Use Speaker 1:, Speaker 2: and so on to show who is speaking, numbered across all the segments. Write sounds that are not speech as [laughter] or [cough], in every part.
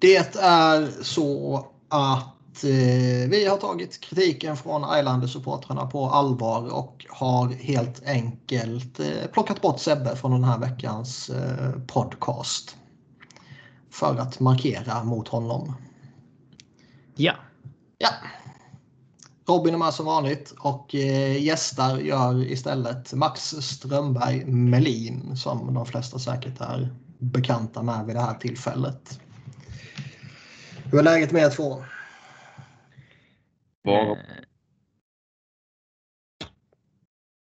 Speaker 1: Det är så att eh, vi har tagit kritiken från Islander-supportrarna på allvar och har helt enkelt eh, plockat bort Sebbe från den här veckans eh, podcast. För att markera mot honom.
Speaker 2: Ja.
Speaker 1: Ja. Robin är med som vanligt och eh, gästar gör istället Max Strömberg Melin som de flesta säkert är bekanta med vid det här tillfället. Hur är läget med er två?
Speaker 3: Bara,
Speaker 2: Eh,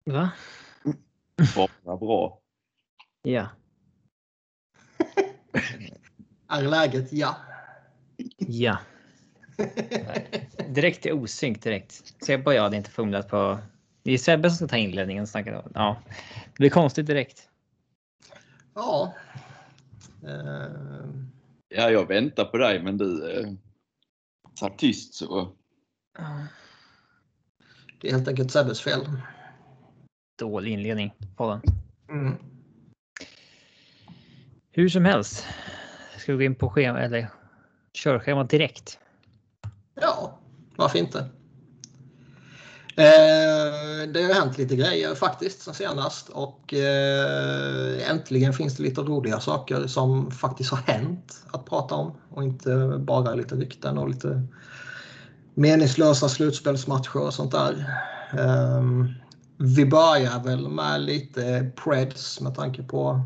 Speaker 2: Va?
Speaker 3: bara bra.
Speaker 2: Ja.
Speaker 1: Är läget ja?
Speaker 2: Ja. Direkt till osynk direkt. Sebbe och jag hade inte fumlat på... Det är Sebbe som ska ta inledningen och snacka. Ja. Det blir konstigt direkt.
Speaker 1: Ja. Eh,
Speaker 3: Ja, jag väntar på dig men du eh, satt tyst så.
Speaker 1: det är helt enkelt Sebbes fel.
Speaker 2: Dålig inledning på den.
Speaker 1: Mm.
Speaker 2: Hur som helst. Ska vi gå in på schema eller körschemat direkt?
Speaker 1: Ja, varför inte? Eh, det har hänt lite grejer faktiskt sen senast och eh, äntligen finns det lite roliga saker som faktiskt har hänt att prata om och inte bara lite rykten och lite meningslösa slutspelsmatcher och sånt där. Eh, vi börjar väl med lite Preds med tanke på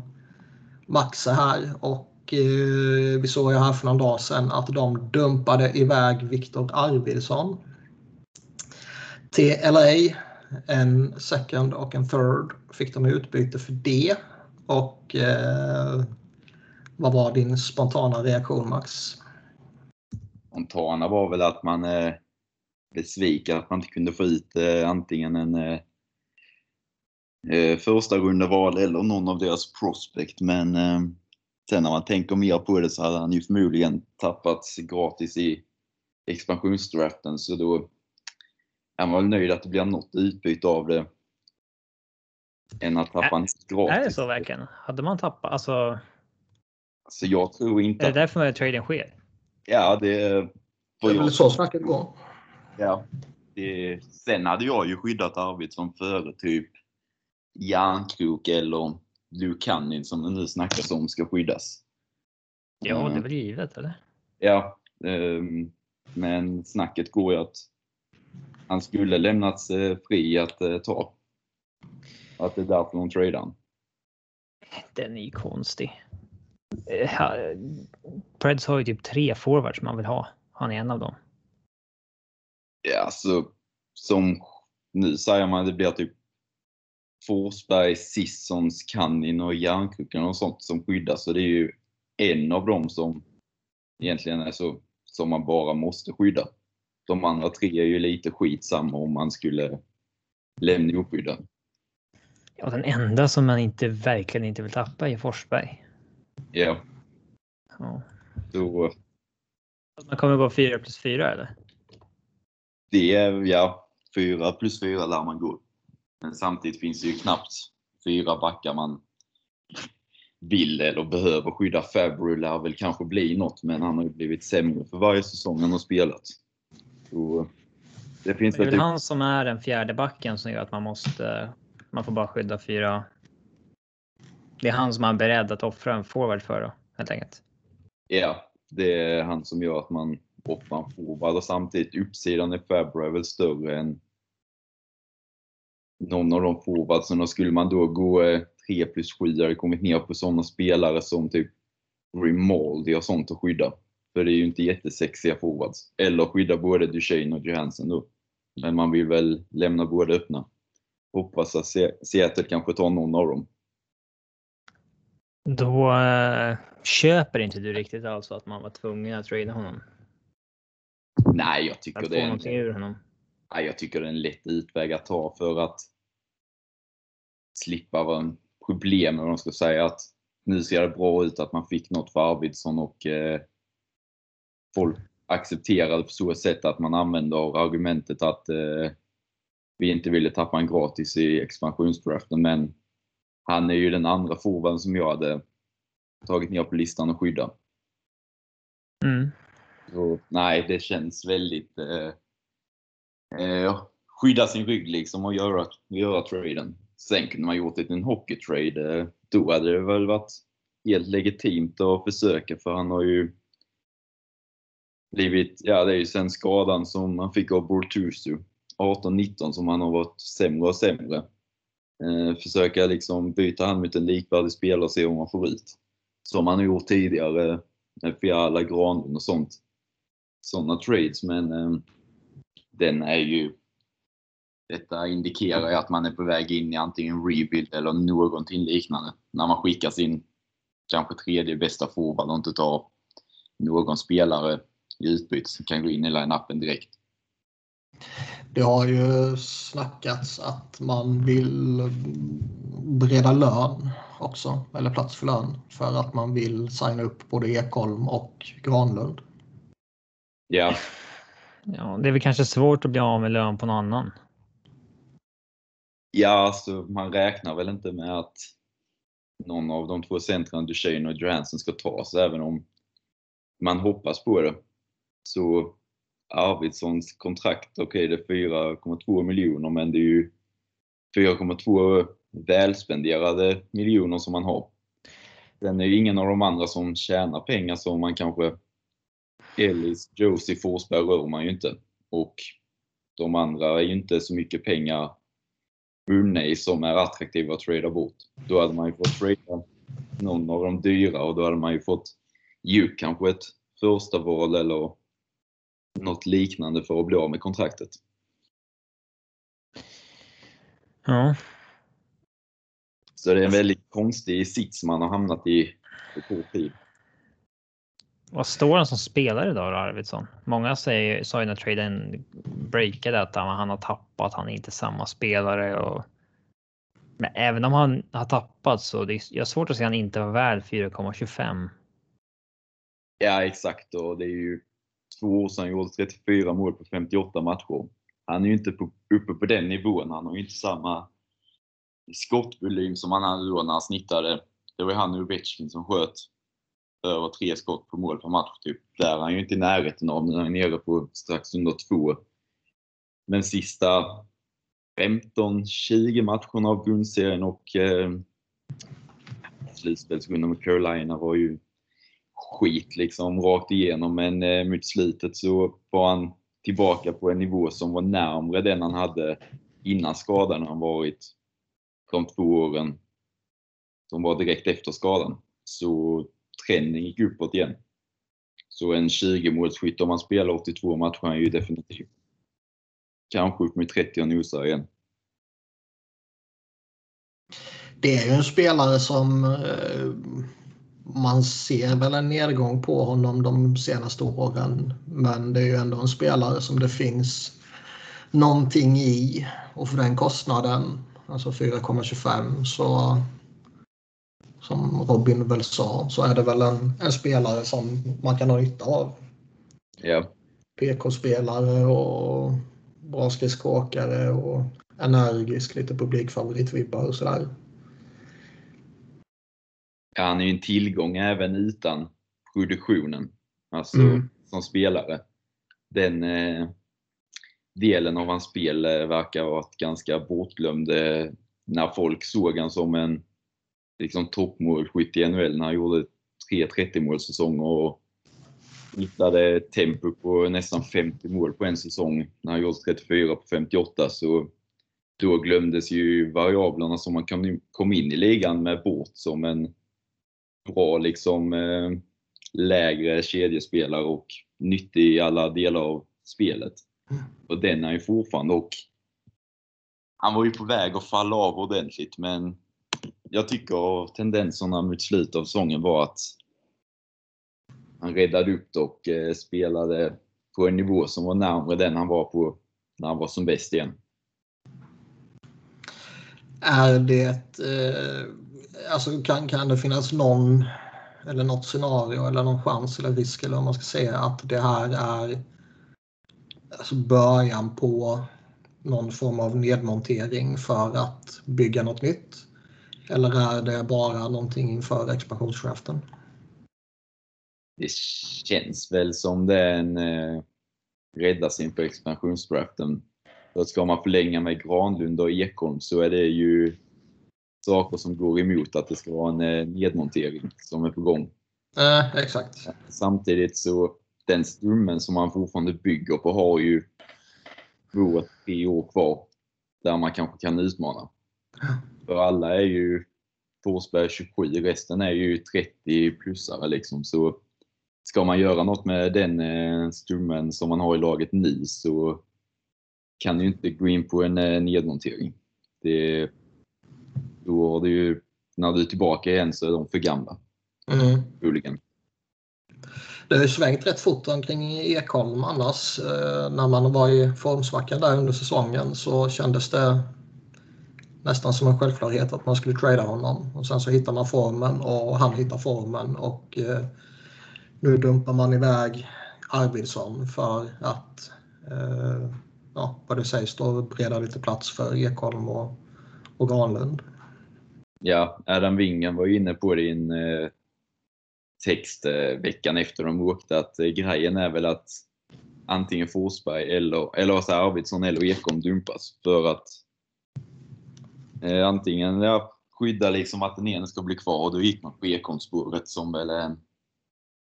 Speaker 1: Max här och eh, vi såg ju här för någon dag sedan att de dumpade iväg Viktor Arvidsson till LA. En second och en third fick de i utbyte för det. Och eh, vad var din spontana reaktion Max?
Speaker 3: Spontana var väl att man eh, är besviken att man inte kunde få ut eh, antingen en eh, eh första runda val eller någon av deras prospect. Men eh, sen när man tänker mer på det så hade han ju förmodligen tappats gratis i expansionsdraften så då är man väl nöjd att det blir något utbyte av det. Än att tappa en gratis.
Speaker 2: Är det så verkligen? Hade man tappat? Alltså,
Speaker 3: Så jag tror inte
Speaker 2: är det därför traden sker?
Speaker 3: Ja, det...
Speaker 1: Det
Speaker 3: För
Speaker 1: är väl så snacket går.
Speaker 3: ja, det, sen hade jag ju skyddat Arvidsson före typ Järnkrok eller Luke Cunning som det nu snackas om ska skyddas.
Speaker 2: Ja, det är
Speaker 3: Mm.
Speaker 2: väl givet eller?
Speaker 3: Ja, ehm, men snacket går ju att han skulle lämnats eh, fri att eh, ta. Att det är därför de tradar.
Speaker 2: Den är ju konstig. Eh, Preds har ju typ tre forwards man vill ha. Han är en av dem.
Speaker 3: Ja, alltså som nu säger man det blir typ Forsberg, Sissons, Cannin och Järnkroken och sånt som skyddas. Så det är ju en av dem som egentligen är så som man bara måste skydda. De andra tre är ju lite skitsamma om man skulle lämna oskyddad.
Speaker 2: Ja, den enda som man inte verkligen inte vill tappa är Forsberg.
Speaker 3: Ja,
Speaker 2: Ja.
Speaker 3: så
Speaker 2: Man kommer gå fyra plus fyra eller?
Speaker 3: det är, ja, fyra plus fyra lär man gå. Men samtidigt finns det ju knappt fyra backar man vill eller behöver skydda. Fabry lär väl kanske bli något, men han har ju blivit sämre för varje säsong han har spelat. Så det finns
Speaker 2: Det är
Speaker 3: väl typ,
Speaker 2: han som är den fjärde backen som gör att man måste. Man får bara skydda fyra. Det är han som är beredd att offra en forward för då, helt enkelt.
Speaker 3: ja, det är han som gör att man offrar en forward och samtidigt uppsidan i Fabry är väl större än någon av de forwardsen. Och skulle man då gå eh, 3 plus 7 hade kommit ner på sådana spelare som typ Grimaldi och sånt att skydda. För det är ju inte jättesexiga forwards. Eller skydda både Duchene och Johansson då. Men man vill väl lämna båda öppna. Hoppas att Se- Seattle kanske tar någon av dem.
Speaker 2: Då eh, köper inte du riktigt alltså att man var tvungen att trada honom.
Speaker 3: Nej, jag tycker
Speaker 2: Att
Speaker 3: det är en
Speaker 2: ur honom.
Speaker 3: Nej, jag tycker det är en lätt utväg att ta för att slippa vara en problem, om de ska säga att nu ser det bra ut att man fick något för Arvidsson och eh, folk accepterade på så sätt att man använder argumentet att eh, vi inte ville tappa en gratis i expansionsdraften, men han är ju den andra forwarden som jag hade tagit ner på listan och skydda.
Speaker 2: Mm.
Speaker 3: Så, nej, det känns väldigt... Eh, eh, skydda sin rygg liksom och göra, göra traden. Sen kunde man gjort en hockeytrade. Eh, då hade det väl varit helt legitimt att försöka för han har ju blivit, ja det är ju sen skadan som man fick av Bortusu 18-19 som han har varit sämre och sämre. Eh, försöka liksom byta han mot en likvärdig spelare och se om man får ut. Som han har gjort tidigare eh, med Fiala, Granlund och sånt. Sådana trades men eh, den är ju detta indikerar ju att man är på väg in i antingen rebuild eller någonting liknande. När man skickar sin kanske tredje bästa forward och inte tar någon spelare utbyte som kan gå in i line-upen direkt.
Speaker 1: Det har ju snackats att man vill bereda lön också, eller plats för lön, för att man vill signa upp både Ekholm och Granlund.
Speaker 3: Ja.
Speaker 2: Ja, det är väl kanske svårt att bli av med lön på någon annan.
Speaker 3: Ja, alltså man räknar väl inte med att någon av de två centren, Duchene och Johansson, ska tas, även om man hoppas på det. Så Arvidssons kontrakt, okej okay, det är 4,2 miljoner men det är ju 4,2 välspenderade miljoner som man har. Sen är ju ingen av de andra som tjänar pengar som man kanske Ellis, Josie, Forsberg rör man ju inte. Och de andra är ju inte så mycket pengar vunna som är attraktiva att trada bort. Då hade man ju fått trada någon av de dyra och då hade man ju fått ge upp kanske ett första val eller något liknande för att bli av med kontraktet.
Speaker 2: Ja.
Speaker 3: Så det är en väldigt konstig sits man har hamnat i på kort tid.
Speaker 2: Vad står han som spelare idag då, Arvidsson? Många säger, sa ju när traden breakade att han, har tappat, han är inte samma spelare. Och... Men även om han har tappat så det är, jag har svårt att se att han inte var värd 4,25.
Speaker 3: Ja exakt och det är ju två år sedan gjorde 34 mål på 58 matcher. Han är ju inte på, uppe på den nivån. Han har ju inte samma skottvolym som han hade då när han snittade. Det var ju han och Ovechkin som sköt över tre skott på mål per match. Typ. Där är han ju inte i närheten av. Nu är han nere på strax under två. Men sista 15-20 matcherna av grundserien och eh, slutspelsrundan med Carolina var ju skit liksom rakt igenom. Men eh, mot slutet så var han tillbaka på en nivå som var närmre den han hade innan skadan. Han varit de två åren som var direkt efter skadan. Så trenden gick uppåt igen. Så en 20-målsskytt om man spelar 82 matcher är ju definitivt. Kanske upp mot 30 och nosar igen.
Speaker 1: Det är ju en spelare som eh, man ser väl en nedgång på honom de senaste åren. Men det är ju ändå en spelare som det finns någonting i. Och för den kostnaden, alltså 4,25 så som Robin väl sa, så är det väl en, en spelare som man kan ha nytta av.
Speaker 3: Ja.
Speaker 1: PK-spelare och bra skridskoåkare och energisk, lite publikfavorit-vibbar och sådär.
Speaker 3: Han är ju en tillgång även utan produktionen, alltså mm. som spelare. Den eh, delen av hans spel eh, verkar ha varit ganska bortglömd eh, när folk såg han som en liksom toppmålskytt i NHL när han gjorde tre 30 målsäsonger och hittade tempo på nästan 50 mål på en säsong när han gjorde 34 på 58 så då glömdes ju variablerna som man kom in i ligan med bort som en bra liksom eh, lägre kedjespelare och nyttig i alla delar av spelet. Och den är ju fortfarande och han var ju på väg att falla av ordentligt men jag tycker tendenserna mot slutet av säsongen var att han räddade upp det och eh, spelade på en nivå som var närmare den han var på när han var som bäst igen.
Speaker 1: Är det, eh, alltså kan, kan det finnas någon eller något scenario eller någon chans eller risk eller vad man ska säga att det här är alltså början på någon form av nedmontering för att bygga något nytt? Eller är det bara någonting inför expansionsdraften?
Speaker 3: det känns väl som det är en eh, räddas inför expansionsdraften. För ska man förlänga med Granlund och Ekholm så är det ju saker som går emot att det ska vara en eh, nedmontering som är på gång.
Speaker 1: Eh, exakt.
Speaker 3: Samtidigt så den stummen som man fortfarande bygger på har ju två, tre år kvar där man kanske kan utmana. För alla är ju Forsberg 27, resten är ju 30 plusare liksom. Så ska man göra något med den eh, stummen som man har i laget nu så kan du inte gå in på en eh, nedmontering. Det, då har du ju, när du är tillbaka igen så är de för gamla.
Speaker 1: Mm.
Speaker 3: Troligen.
Speaker 1: Det har ju svängt rätt fort omkring Ekholm annars. Eh, när man var i formsvackan där under säsongen så kändes det nästan som en självklarhet att man skulle trada honom. Och sen så hittar man formen och han hittar formen och eh, nu dumpar man iväg Arvidsson för att, eh, ja, vad det sägs då, bereda lite plats för Ekholm och, och Granlund.
Speaker 3: Ja, Adam Wingen var inne på det i en eh, text eh, veckan efter. De åkte att eh, grejen är väl att antingen Forsberg eller, eller så Arvidsson eller Ekholm dumpas för att eh, antingen ja, skydda liksom att den ena ska bli kvar. Och då gick man på Ekholmsspåret som väl är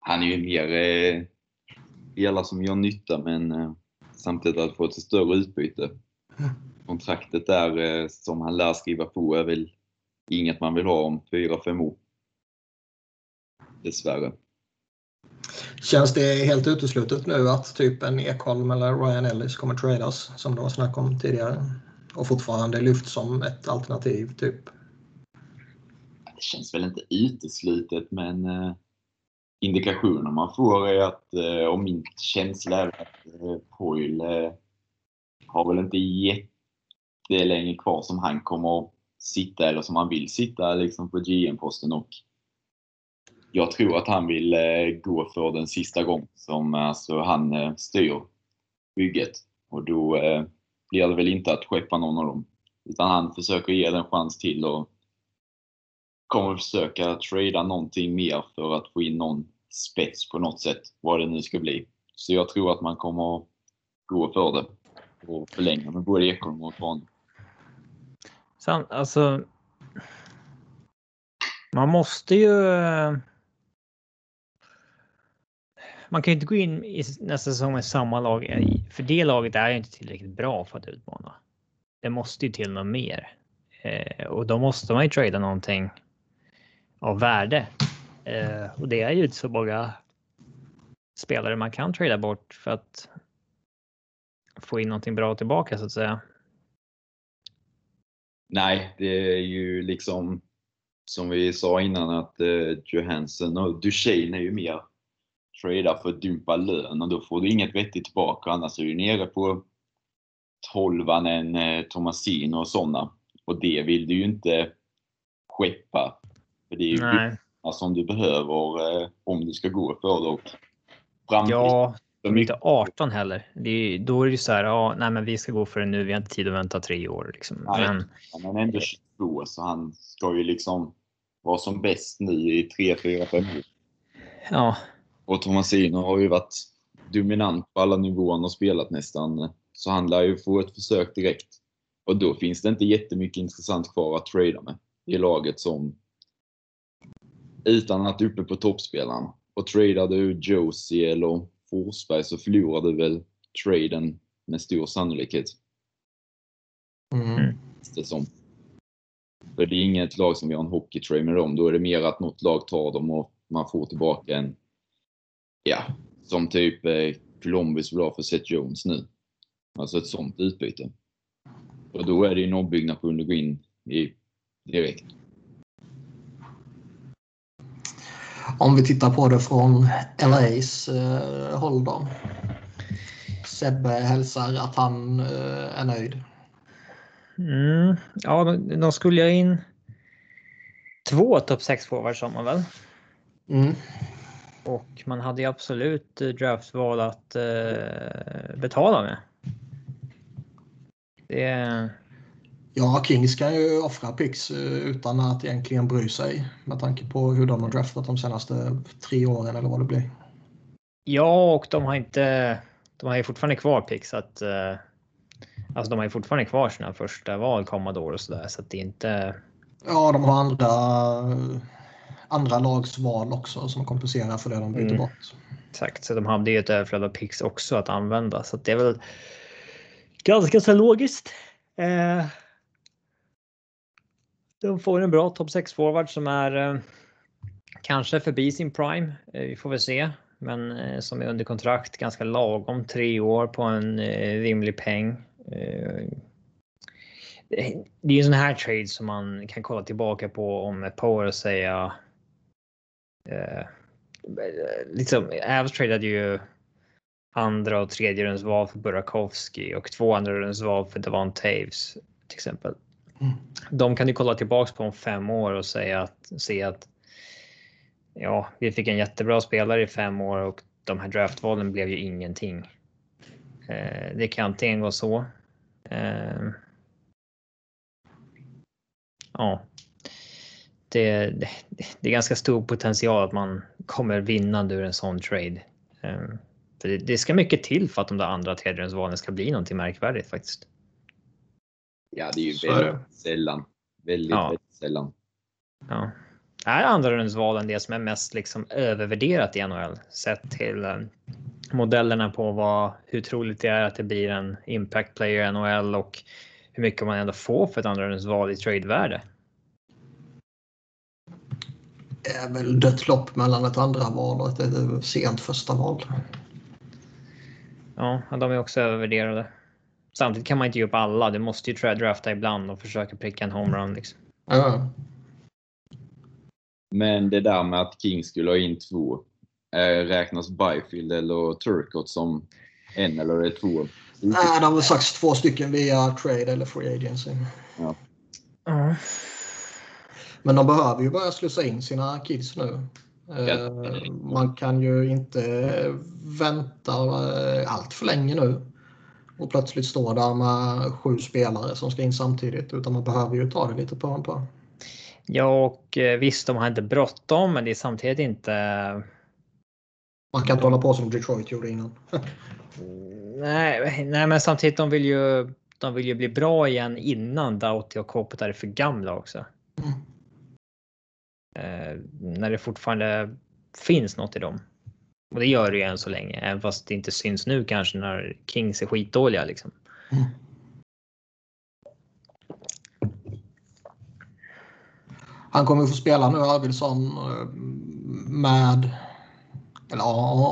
Speaker 3: han är ju mer eh, spelare som gör nytta men eh, samtidigt att få ett större utbyte. Kontraktet där eh, som han lär skriva på är väl inget man vill ha om 4-5 år. Dessvärre.
Speaker 1: Känns det helt uteslutet nu att typ en Ekholm eller Ryan Ellis kommer tradas som det var snack om tidigare? Och fortfarande lyft som ett alternativ typ?
Speaker 3: Det känns väl inte uteslutet men eh, indikationer man får är att, eh, och min känsla är att eh, Poil eh, har väl inte jättelänge kvar som han kommer sitta eller som han vill sitta liksom på GM-posten och jag tror att han vill eh, gå för den sista gången som eh, alltså, han eh, styr bygget. Och då eh, blir det väl inte att skeppa någon av dem. Utan han försöker ge den chans till och kommer försöka trada någonting mer för att få in någon spets på något sätt, vad det nu ska bli. Så jag tror att man kommer gå för det och förlänga med både Ekholm och Kvarn.
Speaker 2: Sant, alltså. Man måste ju. Man kan ju inte gå in i nästa säsong med samma lag, eh, för det laget är ju inte tillräckligt bra för att utmana. Det måste ju till något mer eh, och då måste man ju trada någonting av värde eh, och det är ju inte så många spelare man kan trada bort för att få in någonting bra tillbaka så att säga.
Speaker 3: Nej, det är ju liksom som vi sa innan att eh, Johansson och Duchene är ju mer trada för att dumpa lön och då får du inget vettigt tillbaka annars är du nere på 12 en eh, Tomasino och sådana. Och det vill du ju inte skeppa. För det är ju som du behöver eh, om du ska gå för det. Och fram till
Speaker 2: Ja, de är inte
Speaker 3: mycket
Speaker 2: 18 heller. Är, då är det ju så här, ja, nej, men vi ska gå för det nu. Vi har inte tid att vänta tre år liksom.
Speaker 3: Nej.
Speaker 2: Men
Speaker 3: Han är ändå 22 så han ska ju liksom vara som bäst nu i 3, 4, 5 år.
Speaker 2: ja,
Speaker 3: Och Tomasino har ju varit dominant på alla nivåer och spelat nästan. Så han lär ju få ett försök direkt. Och då finns det inte jättemycket intressant kvar att trada med i laget som utan att uppe på toppspelaren. Och tradar du Josie eller Forsberg så förlorar du väl traden med stor sannolikhet.
Speaker 1: Mm.
Speaker 2: Mm.
Speaker 3: Det som. För det är inget lag som har en hockeytrade med dem. Då är det mer att något lag tar dem och man får tillbaka en, ja, som typ eh, Columbus vill ha för Seth Jones nu. Alltså ett sånt utbyte. Och då är det en ombyggnation du går in i direkt.
Speaker 1: Om vi tittar på det från LAs eh, håll då. Sebbe hälsar att han eh, är nöjd.
Speaker 2: mm, ja, de, skulle jag in. Två topp 6 forwards sa man väl?
Speaker 1: Mm.
Speaker 2: Och man hade ju absolut eh, draftval att eh, betala med. Det,
Speaker 1: Ja, Kings kan ju offra picks eh, utan att egentligen bry sig med tanke på hur de har draftat de senaste tre åren eller vad det blir.
Speaker 2: Ja, och de har inte. De har ju fortfarande kvar picks att. Uh, alltså, de har ju fortfarande kvar sina första val kommande år och så där så att det är inte.
Speaker 1: Ja, de har andra andra lags val också som kompenserar för det de byter mm. bort.
Speaker 2: Exakt, så de hade ju ett överflöd av picks också att använda så att det är väl ganska så logiskt. Eh, de får en bra topp 6 forward som är eh, kanske förbi sin prime. Eh, vi får väl se, men eh, som är under kontrakt ganska lagom tre år på en eh, rimlig peng. Eh, det är en sån här trade som man kan kolla tillbaka på om ett par år och säga eh, liksom, Avs tradeade ju andra och tredje rundsval för Burakovsky och två andra rundsval för Devon Taves till exempel. Mm. De kan du kolla tillbaks på om fem år och säga att se att ja, vi fick en jättebra spelare i fem år och de här draftvalen blev ju ingenting. Eh, det kan antingen gå så. Eh, ja, det, det, det, är ganska stor potential att man kommer vinnande ur en sån trade. Eh, för det, det, ska mycket till för att de där andra tredjedelsvalen ska bli någonting märkvärdigt faktiskt.
Speaker 3: Ja, det är ju väldigt sällan. Väldigt, ja. väldigt sällan.
Speaker 2: Ja. Är andra rundsvalen det som är mest liksom övervärderat i NHL sett till um, modellerna på vad, hur troligt det är att det blir en impact player i NHL och hur mycket man ändå får för ett andra rundsval i tradevärde?
Speaker 1: är väl dött lopp mellan ett andra val och ett sent första val.
Speaker 2: Ja, de är också övervärderade. Samtidigt kan man inte ge upp alla. Du måste ju drafta ibland och försöka pricka en homerun. Liksom. Ja.
Speaker 3: Men det där med att King skulle ha in två. Eh, räknas Byfield eller Turcott som en eller två?
Speaker 1: Nej, det har väl sagts två stycken via trade eller free agency. Ja. Uh. Men de behöver ju börja slussa in sina kids nu. Eh, man kan ju inte vänta eh, allt för länge nu och plötsligt stå där med sju spelare som ska in samtidigt utan man behöver ju ta det lite på en på.
Speaker 2: Ja, och eh, visst, de har inte bråttom, men det är samtidigt inte.
Speaker 1: Man kan inte hålla på som Detroit gjorde innan. [laughs]
Speaker 2: nej, nej, men samtidigt de vill ju. De vill ju bli bra igen innan Doughty och Kopitar är för gamla också. Mm. Eh, när det fortfarande finns något i dem. Och det gör det ju än så länge, även fast det inte syns nu kanske när Kings är skitdåliga liksom. Mm.
Speaker 1: Han kommer få spela nu, Arvidsson, eh, med... Eller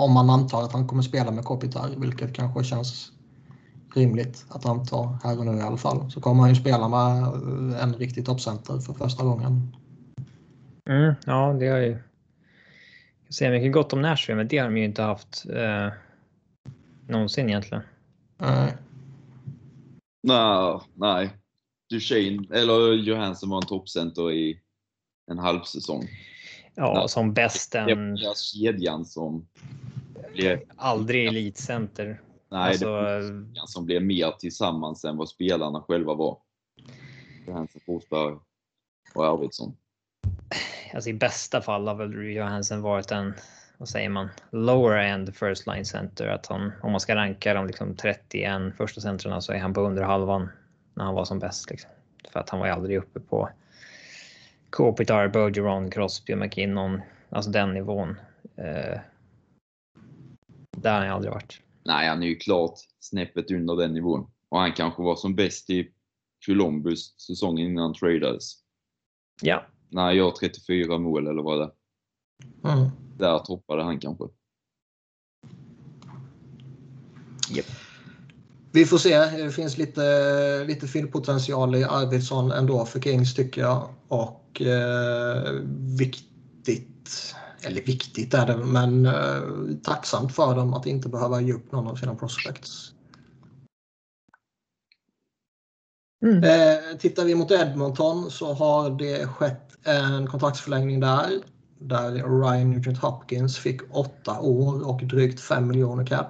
Speaker 1: om man antar att han kommer spela med Kopitar, vilket kanske känns rimligt att anta här och nu i alla fall. Så kommer han ju spela med en riktig toppcenter för första gången
Speaker 2: Mm, ja, det har ju. Säger mycket gott om Nashville, men det har de ju inte haft eh, någonsin egentligen.
Speaker 3: Nej. Nej, nej. Duchene eller Johansson var en toppcenter i en halv säsong.
Speaker 2: Ja, nej. som bäst en...
Speaker 3: Det var kedjan som
Speaker 2: blev... Aldrig elitcenter.
Speaker 3: Nej, alltså... det var kedjan som blev mer tillsammans än vad spelarna själva var. Johansson, Forsberg och Arvidsson
Speaker 2: alltså i bästa fall har väl Johansen varit en, vad säger man, lower end first line center. Att han, om man ska ranka de liksom 31 första centrarna så är han på under halvan när han var som bäst. Liksom. För att han var ju aldrig uppe på Kopitar, Bergeron, Crosby, McKinnon, alltså den nivån. Eh, där har han aldrig varit.
Speaker 3: Nej, han är ju klart snäppet under den nivån. Och han kanske var som bäst i Columbus säsongen innan han tradades.
Speaker 2: Ja,
Speaker 3: när han gör 34 mål eller vad det är. Mm. Där toppade han kanske.
Speaker 1: Yep. Vi får se. Det finns lite, lite fyllpotential i Arvidsson ändå för Kings tycker jag. Och eh, viktigt, eller viktigt är det, men eh, tacksamt för dem att inte behöva ge upp någon av sina prospects. Mm. Eh, tittar vi mot Edmonton så har det skett en kontraktsförlängning där. Där Ryan Nugent Hopkins fick åtta år och drygt 5 miljoner cap.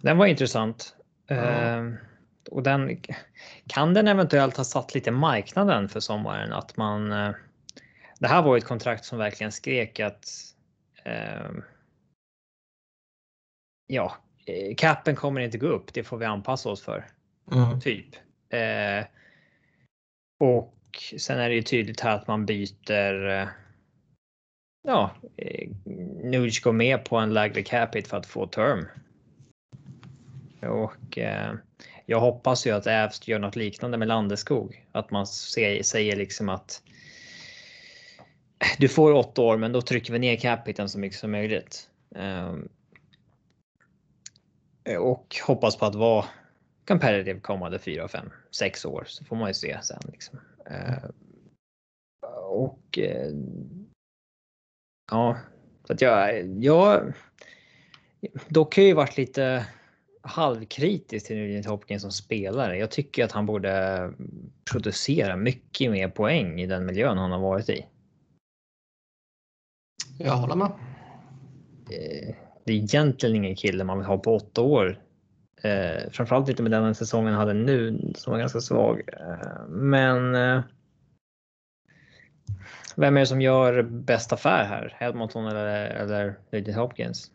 Speaker 2: Den var intressant. Mm. och den kan den eventuellt ha satt lite marknaden för sommaren att man. Eh, det här var ett kontrakt som verkligen skrek att. Eh, ja, eh, capen kommer inte gå upp. Det får vi anpassa oss för. Mm. Typ. Eh, och sen är det ju tydligt här att man byter. Eh, ja, eh, Nuge går med på en lägre capita för att få term. Och eh, jag hoppas ju att Ävst gör något liknande med Landeskog. Att man säger, säger liksom att du får åtta år, men då trycker vi ner capiten så mycket som möjligt. Eh, och hoppas på att vara competitive kommande fyra, fem, sex år så får man ju se sen. Liksom. Uh, och uh, ja, så att jag, jag dock har ju varit lite halvkritisk till Nugent Hopkins som spelare. Jag tycker att han borde producera mycket mer poäng i den miljön han har varit i.
Speaker 1: Jag håller med.
Speaker 2: Eh, det är egentligen ingen kille man vill ha på åtta år. Eh, framförallt inte med den säsongen hade nu som var ganska svag. Eh, men eh, vem är det som gör bäst affär här? Edmonton eller, eller Nugent Hopkins?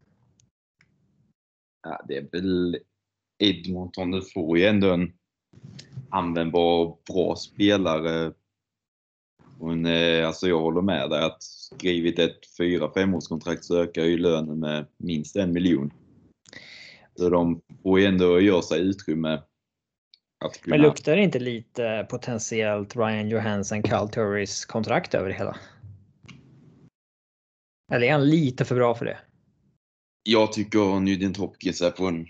Speaker 3: Ja, det är väl Edmonton. Du får ju ändå en användbar, bra spelare. Hon, eh, alltså jag håller med dig att skrivit ett 4-5 årskontrakt så ökar ju lönen med minst en miljon. Så de får ju ändå göra sig utrymme.
Speaker 2: Att kunna... Men luktar det inte lite potentiellt Ryan Johansson, Cal Turris kontrakt över det hela? Eller är han lite för bra för det?
Speaker 3: Jag tycker Nugent Hopkins är på en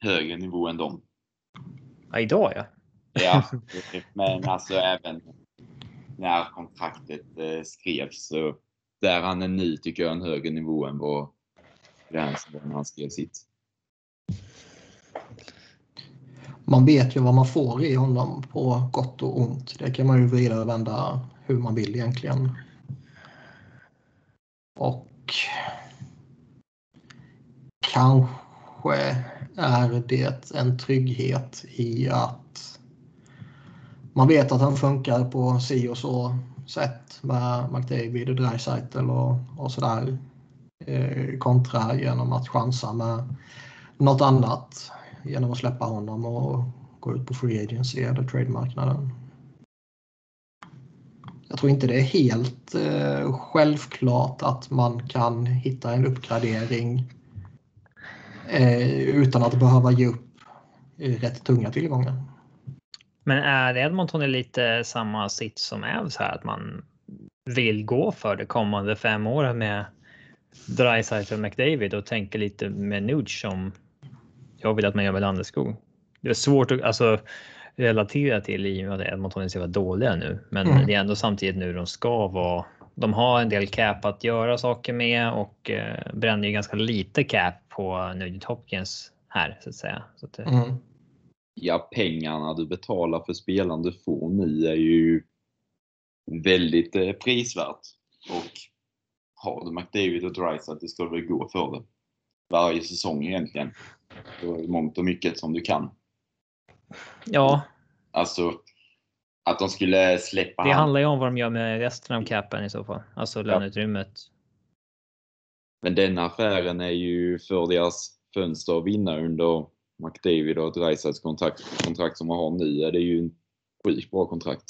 Speaker 3: högre nivå än dem.
Speaker 2: Ja, idag ja.
Speaker 3: Ja, [laughs] men alltså även när kontraktet eh, skrevs så där han är nu tycker jag en högre nivå än vad när han skrev sitt.
Speaker 1: Man vet ju vad man får i honom på gott och ont. Det kan man ju vrida och vända hur man vill egentligen. Och kanske är det en trygghet i att man vet att han funkar på si och så sätt med McDavid och Dreisaitl och, och sådär. Eh, kontra genom att chansa med något annat genom att släppa honom och gå ut på free agency eller trade-marknaden. Jag tror inte det är helt eh, självklart att man kan hitta en uppgradering Eh, utan att behöva ge upp rätt tunga tillgångar.
Speaker 2: Men är Edmonton i lite samma sits som Evs här att man vill gå för det kommande fem åren med Dreisaitl och McDavid och tänker lite med Nuge som jag vill att man gör med Landeskog. Det är svårt att alltså, relatera till i och med att Edmonton är så dåliga nu, men mm. det är ändå samtidigt nu de ska vara de har en del cap att göra saker med och eh, bränner ju ganska lite cap på Nugent Hopkins här så att säga. Så att, eh. mm.
Speaker 3: Ja, pengarna du betalar för spelaren du får nu är ju väldigt eh, prisvärt. Och har du McDavid och Dreisaitl ska du väl gå för det. Varje säsong egentligen. Så mångt och mycket som du kan.
Speaker 2: Ja.
Speaker 3: Alltså, att de skulle släppa
Speaker 2: Det handlar ju om vad de gör med resten av capen i så fall. Alltså löneutrymmet.
Speaker 3: Men den affären är ju för deras fönster att vinna under McDavid och Dreisaitls kontrakt, kontrakt som man har nu är det ju en sjukt bra kontrakt.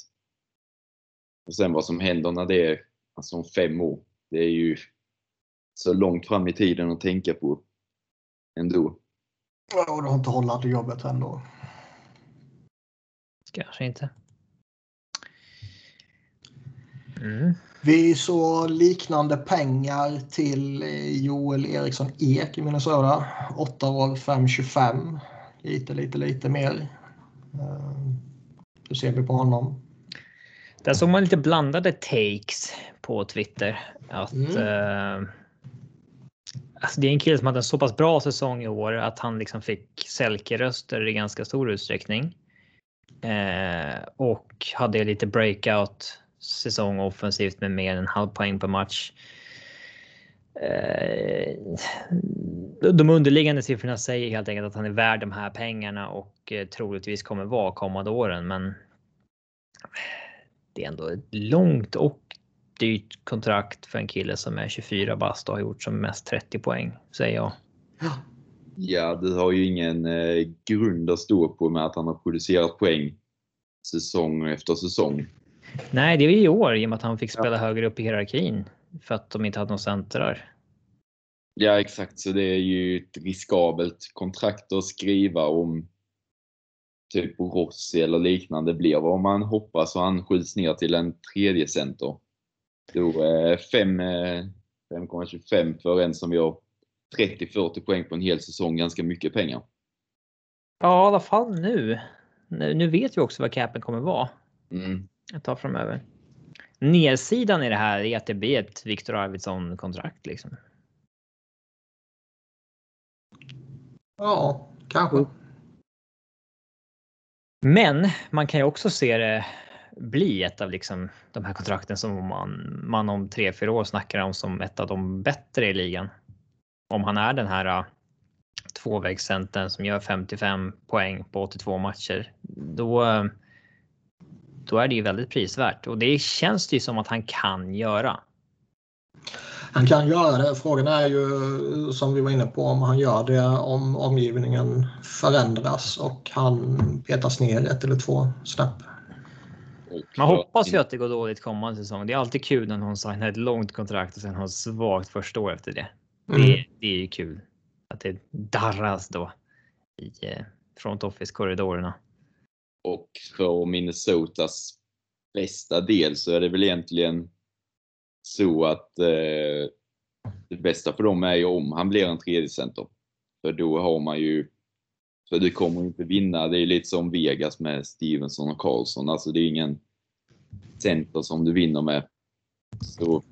Speaker 3: Och sen vad som händer när det är alltså om fem år. Det är ju så långt fram i tiden att tänka på ändå.
Speaker 1: Ja, och du har inte hållit jobbet ändå.
Speaker 2: Kanske inte.
Speaker 1: Mm. Vi såg liknande pengar till Joel Eriksson Ek i Minnesota. 8 år 5,25. Lite, lite, lite mer. Eh, hur ser vi på honom?
Speaker 2: Där såg man lite blandade takes på Twitter. Att, mm. eh, alltså det är en kille som hade en så pass bra säsong i år att han liksom fick Selke-röster i ganska stor utsträckning. Eh, och hade lite breakout säsong offensivt med mer än en halv poäng per match. Eh, de underliggande siffrorna säger helt enkelt att han är värd de här pengarna och eh, troligtvis kommer vara kommande åren. Men det är ändå ett långt och dyrt kontrakt för en kille som är 24 bast och har gjort som mest 30 poäng, säger jag.
Speaker 3: Ja, du har ju ingen eh, grund att stå på med att han har producerat poäng säsong efter säsong.
Speaker 2: Nej, det är i år i och med att han fick spela ja. högre upp i hierarkin för att de inte hade någon centrar.
Speaker 3: Ja, exakt. Så det är ju ett riskabelt kontrakt att skriva om typ Rossi eller liknande blir vad man hoppas och han skjuts ner till en tredje center. Då 5,25 för en som gör 30-40 poäng på en hel säsong, ganska mycket pengar.
Speaker 2: Ja, i alla fall nu. Nu vet vi också vad capen kommer vara.
Speaker 3: Mm.
Speaker 2: Ett tag framöver. Nedsidan i det här är att det blir ett Viktor Arvidsson-kontrakt liksom.
Speaker 1: Ja, kanske.
Speaker 2: Men man kan ju också se det bli ett av liksom de här kontrakten som man, man om tre, fyra år snackar om som ett av de bättre i ligan. Om han är den här äh, tvåvägscentern som gör 55 poäng på 82 matcher, då, då är det ju väldigt prisvärt och det känns det ju som att han kan göra.
Speaker 1: Han kan göra det. Frågan är ju som vi var inne på om han gör det om omgivningen förändras och han petas ner ett eller två snäpp.
Speaker 2: Man hoppas ju att det går dåligt kommande säsong. Det är alltid kul när någon signar ett långt kontrakt och sen har svagt första år efter det. Mm. Det, det, är ju kul att det darras då i eh, front office korridorerna.
Speaker 3: Och för Minnesotas bästa del så är det väl egentligen så att eh, det bästa för dem är ju om han blir en tredje center. För då har man ju för du kommer inte vinna. Det är lite som Vegas med Stevenson och Karlsson. Alltså det är ingen center som du vinner med. Så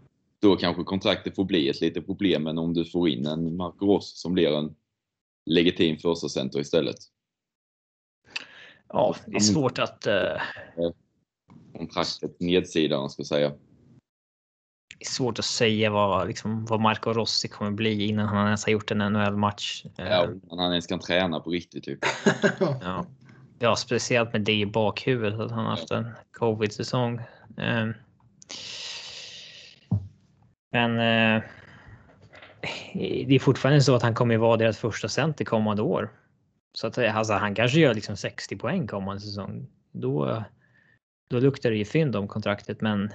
Speaker 3: då kanske kontraktet får bli ett litet problem. Men om du får in en Marco Ross som blir en legitim första center istället.
Speaker 2: Ja, det är svårt att... Uh...
Speaker 3: Kontraktet nedsidan, ska jag säga
Speaker 2: är svårt att säga vad, liksom, vad Marco Rossi kommer bli innan han ens har gjort en NHL-match.
Speaker 3: Ja, innan han ens kan träna på riktigt. Typ. [laughs]
Speaker 2: ja. ja, speciellt med det i bakhuvudet att han har haft en covid-säsong. Ehm. Men eh, det är fortfarande så att han kommer vara deras första center kommande år. Så att alltså, han kanske gör liksom 60 poäng kommande säsong. Då, då luktar det ju fynd om kontraktet, men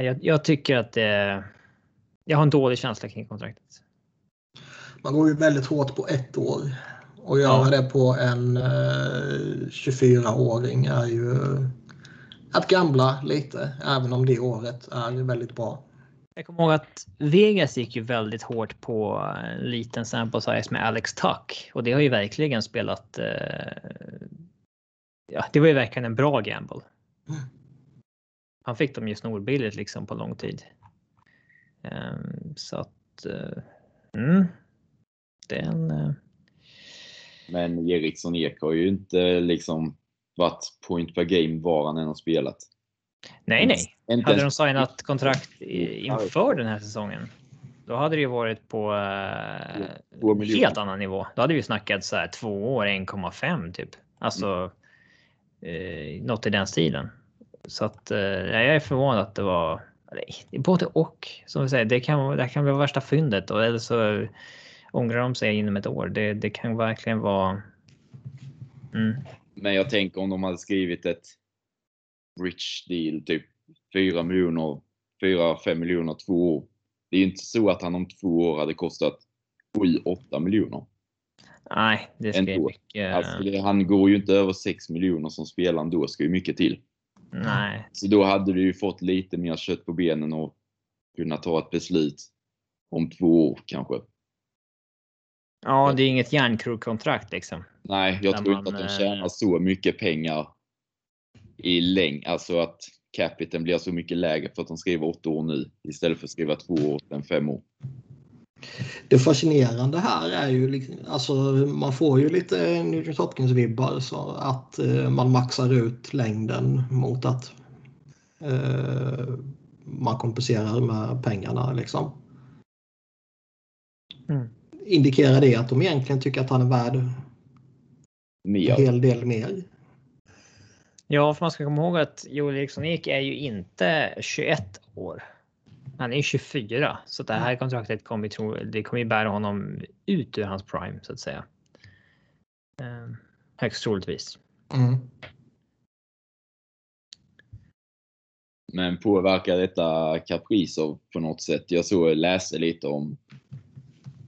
Speaker 2: jag, jag tycker att det... Jag har en dålig känsla kring kontraktet.
Speaker 1: Man går ju väldigt hårt på ett år. Och göra ja. det på en eh, 24-åring är ju att gamla lite, även om det året är väldigt bra.
Speaker 2: Jag kommer ihåg att Vegas gick ju väldigt hårt på en liten sample size med Alex Tuck och det har ju verkligen spelat. Eh, ja, det var ju verkligen en bra gamble. Mm. Han fick dem ju snorbilligt liksom på lång tid. Um, så att. Uh, mm, det är en. Uh...
Speaker 3: Men Eriksson Ek har ju inte liksom varit point per game var han än har spelat.
Speaker 2: Nej, nej. Inte hade de signat kontrakt inför den här säsongen, då hade det ju varit på uh, helt annan nivå. Då hade vi snackat så här två år, 1,5 typ. Alltså mm. eh, något i den stilen. Så att eh, jag är förvånad att det var både och. Som vi säger, det kan, det kan vara värsta fyndet och eller så ångrar de sig inom ett år. Det, det kan verkligen vara. Mm.
Speaker 3: Men jag tänker om de hade skrivit ett rich deal, typ 4 miljoner, 4-5 miljoner två år. Det är ju inte så att han om två år hade kostat 7-8 miljoner.
Speaker 2: Nej, det ska Ändå. mycket.
Speaker 3: Alltså, han går ju inte över 6 miljoner som spelare då, ska ju mycket till.
Speaker 2: Nej.
Speaker 3: Så då hade du ju fått lite mer kött på benen och kunna ta ett beslut om två år kanske.
Speaker 2: Ja, det är inget järnkrogkontrakt liksom.
Speaker 3: Nej, jag tror man, inte att de tjänar så mycket pengar i längd. Alltså att capiten blir så mycket lägre för att de skriver åtta år nu istället för att skriva två år än fem år.
Speaker 1: Det fascinerande här är ju, liksom, alltså man får ju lite Nugent Hopkins-vibbar så att eh, man maxar ut längden mot att eh, man kompenserar med pengarna liksom.
Speaker 2: Mm.
Speaker 1: indikerar det att de egentligen tycker att han är värd en
Speaker 3: Mer.
Speaker 1: hel del mer.
Speaker 2: Ja, för man ska komma ihåg att Joel Eriksson Ek är ju inte 21 år. Han är 24 så det här kontraktet kommer, tro, det kommer ju bära honom ut ur hans prime så att säga. Eh, högst troligtvis.
Speaker 1: Mm.
Speaker 3: Men påverkar detta Kaprizov på något sätt? Jag såg läste lite om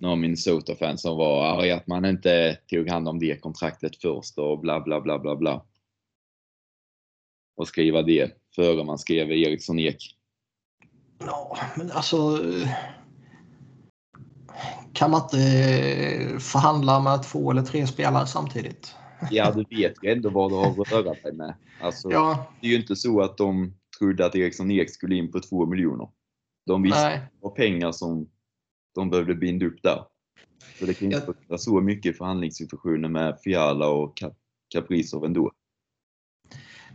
Speaker 3: några Minnesota-fans som var arga att man inte tog hand om det kontraktet först och bla bla bla bla bla. Och skriva det före man skrev Eriksson Ek.
Speaker 1: Ja, men alltså. Kan man inte eh, förhandla med två eller tre spelare samtidigt?
Speaker 3: Ja, du vet ju ändå vad du har att röra dig med. Alltså,
Speaker 1: Ja,
Speaker 3: Det är ju inte så att de trodde att Eriksson Ek skulle in på två miljoner. De visste
Speaker 1: nej.
Speaker 3: att det var pengar som de behövde binda upp där. Så det kan inte vara så mycket förhandlingssituationer med Fiala och Ka- Kaprizov ändå.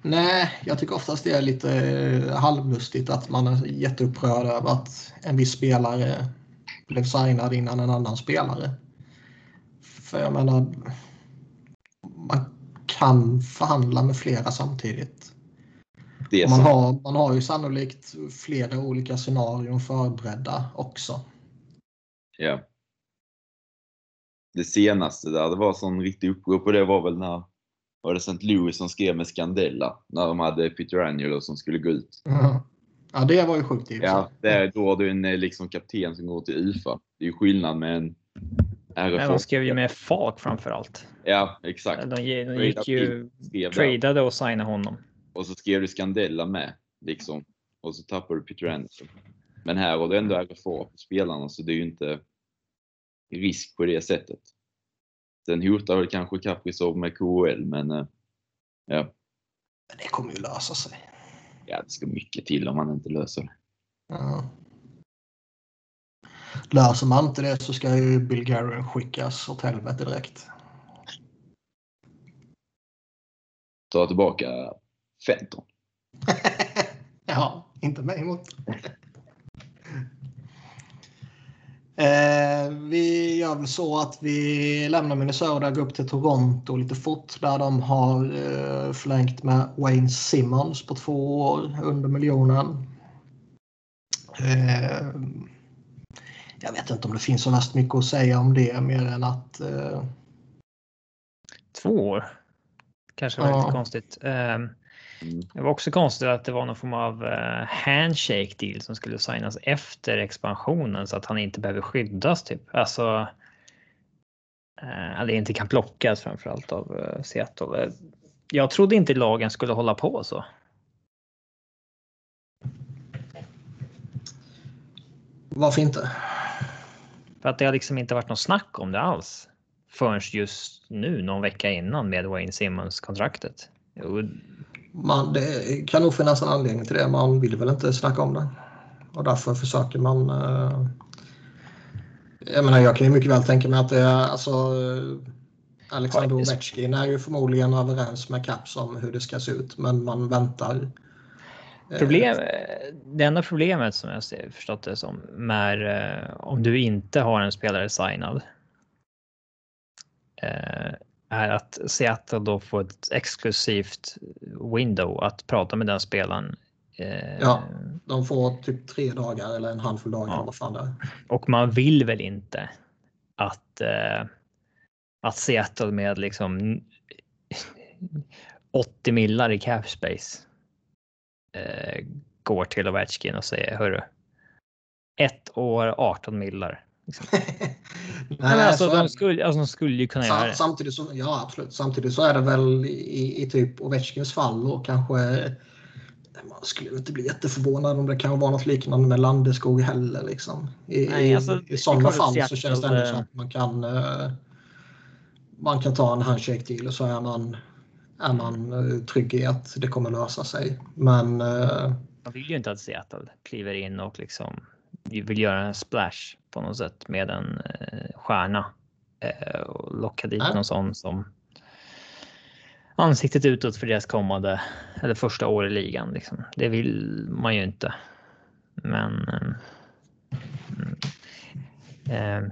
Speaker 1: Nej, jag tycker oftast det är lite eh, halvlustigt att man är jätteupprörd över att en viss spelare blev signad innan en annan spelare. För jag menar, man kan förhandla med flera samtidigt. Man, har, man har ju sannolikt flera olika scenarion förberedda också.
Speaker 3: Ja. Det senaste där, det var sån riktig uppror på det var väl när var det St. Louis som skrev med Scandella när de hade Peter Angelo som skulle gå ut.
Speaker 1: Ja, det var ju sjukt i
Speaker 3: Ja, det är, då har du en eh, liksom kapten som går till UFA. Det är ju skillnad med en
Speaker 2: Men
Speaker 3: RFA.
Speaker 2: de skrev ju med Falk framför allt.
Speaker 3: Ja, exakt.
Speaker 2: De, de gick ju, tradade och signade honom.
Speaker 3: Och så skrev du Scandella med. Liksom. Och så tappade du Peter Anderson. Men här har du ändå RFA på spelarna så det är ju inte risk på det sättet. Sen hotar väl kanske Kaprizov med KHL men eh, ja,
Speaker 1: Men det kommer ju lösa sig.
Speaker 3: ja, det ska mycket till om man inte löser det.
Speaker 1: Ja. Löser man inte det så ska ju Bill Guerin skickas åt helvete direkt.
Speaker 3: Ta tillbaka Fenton. [laughs]
Speaker 1: ja, inte mig emot. [laughs] Eh, vi gör väl så att vi lämnar Minnesota och går upp till Toronto lite fort där de har eh, förlängt med Wayne Simmons på två år under miljonen. Eh, jag vet inte om det finns så värst mycket att säga om det mer än att eh,
Speaker 2: Två år. Kanske var
Speaker 1: Ja.
Speaker 2: lite konstigt.
Speaker 3: Mm.
Speaker 2: Det var också konstigt att det var någon form av eh, handshake deal som skulle signas efter expansionen så att han inte behöver skyddas typ. Alltså. eh, Eller inte kan plockas framförallt av eh, Seattle. Jag trodde inte lagen skulle hålla på så.
Speaker 1: varför inte?
Speaker 2: För att det har liksom inte varit något snack om det alls. Förrän just nu någon vecka innan med Wayne Simmons kontraktet.
Speaker 1: Man, det kan nog finnas en anledning till det. Man vill väl inte snacka om det. Och därför försöker man... Eh, jag menar, jag kan ju mycket väl tänka mig att det är alltså... eh, Alexander Ovechkin är ju förmodligen överens med Caps om hur det ska se ut, men man väntar. Eh,
Speaker 2: Problem, det enda problemet som jag ser, förstått det som är eh, om du inte har en spelare signad. Är att Seattle då får ett exklusivt window att prata med den spelaren. Eh,
Speaker 1: Ja. De får typ tre dagar eller en handfull dagar.
Speaker 2: Ja.
Speaker 1: fan det är.
Speaker 2: Och man vill väl inte att eh, att Seattle med liksom 80 millar i cap space eh, går till Ovechkin och säger hörru. Ett år 18 millar. [laughs] Liksom.
Speaker 1: Nej,
Speaker 2: alltså,
Speaker 1: så
Speaker 2: de, skulle, alltså, de skulle ju kunna göra
Speaker 1: Sam,
Speaker 2: det.
Speaker 1: samtidigt, så, ja, absolut. samtidigt så är det väl i, i typ Ovechkins fall och kanske man skulle inte bli jätteförvånad om det kan vara något liknande med Landeskog heller. Liksom. I,
Speaker 2: Nej, alltså,
Speaker 1: i, i sådana fall så känns det ändå som
Speaker 2: eh,
Speaker 1: att man kan eh, man kan ta en handshake deal och så är man, är man eh, trygg i att det kommer lösa sig. Men
Speaker 2: Man vill ju inte att Seattle kliver in och liksom vill göra en splash på något sätt med en eh, stjärna eh, och locka dit
Speaker 1: Nej.
Speaker 2: någon sån som ansiktet utåt för deras kommande eller första år i ligan. Liksom. Det vill man ju inte. Men. eh, mm, eh,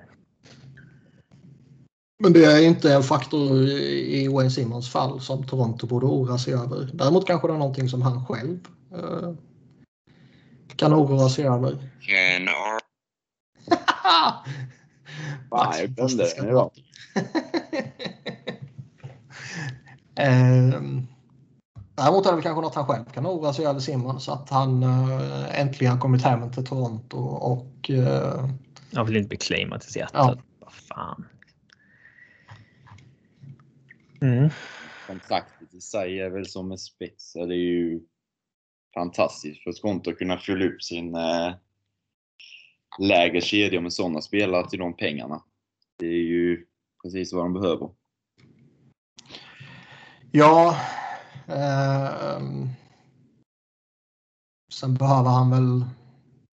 Speaker 1: Men det är inte en faktor i Wayne Simmons fall som Toronto borde oroa sig över. Däremot kanske det är någonting som han själv eh, kan oroa sig över. Max
Speaker 3: Nej, det är bra. [laughs]
Speaker 1: Ehm, Däremot är det kanske något han själv kan oroa sig över Simmons. Att han eh, äntligen kommit hem till Toronto och eh,
Speaker 2: Jag vill inte bli claimad till Seattle.
Speaker 1: Ja.
Speaker 2: Vad fan. Mm.
Speaker 3: Kontraktet i sig är väl som en spets. Det är ju fantastiskt för Skonto att kunna fylla upp sin eh, lägre kedja med sådana spelare till de pengarna. Det är ju precis vad de behöver.
Speaker 1: Ja. ehm, sen behöver han väl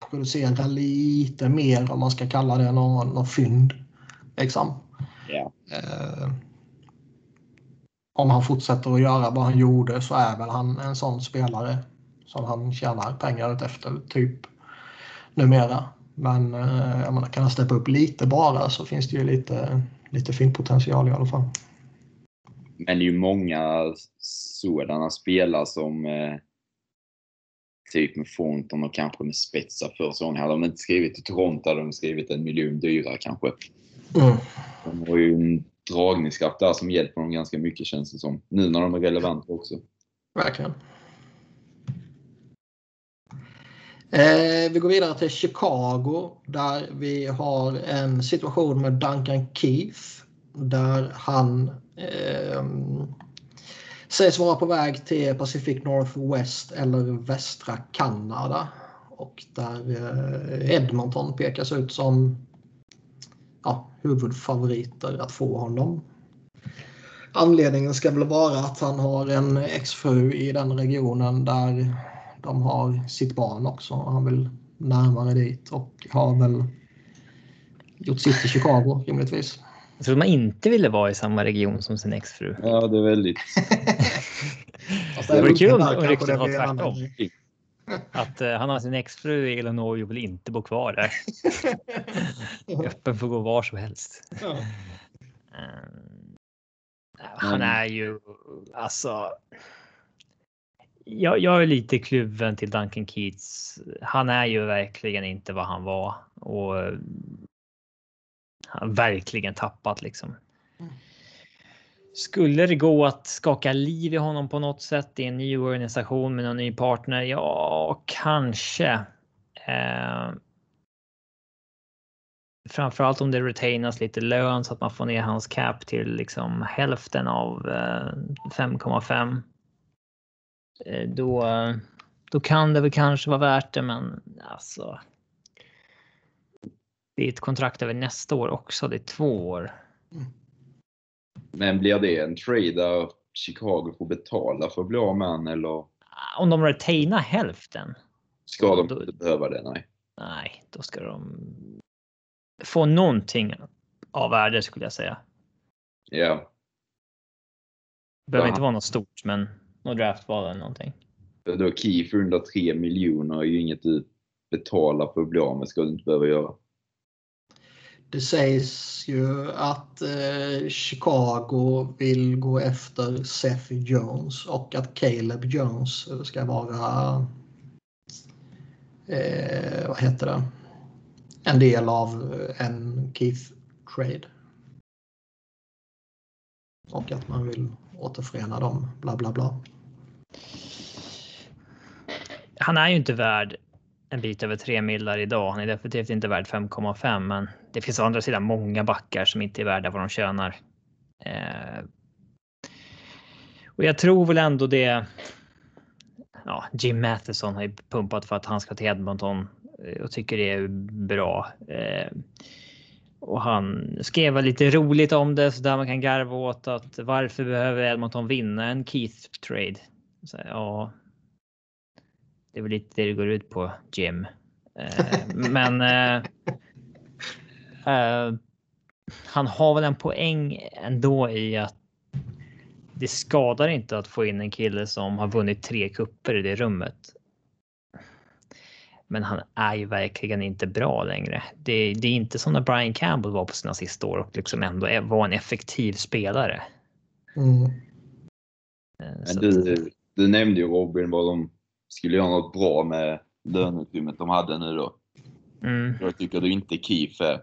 Speaker 1: producera lite mer om man ska kalla det någon, någon fynd. Liksom.
Speaker 3: Ja.
Speaker 1: Eh, om han fortsätter att göra vad han gjorde så är väl han en sån spelare som han tjänar pengar efter typ numera. Men eh, jag menar, kan han steppa upp lite bara så finns det ju lite, lite fyndpotential i alla fall.
Speaker 3: Men det är ju många sådana spelare som eh, typ med Fonton och kanske med Spetsa för så Hade de inte skrivit till Toronto hade de skrivit en miljon dyrare kanske.
Speaker 1: Mm.
Speaker 3: De har ju en dragningskraft där som hjälper dem ganska mycket känns det som. Nu när de är relevanta också.
Speaker 1: Verkligen. Eh, vi går vidare till Chicago där vi har en situation med Duncan Keith där han eh, sägs vara på väg till Pacific Northwest eller västra Kanada och där eh, Edmonton pekas ut som ja, huvudfavoriter att få honom. Anledningen ska väl vara att han har en exfru i den regionen där de har sitt barn också. Han vill närmare dit och har väl gjort sitt i Chicago rimligtvis.
Speaker 2: Jag tror man inte ville vara i samma region som sin exfru.
Speaker 3: Ja, det är väldigt... [laughs]
Speaker 2: Det vore kul om ryktet var tvärtom. Att eh, han har sin exfru i Illinois och vill inte bo kvar där. [laughs] Öppen för att gå var som helst.
Speaker 1: Ja.
Speaker 2: Ehm, han är ju alltså. Jag, jag är lite kluven till Duncan Keats. Han är ju verkligen inte vad han var och han verkligen tappat liksom.
Speaker 1: Mm.
Speaker 2: Skulle det gå att skaka liv i honom på något sätt i en ny organisation med en ny partner? Ja, kanske. Eh, framförallt om det retainas lite lön så att man får ner hans cap till liksom hälften av eh, 5,5. Eh, då, då kan det väl kanske vara värt det, men alltså. Det är ett kontrakt över nästa år också. Det är två år.
Speaker 3: Men blir det en trade där Chicago får betala för att bli av med han, eller
Speaker 2: Om de retainar hälften.
Speaker 3: ska de
Speaker 2: Då-
Speaker 3: inte behöva det? Nej.
Speaker 2: Nej, då ska de få någonting av värde skulle jag säga.
Speaker 3: Ja,
Speaker 2: Det behöver
Speaker 3: Ja.
Speaker 2: inte vara något stort, men något draftval eller någonting.
Speaker 3: då Keefe under 3 miljoner är ju inget du betalar för att bli av med, ska du inte behöva göra.
Speaker 1: Det sägs ju att eh, Chicago vill gå efter Seth Jones och att Caleb Jones ska vara eh, vad heter det? En del av en Keith trade. Och att man vill återförena dem, bla bla bla.
Speaker 2: Han är ju inte värd en bit över 3 millar idag. Han är definitivt inte värd 5,5, men det finns å andra sidan många backar som inte är värda vad de tjänar. Eh, och jag tror väl ändå det. Ja, Jim Matheson har ju pumpat för att han ska till Edmonton eh, och tycker det är bra. Eh, och han skrev lite roligt om det så där man kan garva åt att varför behöver Edmonton vinna en Keith trade? Så, ja, det är väl lite det det går ut på, Jim. Eh, [laughs] men eh, eh, han har väl en poäng ändå i att det skadar inte att få in en kille som har vunnit tre kupper i det rummet. Men han är ju verkligen inte bra längre. Det, det är inte som när Brian Campbell var på sina sista år och liksom ändå var en effektiv spelare.
Speaker 1: Mm.
Speaker 2: Eh,
Speaker 3: Men du, du nämnde ju Robin vad de skulle göra något bra med löneutrymmet de hade nu då.
Speaker 2: mm.
Speaker 3: Jag tycker du inte Keith är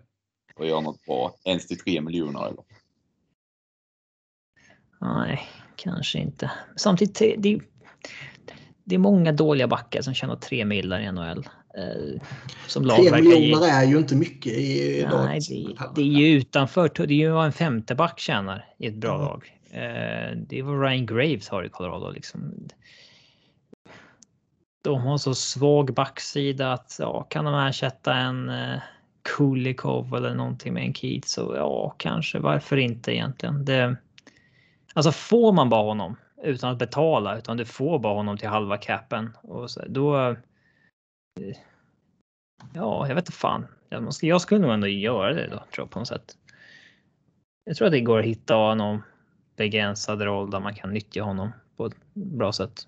Speaker 3: att göra något bra ens till 3 miljoner eller?
Speaker 2: Nej, kanske inte. Samtidigt, det, det, är många dåliga backar som tjänar tre millar i NHL. Eh, som lag
Speaker 1: Tre
Speaker 2: verkar ge-
Speaker 1: miljoner är ju inte mycket i
Speaker 2: Nej,
Speaker 1: dagens
Speaker 2: det, det är ju utanför. Det är ju vad en femte back tjänar i ett bra
Speaker 1: Ja.
Speaker 2: lag. Eh, det är vad Ryan Graves har i Colorado. Liksom. De har så svag backsida att ja, kan de ersätta en eh, Kulikov eller någonting med en Keith så ja, kanske. Varför inte egentligen? Det, alltså får man bara honom utan att betala, utan du får bara honom till halva capen och så, då. Eh, ja, jag vet inte fan. Jag, måste, jag skulle nog ändå göra det då, tror jag på något sätt. Jag tror att det går att hitta någon begränsad roll där man kan nyttja honom på ett bra sätt.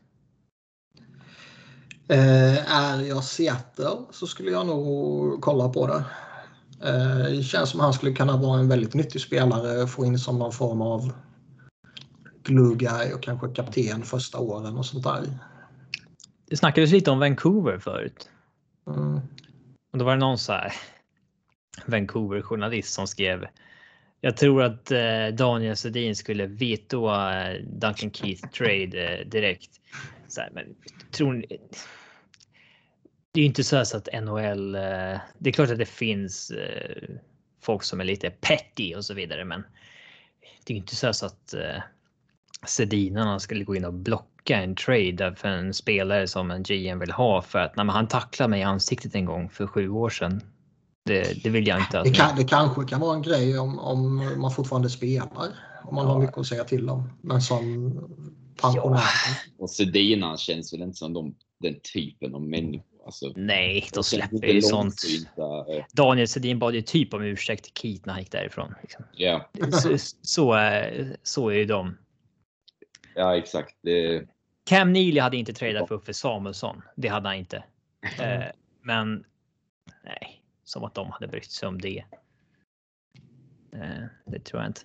Speaker 1: Eh, är jag Seattle så skulle jag nog kolla på det. Eh, det känns som han skulle kunna vara en väldigt nyttig spelare, få in som någon form av glue guy och kanske kapten första åren och sånt där.
Speaker 2: Det snackades lite om Vancouver förut.
Speaker 1: Mm.
Speaker 2: Och då var det någon så här Vancouver-journalist som skrev jag tror att eh, Daniel Sedin skulle vetoa eh, Duncan Keith trade eh, direkt. Så här, men tror ni? Det är ju inte så, här så att NHL. Eh, det är klart att det finns eh, folk som är lite petty och så vidare, men det är ju inte så, här så att eh, Sedinarna skulle gå in och blocka en trade för en spelare som en GM vill ha för att när han tacklade mig i ansiktet en gång för sju år sedan. Det, det vill jag inte att
Speaker 1: Det, kan, det kanske kan vara en grej om, om man fortfarande spelar. Om man
Speaker 2: Ja.
Speaker 1: har mycket att säga till om. Men som pensionär.
Speaker 3: Och Sedinarna känns väl inte som de, den typen av människor. Alltså,
Speaker 2: Nej,
Speaker 3: känns
Speaker 2: släpper ju sånt. Daniel Sedin bad ju typ om ursäkt till Keith när han gick därifrån. Liksom.
Speaker 3: Ja,
Speaker 2: Så, så, är- så är ju de.
Speaker 3: ja, exakt. Det,
Speaker 2: Cam Neely hade inte tradat för Uffe Samuelsson. Det hade han inte. [laughs] Eh, men nej, som att de hade brytt sig om det. Eh, det tror jag inte.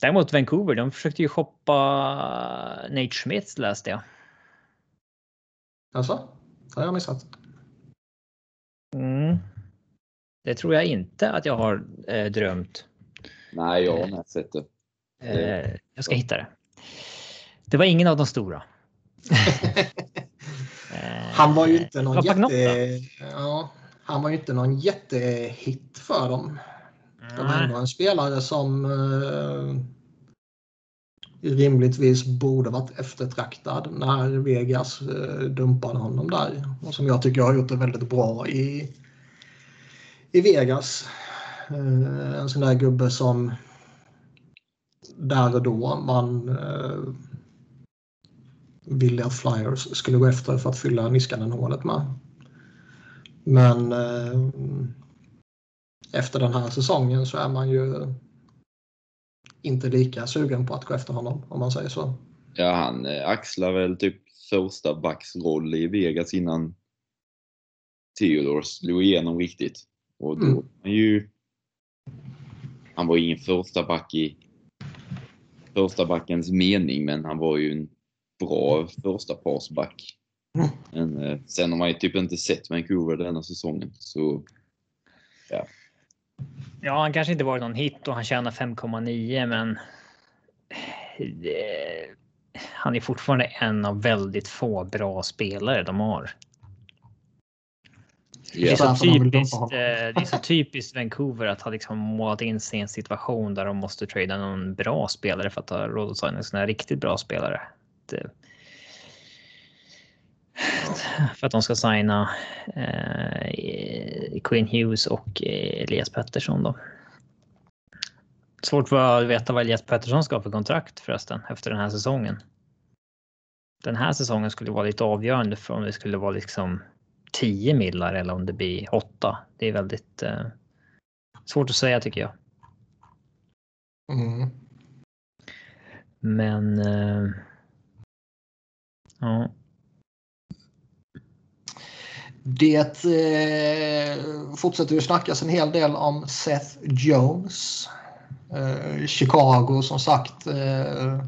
Speaker 2: Däremot Vancouver, de försökte ju shoppa Nate Schmidt läste jag.
Speaker 1: Alltså, det har jag missat.
Speaker 2: Mm. Det tror jag inte att jag har eh, drömt.
Speaker 3: nej, jag har med sett det.
Speaker 2: Eh, jag ska hitta det. Det var ingen av de stora. [laughs] Eh,
Speaker 1: Han var ju inte någon
Speaker 2: det var Pagnotta.
Speaker 1: jätte... Ja, han var ju inte någon jättehit för dem. De var ändå en spelare som eh, rimligtvis borde varit eftertraktad när Vegas eh, dumpade honom där. Och som jag tycker har gjort det väldigt bra i, i Vegas. Eh, en sån där gubbe som där och då man eh, ville att Flyers skulle gå efter för att fylla Niskanen-hålet med. Men eh, efter den här säsongen så är man ju inte lika sugen på att gå efter honom om man säger så.
Speaker 3: Ja, han eh, axlar väl typ första backs roll i Vegas innan Theodore slog igenom riktigt. Och då
Speaker 1: Mm.
Speaker 3: han ju... Han var ingen första back i första backens mening, men han var ju en bra första parsback.
Speaker 1: Mm.
Speaker 3: Men eh, sen har man ju typ inte sett Vancouver denna säsongen. Så
Speaker 2: Ja, han kanske inte varit någon hit och han tjänar 5,9 men det, han är fortfarande en av väldigt få bra spelare de har. Det är,
Speaker 3: ja,
Speaker 2: så typiskt, eh, det är så typiskt Vancouver att ha liksom målat in sig i en situation där de måste trada någon bra spelare för att ha råd att signa en sån här riktigt bra spelare. Det, för att de ska signa eh, Quinn Hughes och eh, Elias Pettersson då. Svårt för att veta vad Elias Pettersson ska ha för kontrakt förresten efter den här säsongen. Den här säsongen skulle vara lite avgörande för om det skulle vara liksom 10 millar eller om det blir 8. Det är väldigt eh, svårt att säga tycker jag.
Speaker 1: Mm.
Speaker 2: Men. Eh, ja.
Speaker 1: Det eh, fortsätter ju snackas en hel del om Seth Jones. Eh, Chicago som sagt eh,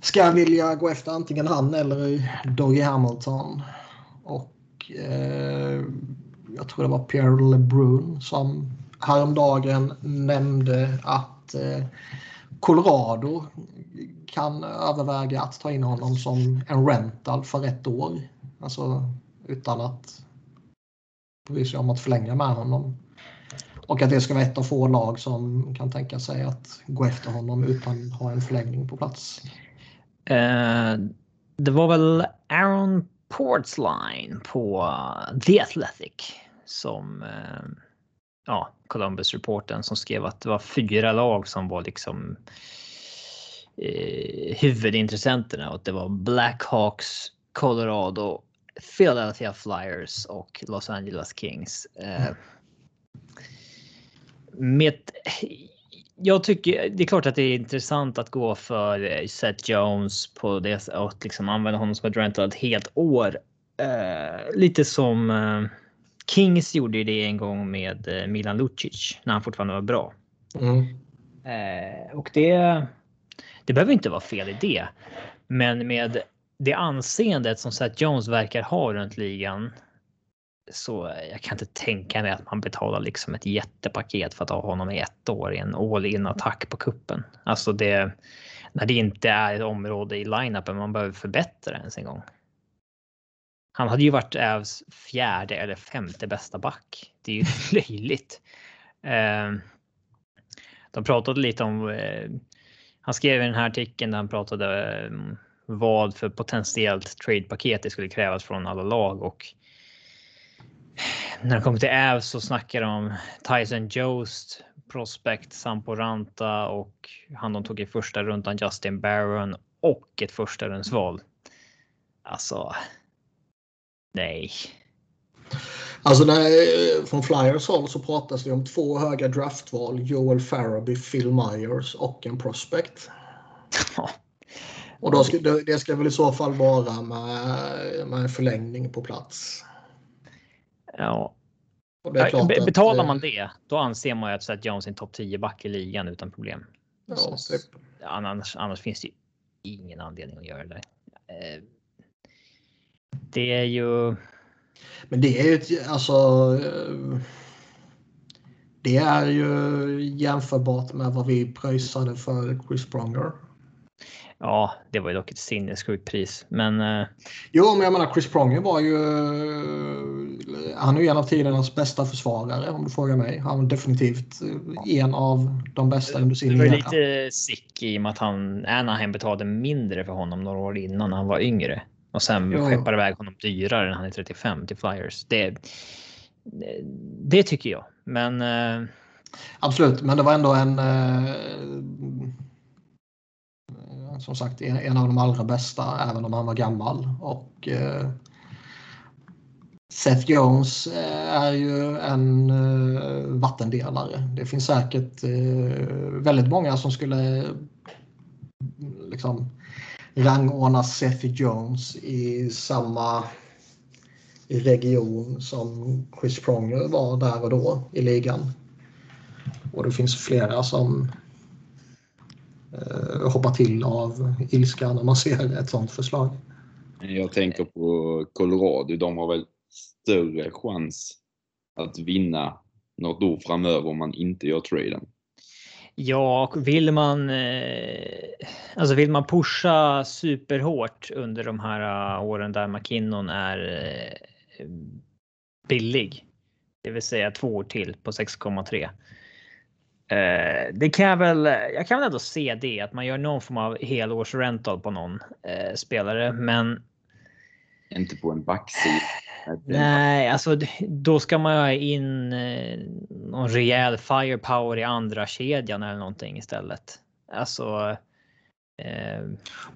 Speaker 1: ska vilja gå efter antingen han eller Doggy Hamilton. Och eh, jag tror det var Pierre LeBrun som häromdagen nämnde att eh, Colorado kan överväga att ta in honom som en rental för ett år. Alltså utan att bry sig om att förlänga med honom. Och att det ska vara ett av få lag som kan tänka sig att gå efter honom utan att ha en förlängning på plats.
Speaker 2: Uh, det var väl Aaron Portsline på eh, The Athletic som uh, ja, Columbus-reporten som skrev att det var fyra lag som var liksom eh, huvudintressenterna och det var Blackhawks, Colorado, Philadelphia Flyers och Los Angeles Kings. Eh, med, jag tycker det är klart att det är intressant att gå för eh, Seth Jones på det och liksom använda honom som ett rental ett helt år. Eh, lite som eh, Kings gjorde det en gång med eh, Milan Lucic när han fortfarande var bra. Mm. Eh, och det, det behöver inte vara fel idé. Men med det anseendet som Seth Jones verkar ha runt ligan. Så jag kan inte tänka mig att man betalar liksom ett jättepaket för att ha honom i ett år i en all in attack på kuppen. Alltså det när det inte är ett område i line-upen man behöver förbättra ens en gång. Han hade ju varit Ävs fjärde eller femte bästa back. Det är ju [laughs] löjligt. Eh, de pratade lite om. Eh, han skrev i den här artikeln där han pratade eh, vad för potentiellt tradepaket det skulle krävas från alla lag och när det kommer till Ävs så snackar de om Tyson Jost, Prospect, Samporanta och han de tog i första rundan Justin Barron och ett första rundsval. Alltså, Nej.
Speaker 1: Alltså när, från Flyers håll så pratas det om två höga draftval. Joel Farabee, Phil Myers och en prospect. Och då ska, det ska väl i så fall vara med, med en förlängning på plats.
Speaker 2: Ja. Be betalar man det, då anser man ju att Seth Jones är en topp 10 back i ligan utan problem. Ja, så, typ. annars, annars finns det ju ingen anledning att göra det. Eh, det är ju.
Speaker 1: Men det är ju ett, alltså. Det är ju jämförbart med vad vi pröjsade för Chris Pronger.
Speaker 2: Ja, det var ju dock ett sinnessjukt pris, men. Eh,
Speaker 1: jo, men jag menar Chris Pronger var ju. Han är ju en av tidernas bästa försvarare om du frågar mig. Han var definitivt en av de bästa under sin
Speaker 2: Det var lite sick i och med att han Anaheim betalade mindre för honom några år innan han var yngre. Och sen jo. skeppar iväg honom dyrare när han är 35 till Flyers. Det, det tycker jag. Men... Eh,
Speaker 1: Absolut, men det var ändå en... Eh, som sagt, en av de allra bästa, även om han var gammal. Och eh, Seth Jones är ju en vattendelare. Det finns säkert väldigt många som skulle liksom rangordna Seth Jones i samma region som Chris Pronger var där och då i ligan. Och det finns flera som eh, hoppar till av ilska när man ser ett sånt förslag.
Speaker 3: Jag tänker på Colorado. De har väl större chans att vinna något år framöver om man inte gör traden.
Speaker 2: Ja, vill man, eh, alltså vill man pusha superhårt under de här eh, åren där McKinnon är eh, billig, det vill säga två år till på 6,3. Det kan jag väl. Jag kan väl ändå se det att man gör någon form av helårsrental på någon spelare, men.
Speaker 3: Inte på en backsida.
Speaker 2: Nej, alltså då ska man ha in eh, någon rejäl firepower i andra kedjan eller någonting istället. Alltså.
Speaker 1: Eh...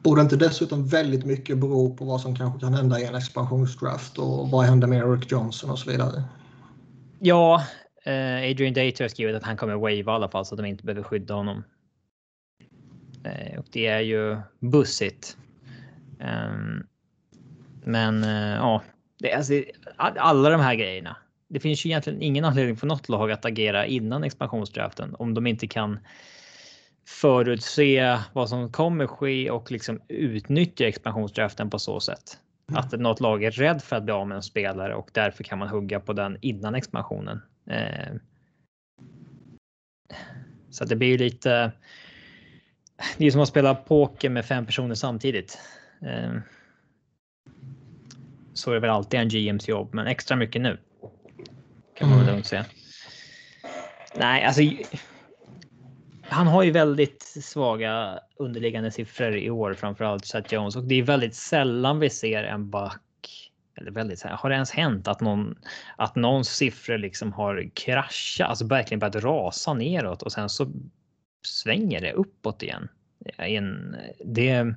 Speaker 1: Borde inte dessutom väldigt mycket bero på vad som kanske kan hända i en expansionsdraft och vad händer med Eric Johnson och så vidare?
Speaker 2: Ja, eh, Adrian Dater har skrivit att han kommer wave i alla fall så att de inte behöver skydda honom. Eh, och det är ju bussigt. Um, men eh, ja, Det, alltså, alla de här grejerna. Det finns ju egentligen ingen anledning för något lag att agera innan expansionsdraften om de inte kan förutse vad som kommer ske och liksom utnyttja expansionsdraften på så sätt. Mm. Att något lag är rädd för att bli av med en spelare och därför kan man hugga på den innan expansionen. Eh, så det blir ju lite. Det är som att spela poker med fem personer samtidigt. Eh, så är det väl alltid en GMs jobb, men extra mycket nu. Kan man väl mm. lugnt säga. Nej, alltså. Han har ju väldigt svaga underliggande siffror i år, framförallt Seth Jones och det är väldigt sällan vi ser en back. Eller väldigt sällan. Har det ens hänt att någon att någons siffror liksom har kraschat, alltså verkligen börjat rasa neråt och sen så svänger det uppåt igen? En, det.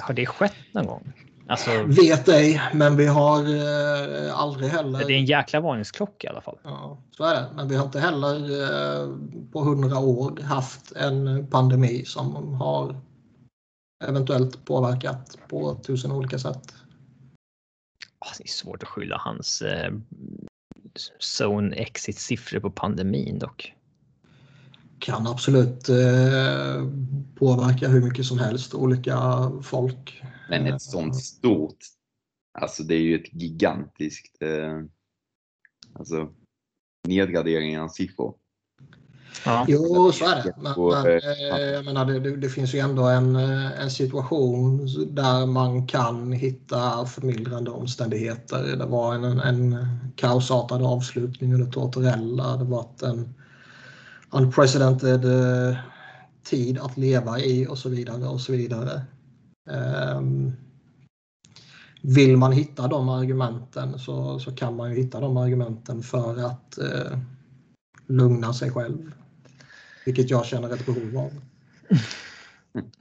Speaker 2: Har det skett någon gång?
Speaker 1: Alltså, Vet ej, men vi har eh, aldrig heller...
Speaker 2: Det är en jäkla varningsklocka i alla fall.
Speaker 1: Ja, så är det. Men vi har inte heller eh, på hundra år haft en pandemi som har eventuellt påverkat på tusen olika sätt.
Speaker 2: Det är svårt att skylla hans eh, zone exit siffror på pandemin dock.
Speaker 1: Kan absolut eh, påverka hur mycket som helst olika folk.
Speaker 3: Men ett sånt stort, alltså det är ju ett gigantiskt, eh, alltså nedgradering av siffror.
Speaker 1: Ja. Jo, så är det. Men, men eh, jag menar, det, det, finns ju ändå en, eh, en situation där man kan hitta förmildrande omständigheter. Det var en, en kaosartad avslutning under Tortorella. Det var en unprecedented eh, tid att leva i och så vidare och så vidare. Ehm, vill man hitta de argumenten så, så kan man ju hitta de argumenten för att eh, lugna sig själv. Vilket jag känner ett behov av. [laughs]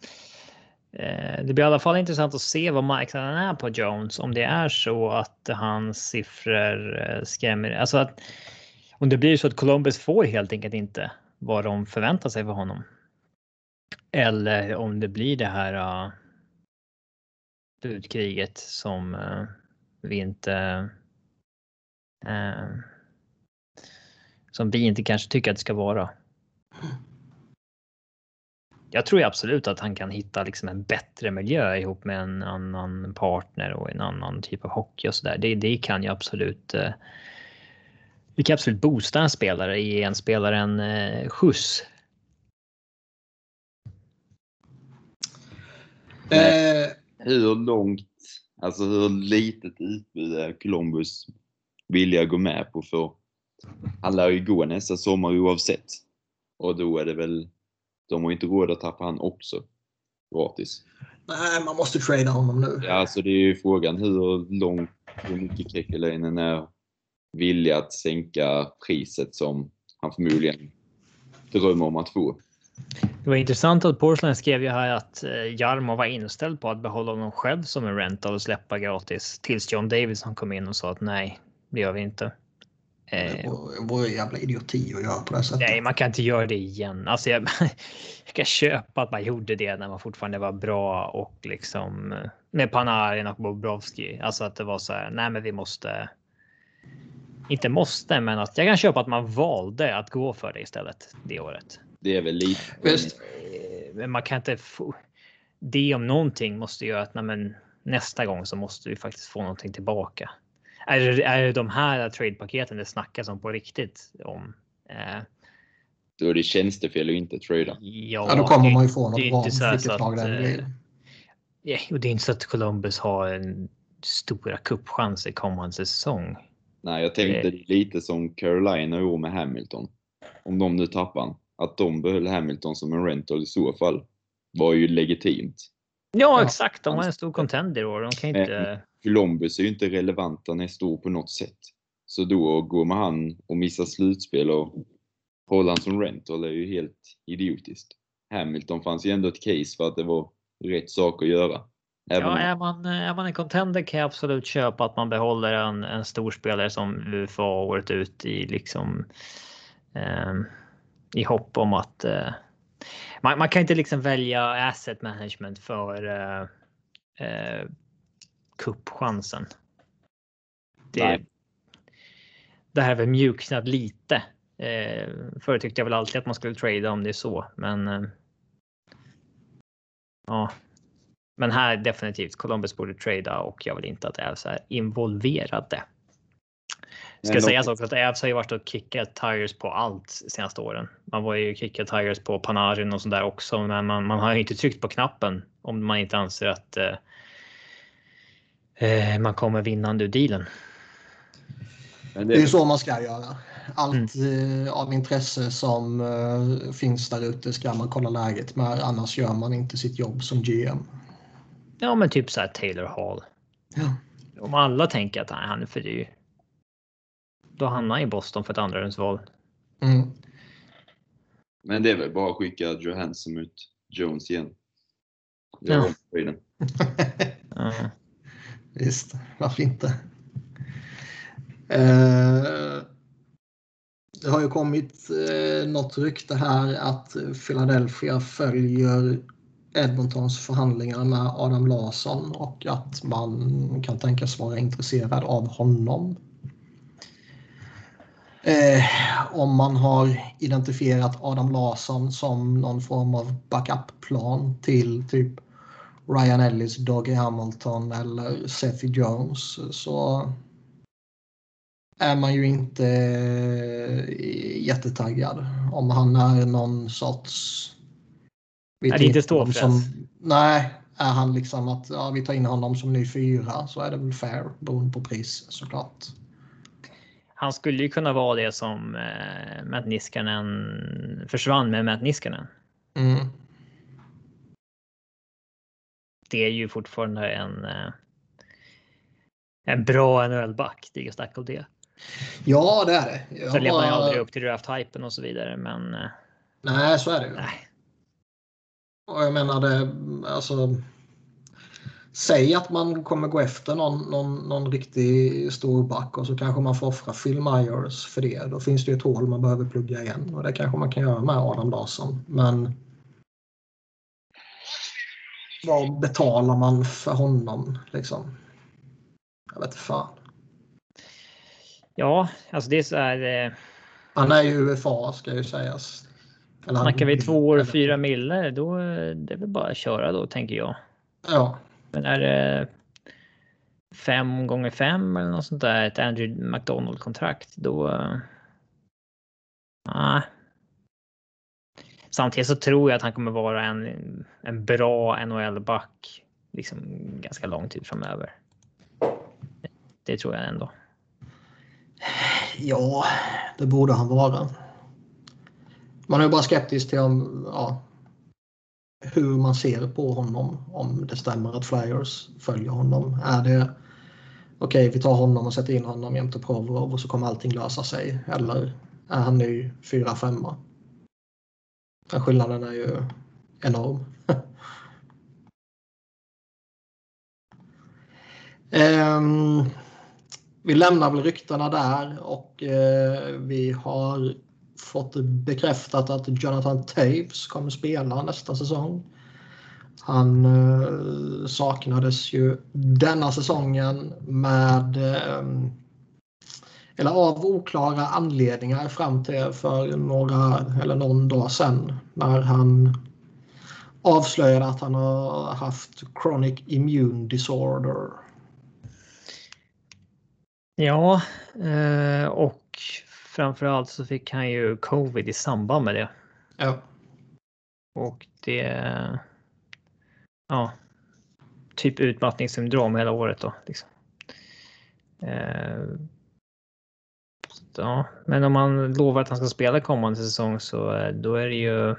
Speaker 2: Eh, det blir i alla fall intressant att se vad marknaden är på Jones. Om det är så att hans siffror eh, skrämmer. Alltså att om det blir så att Columbus får helt enkelt inte vad de förväntar sig för honom. Eller om det blir det här ah, budkriget som eh, vi inte eh, som vi inte kanske tycker att det ska vara. Jag tror absolut att han kan hitta liksom en bättre miljö ihop med en annan partner och en annan typ av hockey och så där. Det, det kan ju absolut Eh, vi kan absolut boosta en spelare, ge en spelare en eh, skjuts.
Speaker 3: Eh. Hur långt, alltså hur litet utbud är Columbus villiga gå med på för alla ju gå nästa sommar oavsett. Och då är det väl, de har inte råd att tappa han också gratis.
Speaker 1: Nej, man måste trada honom nu.
Speaker 3: Ja, alltså det är ju frågan hur långt, hur mycket Kekkeläinen är villig att sänka priset som han förmodligen drömmer om att få.
Speaker 2: Det var intressant att Porcelain skrev ju här att eh, Jarmo var inställd på att behålla honom själv som en rental och släppa gratis tills John Davidson kom in och sa att nej, det gör vi inte.
Speaker 1: Det vore jävla idioti att göra på det sättet.
Speaker 2: Nej, man kan inte göra det igen. Alltså jag, [laughs] jag kan köpa att man gjorde det när man fortfarande var bra och liksom med Panarin och Bobrovski. Alltså att det var så här. Nej, men vi måste inte måste, men att jag kan köpa att man valde att gå för det istället det året.
Speaker 3: Det är väl lite.
Speaker 2: Visst. Eh, men man kan inte få. Det om någonting måste göra att men, nästa gång så måste vi faktiskt få någonting tillbaka. Är det, är det de här trade-paketen det snackas om på riktigt om? Eh,
Speaker 3: då är det tjänstefel att inte trada.
Speaker 1: Ja, ja, då kommer man ju få något bra vilket lag det blir.
Speaker 2: Eh, ja, och det är inte så att Columbus har en stora kuppchanser kommande säsong.
Speaker 3: Nej, jag tänkte det... lite som Carolina i år med Hamilton. Om de nu tappar Att de behöll Hamilton som en rental i så fall var ju legitimt.
Speaker 2: Ja, exakt. De har en stor contender i år. De kan inte...
Speaker 3: Columbus är ju inte relevanta nästa år på något sätt. Så då går med han och missar slutspel och håller han som rental är ju helt idiotiskt. Hamilton fanns ju ändå ett case för att det var rätt sak att göra.
Speaker 2: Även ja, är man, är man en contender kan jag absolut köpa att man behåller en, en stor spelare som UFA året ut i liksom eh, i hopp om att eh, man, man, kan inte liksom välja asset management för eh, eh, kuppchansen. det, det här har väl mjuknat lite. Eh, förr tyckte jag väl alltid att man skulle trada om det är så, men. Eh, ja, men här definitivt. Columbus borde trada och jag vill inte att Avs är involverade. Ska
Speaker 3: Men
Speaker 2: sägas också att Avs har ju varit och kickat tires på allt senaste åren. Man var ju kickat tires på Panarin och sådär också, men man, man har ju inte tryckt på knappen om man inte anser att eh, eh, man kommer vinnande ur dealen.
Speaker 3: Men
Speaker 1: Det är ju
Speaker 3: det,
Speaker 1: så man ska göra. Allt eh, av intresse som eh, finns där ute ska man kolla läget med. Annars gör man inte sitt jobb som GM.
Speaker 2: Ja, men typ så här Taylor Hall.
Speaker 1: Ja.
Speaker 2: Om alla tänker att nej, han är för dyr. Då hamnar han i Boston för ett andrarumsval.
Speaker 1: Mm.
Speaker 3: men det är väl bara att skicka Johansson ut Jones igen.
Speaker 2: Ja. [laughs] Ja.
Speaker 1: Visst, varför inte? Eh, det har ju kommit eh, något rykte här att Philadelphia följer Edmontons förhandlingar med Adam Larsson och att man kan tänkas vara intresserad av honom. Eh, om man har identifierat Adam Larsson som någon form av backup-plan till typ Ryan Ellis, Dougie Hamilton eller Seth Jones så är man ju inte eh, jättetaggad. Om han är någon sorts...
Speaker 2: Är det inte ståfräs?
Speaker 1: som- Nej, är han liksom att ja, vi tar in honom som ny fyra så är det väl fair beroende på pris såklart.
Speaker 2: Han skulle ju kunna vara det som eh, Matt Niskanen försvann med Matt Niskanen.
Speaker 1: Mm.
Speaker 2: Det är ju fortfarande en. Eh, en bra NHL-back. Det är ju snack om det.
Speaker 1: Ja, det är det. Jag
Speaker 2: Sen lever man ju aldrig upp till draft-hypen och så vidare, men eh,
Speaker 1: Nej, så är det ju.
Speaker 2: nej.
Speaker 1: Och jag menar det, alltså. Säg att man kommer gå efter någon, någon, någon riktig stor back och så kanske man får offra Phil Myers för det. Då finns det ju ett hål man behöver plugga igen och det kanske man kan göra med Adam Larsson. Men vad betalar man för honom liksom? Jag vet fan.
Speaker 2: Ja, alltså det är så här. Eh,
Speaker 1: Han är ju UFA ska ju sägas.
Speaker 2: Snackar vi två år och fyra miller, då eh, det är väl bara att köra då tänker jag.
Speaker 1: Ja,
Speaker 2: men är det 5 gånger 5 eller något sånt där, ett Andrew McDonald kontrakt, då. eh, Nej. Samtidigt så tror jag att han kommer vara en, en bra NHL-back liksom ganska lång tid framöver. Det tror jag ändå.
Speaker 1: Ja, det borde han vara. Man är ju bara skeptisk till om, ja, hur man ser på honom. Om det stämmer att Flyers följer honom. Är det okej, vi tar honom och sätter in honom jämte Provorov och så kommer allting lösa sig. Eller är han ny 4-5? Den skillnaden är ju enorm. um, [laughs] vi lämnar väl ryktena där och eh, vi har fått bekräftat att Jonathan Taves kommer spela nästa säsong. Han eh, saknades ju denna säsongen med eh, eller av oklara anledningar fram till för några eller någon dag sedan när han avslöjade att han har haft chronic immune disorder.
Speaker 2: Ja, eh, och framförallt så fick han ju covid i samband med det.
Speaker 1: Ja.
Speaker 2: Och det... Ja. Typ utmattningssyndrom hela året då. Liksom. Eh, ja, men om man lovar att han ska spela kommande säsong så eh, då är det ju...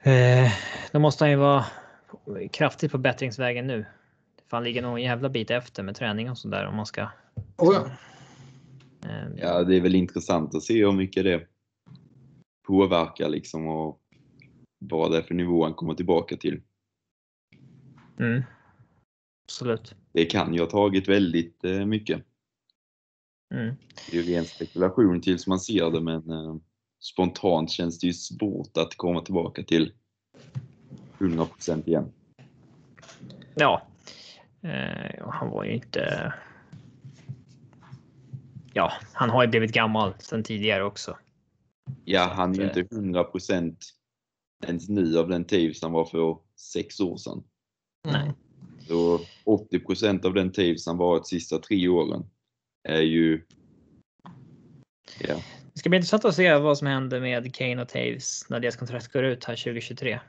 Speaker 2: Eh, då måste han ju vara kraftigt på bättringsvägen nu. För han ligger nog en jävla bit efter med träning och sådär om man ska...
Speaker 1: Oh ja.
Speaker 2: Eh,
Speaker 3: Ja, det är väl intressant att se hur mycket det påverkar liksom och vad det är för nivå han kommer tillbaka till.
Speaker 2: Mm. Absolut.
Speaker 3: Det kan ju ha tagit väldigt eh, mycket.
Speaker 2: Mm.
Speaker 3: Det är ju ren spekulation tills man ser det men eh, spontant känns det ju svårt att komma tillbaka till 100% igen.
Speaker 2: Ja. Eh, han var ju inte... ja, han har ju blivit gammal sedan tidigare också.
Speaker 3: Ja, han är ju inte 100 procent ens nu av den Taves han var för sex år sedan.
Speaker 2: Nej.
Speaker 3: Så 80 procent av den Taves han varit de sista tre åren är ju... Ja,
Speaker 2: Det ska bli intressant att se vad som händer med Kane och Taves när deras kontrakt går ut här 2023.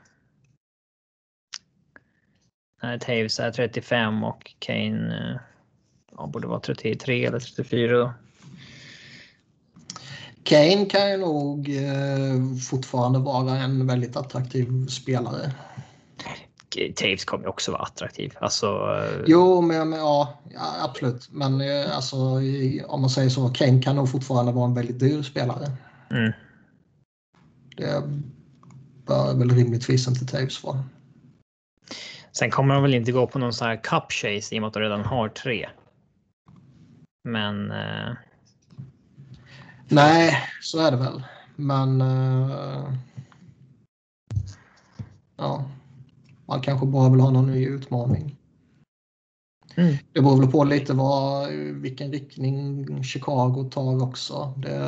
Speaker 2: När Taves är 35 och Kane eh, ja, borde vara 33 eller 34 då.
Speaker 1: Kane kan ju nog eh, fortfarande vara en väldigt attraktiv spelare.
Speaker 2: Taves kommer ju också vara attraktiv. Alltså, eh,
Speaker 1: Jo, men, men ja, ja, absolut. Men eh, alltså, om man säger så, Kane kan nog fortfarande vara en väldigt dyr spelare.
Speaker 2: mm,
Speaker 1: Det bör väl rimligtvis inte Taves vara.
Speaker 2: Sen kommer de väl inte gå på någon sån här cup chase i och med att de redan har tre. Men eh,
Speaker 1: Nej, så är det väl. Men... eh, ja. Man kanske bara vill ha någon ny utmaning.
Speaker 2: Mm.
Speaker 1: Det beror väl på lite vad, vilken riktning Chicago tar också. Det,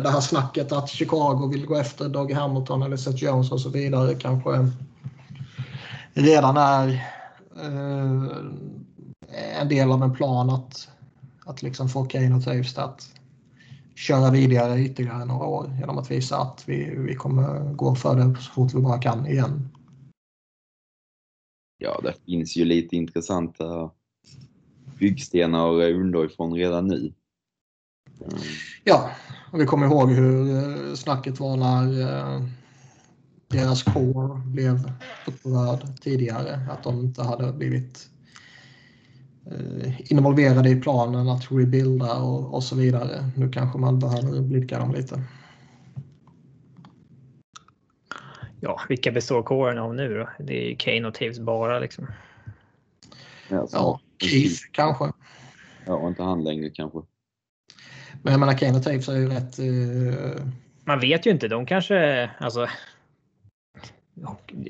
Speaker 1: det här snacket att Chicago vill gå efter Doug Hamilton eller Seth Jones och så vidare kanske redan är eh, en del av en plan att, att liksom få Kane och Taves att köra vidare ytterligare några år genom att visa att vi, vi kommer gå för det så fort vi bara kan igen.
Speaker 3: ja, det finns ju lite intressanta byggstenar underifrån redan nu. Mm.
Speaker 1: Ja, och vi kommer ihåg hur eh, snacket var när eh, deras core blev upprörd tidigare. Att de inte hade blivit involverade i planen att rebuilda och, och så vidare. Nu kanske man behöver blidka dem lite.
Speaker 2: ja, vilka består kåren av nu då? Det är ju Kane och Taves bara liksom.
Speaker 3: Ja, så-
Speaker 1: Ja, Keith kanske.
Speaker 3: Ja, inte han längre kanske.
Speaker 1: Men jag menar Kane och Taves är ju rätt... Eh,
Speaker 2: Man vet ju inte. De kanske alltså.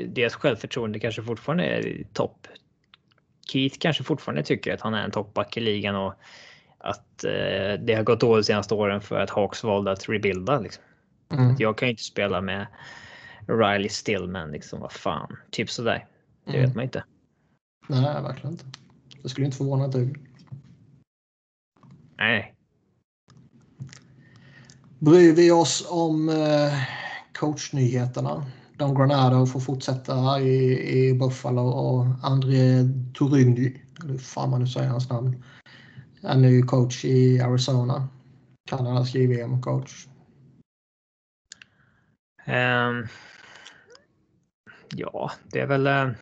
Speaker 2: Deras självförtroende kanske fortfarande är topp. Keith kanske fortfarande tycker att han är en toppback i ligan och att eh, det har gått dåligt senaste åren för att Hawks valde att rebuilda. Liksom.
Speaker 1: mm,
Speaker 2: Jag kan ju inte spela med Riley Stillman liksom. Vad fan, typ sådär. Det
Speaker 1: Mm.
Speaker 2: vet man inte.
Speaker 1: nej, nej, verkligen inte. Det skulle inte förvåna ett dugg.
Speaker 2: Nej,
Speaker 1: Bryr vi oss om eh, coachnyheterna? Don Granado får fortsätta i, i Buffalo och André Turindy, eller hur fan man nu säger hans namn, är ny coach i Arizona. Kanadas JVM-coach.
Speaker 2: Ehm, ja, det är väl en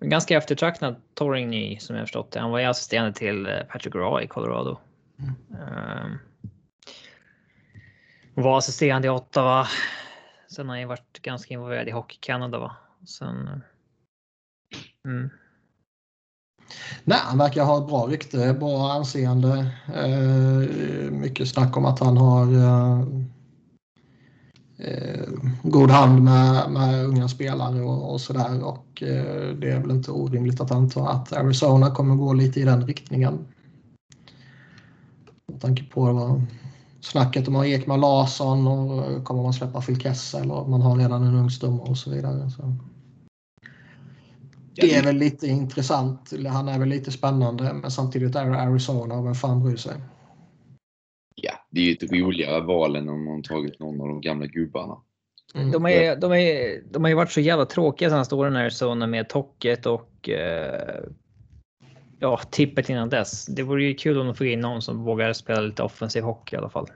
Speaker 2: ganska eftertraktad Torringny som jag förstått det. Han var ju assisterande till eh, Patrick Raw i Colorado. Ehm, var assisterande i Ottawa. Sen har han ju varit ganska involverad i Hockey Canada va. Sen. Mm.
Speaker 1: Nej, han verkar ha ett bra rykte, bra anseende. Eh, mycket snack om att han har eh, eh, god hand med, med unga spelare och, och sådär. Och eh, det är väl inte orimligt att anta att Arizona kommer gå lite i den riktningen. Med tanke på vad snacket om Ekman Larsson och kommer man släppa Phil Kessel och man har redan en ung och så vidare. Så. Det är väl lite intressant. Han är väl lite spännande men samtidigt är det Arizona och vem fan bryr sig?
Speaker 3: Ja, det är ju ett roligare val än om man tagit någon av de gamla gubbarna.
Speaker 1: Mm.
Speaker 2: De, är, de, är, de har ju varit så jävla tråkiga senaste åren Arizona med Tocket och eh, ja, tippet innan dess. Det vore ju kul om de får in någon som vågar spela lite offensiv hockey i alla fall.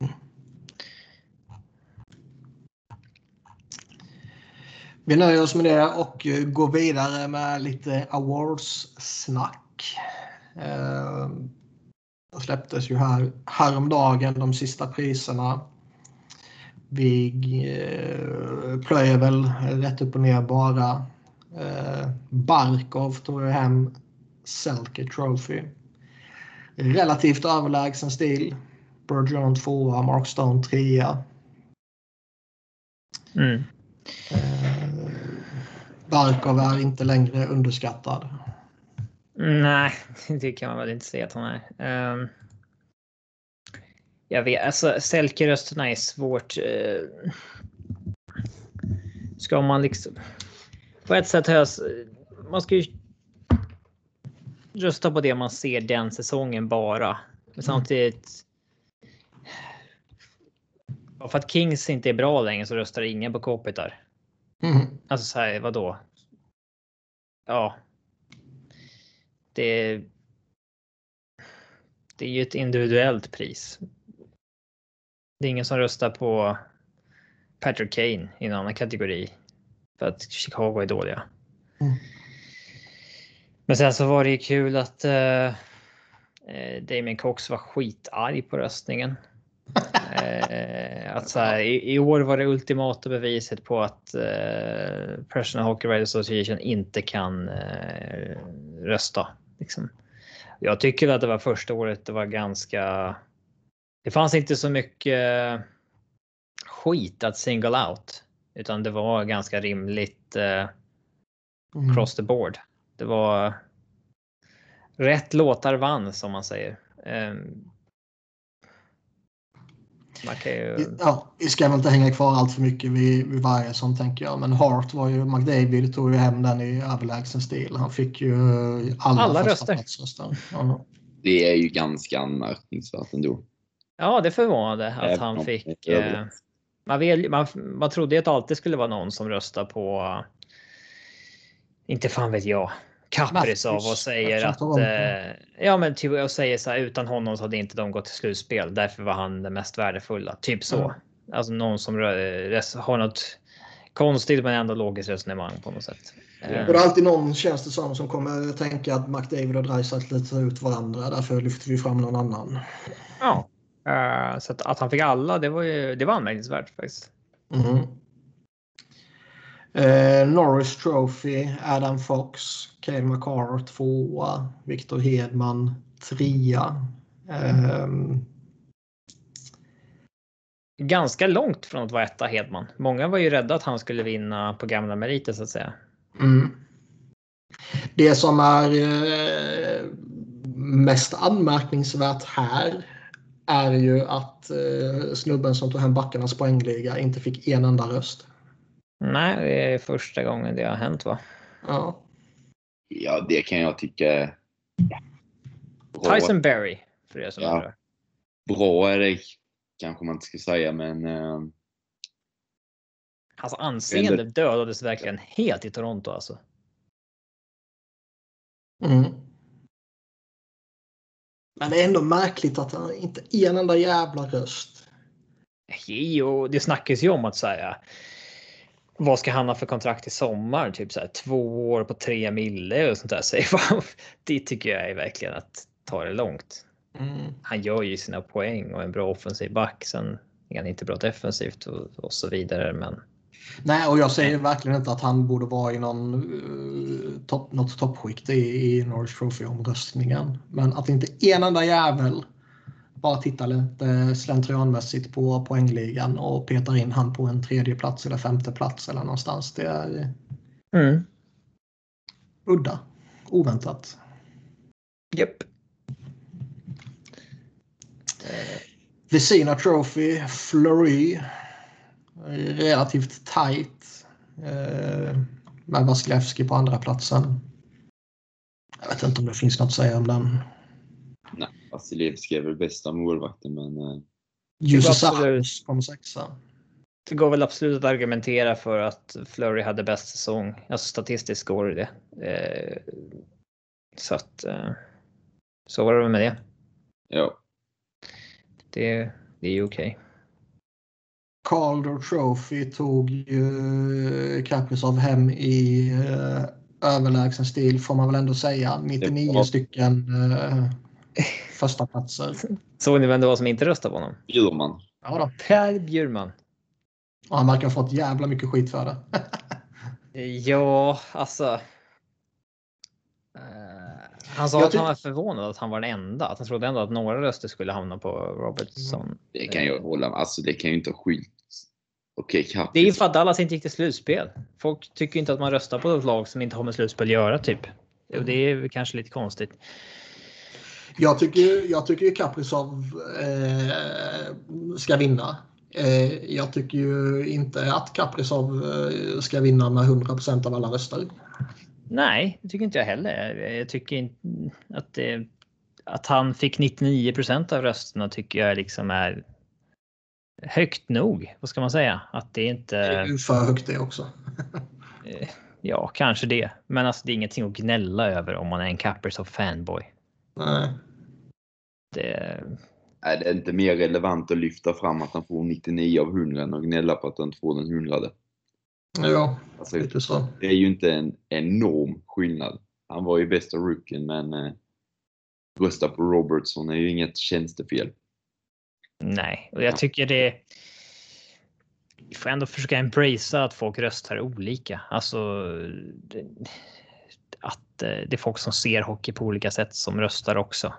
Speaker 2: Mm.
Speaker 1: Vi nöjer oss med det och går vidare med lite awards-snack. Eh, det släpptes ju här häromdagen de sista priserna. Vi eh, plöjer väl rätt upp och ner bara. Eh, Barkov tog hem Selke Trophy. Relativt överlägsen stil. Bergeron tvåa, Mark Stone trea.
Speaker 2: Mm.
Speaker 1: Eh, Barkov är inte längre underskattad.
Speaker 2: Nej, det kan man väl inte säga att han är. Ehm, Jag vet, alltså Selke-rösterna är svårt. Eh, ska man liksom... På ett sätt hörs... Man ska ju rösta på det man ser den säsongen bara. Men samtidigt. Bara för att Kings inte är bra längre så röstar ingen på Kopitar.
Speaker 1: Mm.
Speaker 2: Alltså så här, vadå? Ja. Det. Det är ju ett individuellt pris. Det är ingen som röstar på Patrick Kane i en annan kategori för att Chicago är dåliga.
Speaker 1: Mm.
Speaker 2: Men sen så var det ju kul att uh, Damien Cox var skitarg på röstningen. uh, [laughs] att så här, i, i, år var det ultimata beviset på att uh, Personal Hockey Writers Association inte kan rösta. Liksom. Jag tycker att det var första året det var ganska. Det fanns inte så mycket skit att single out utan det var ganska rimligt eh, mm. cross the board. Det var rätt låtar vann som man säger. Um,
Speaker 1: man kan ju... Ja, vi ska väl inte hänga kvar allt för mycket vid, vid varje sån tänker jag. Men Hart var ju, McDavid tog ju hem den i överlägsen stil. Han fick ju alla,
Speaker 2: alla röster.
Speaker 1: Ja.
Speaker 3: Det är ju ganska anmärkningsvärt ändå.
Speaker 2: Ja, det förvånade att han fick. Eh, man, väl, man, man trodde att det alltid skulle vara någon som röstar på. Inte fan vet jag. Kaprizov och säger att. Eh, ja, men typ och säger så här utan honom så hade inte de gått till slutspel. Därför var han den mest värdefulla. Typ så. Mm. Alltså någon som har något konstigt men ändå logiskt resonemang på något sätt.
Speaker 1: Det är alltid någon känns det som som kommer tänka att McDavid och Dreisaitl lite ut varandra. Därför lyfter vi fram någon annan.
Speaker 2: Ja, uh, så att, att, han fick alla, det var ju det var anmärkningsvärt faktiskt.
Speaker 1: Mm. Uh, Norris Trophy, Adam Fox, Cale McCarr tvåa, Victor Hedman trea. Um,
Speaker 2: ganska långt från att vara etta Hedman. Många var ju rädda att han skulle vinna på gamla meriter så att säga.
Speaker 1: Mm. Det som är eh, mest anmärkningsvärt här är ju att eh, snubben som tog hem backarnas poängliga inte fick en enda röst.
Speaker 2: Nej, det är första gången det har hänt va?
Speaker 1: Ja.
Speaker 3: Ja, det kan jag tycka.
Speaker 2: Bra. Tyson Berry, för er som ja. undrar.
Speaker 3: Bra är det kanske man inte ska säga, men... Uh...
Speaker 2: Hans anseende det... dödades verkligen helt i Toronto alltså.
Speaker 1: Mm. Men det är ändå märkligt att han inte en enda jävla röst.
Speaker 2: Jo, det snackas ju om att säga. Vad ska han ha för kontrakt i sommar? Typ så här, två år på tre mille och sånt där. [laughs] det tycker jag är verkligen att ta det långt.
Speaker 1: Mm.
Speaker 2: Han gör ju sina poäng och en bra offensiv back. Sen är han inte bra defensivt och, och så vidare. Men
Speaker 1: Nej, och jag säger verkligen inte att han borde vara i någon, uh, top, något toppskikt i, i Norris Trophy-omröstningen. Men att inte en enda jävel bara tittar lite slentrianmässigt på poängligan och petar in han på en tredje plats eller femte plats eller någonstans. Det är
Speaker 2: mm.
Speaker 1: udda. Oväntat.
Speaker 2: Japp. Yep.
Speaker 1: Vesina Trophy, Fleury relativt tight. Eh, med Vasilevski på andra platsen. Jag vet inte om det finns något att säga om den.
Speaker 3: Vasilevski är väl bästa målvakten men... Eh...
Speaker 1: Jussi kom sexa.
Speaker 2: Det går väl absolut att argumentera för att Flurry hade bäst säsong. Alltså statistiskt går det. Eh, så att... Eh, så var det med det.
Speaker 3: Ja.
Speaker 2: Det, det är ju okej. Okay.
Speaker 1: Calder Trophy tog ju Kaprizov hem i eh, överlägsen stil får man väl ändå säga. 99 stycken eh, första platser.
Speaker 2: Såg ni vem det var som inte röstade på honom?
Speaker 3: Bjurman.
Speaker 1: Ja då.
Speaker 2: Per Bjurman.
Speaker 1: Och han verkar ha fått jävla mycket skit för det. [laughs]
Speaker 2: ja, alltså. Han sa att han var förvånad att han var den enda. Att han trodde ändå att några röster skulle hamna på Robertson.
Speaker 3: Det kan jag hålla med. Alltså det kan ju inte ha skit. Okej, okay,
Speaker 2: Det är ju för att Dallas inte gick till slutspel. Folk tycker inte att man röstar på ett lag som inte har med slutspel att göra typ. Och det är kanske lite konstigt.
Speaker 1: Jag tycker, jag tycker ju Kaprizov eh, ska vinna. Eh, jag tycker ju inte att Kaprizov eh, ska vinna med 100% av alla röster.
Speaker 2: Nej, det tycker inte jag heller. Jag tycker inte att det, att han fick 99% av rösterna tycker jag liksom är högt nog. Vad ska man säga? Att det inte... Det
Speaker 1: är för högt det också.
Speaker 2: Eh, ja, kanske det. Men alltså det är ingenting att gnälla över om man är en Kaprizov fanboy.
Speaker 1: Nej.
Speaker 2: Det...
Speaker 3: Är det inte mer relevant att lyfta fram att han får 99 av 100 än att gnälla på att han inte får den hundrade?
Speaker 1: Ja, alltså, lite så.
Speaker 3: Det är ju inte en enorm skillnad. Han var ju bästa rookien men eh, rösta på Robertson är ju inget tjänstefel.
Speaker 2: Nej, och jag tycker det. Vi får ändå försöka embracea att folk röstar olika. Alltså. Det, det är folk som ser hockey på olika sätt som röstar också.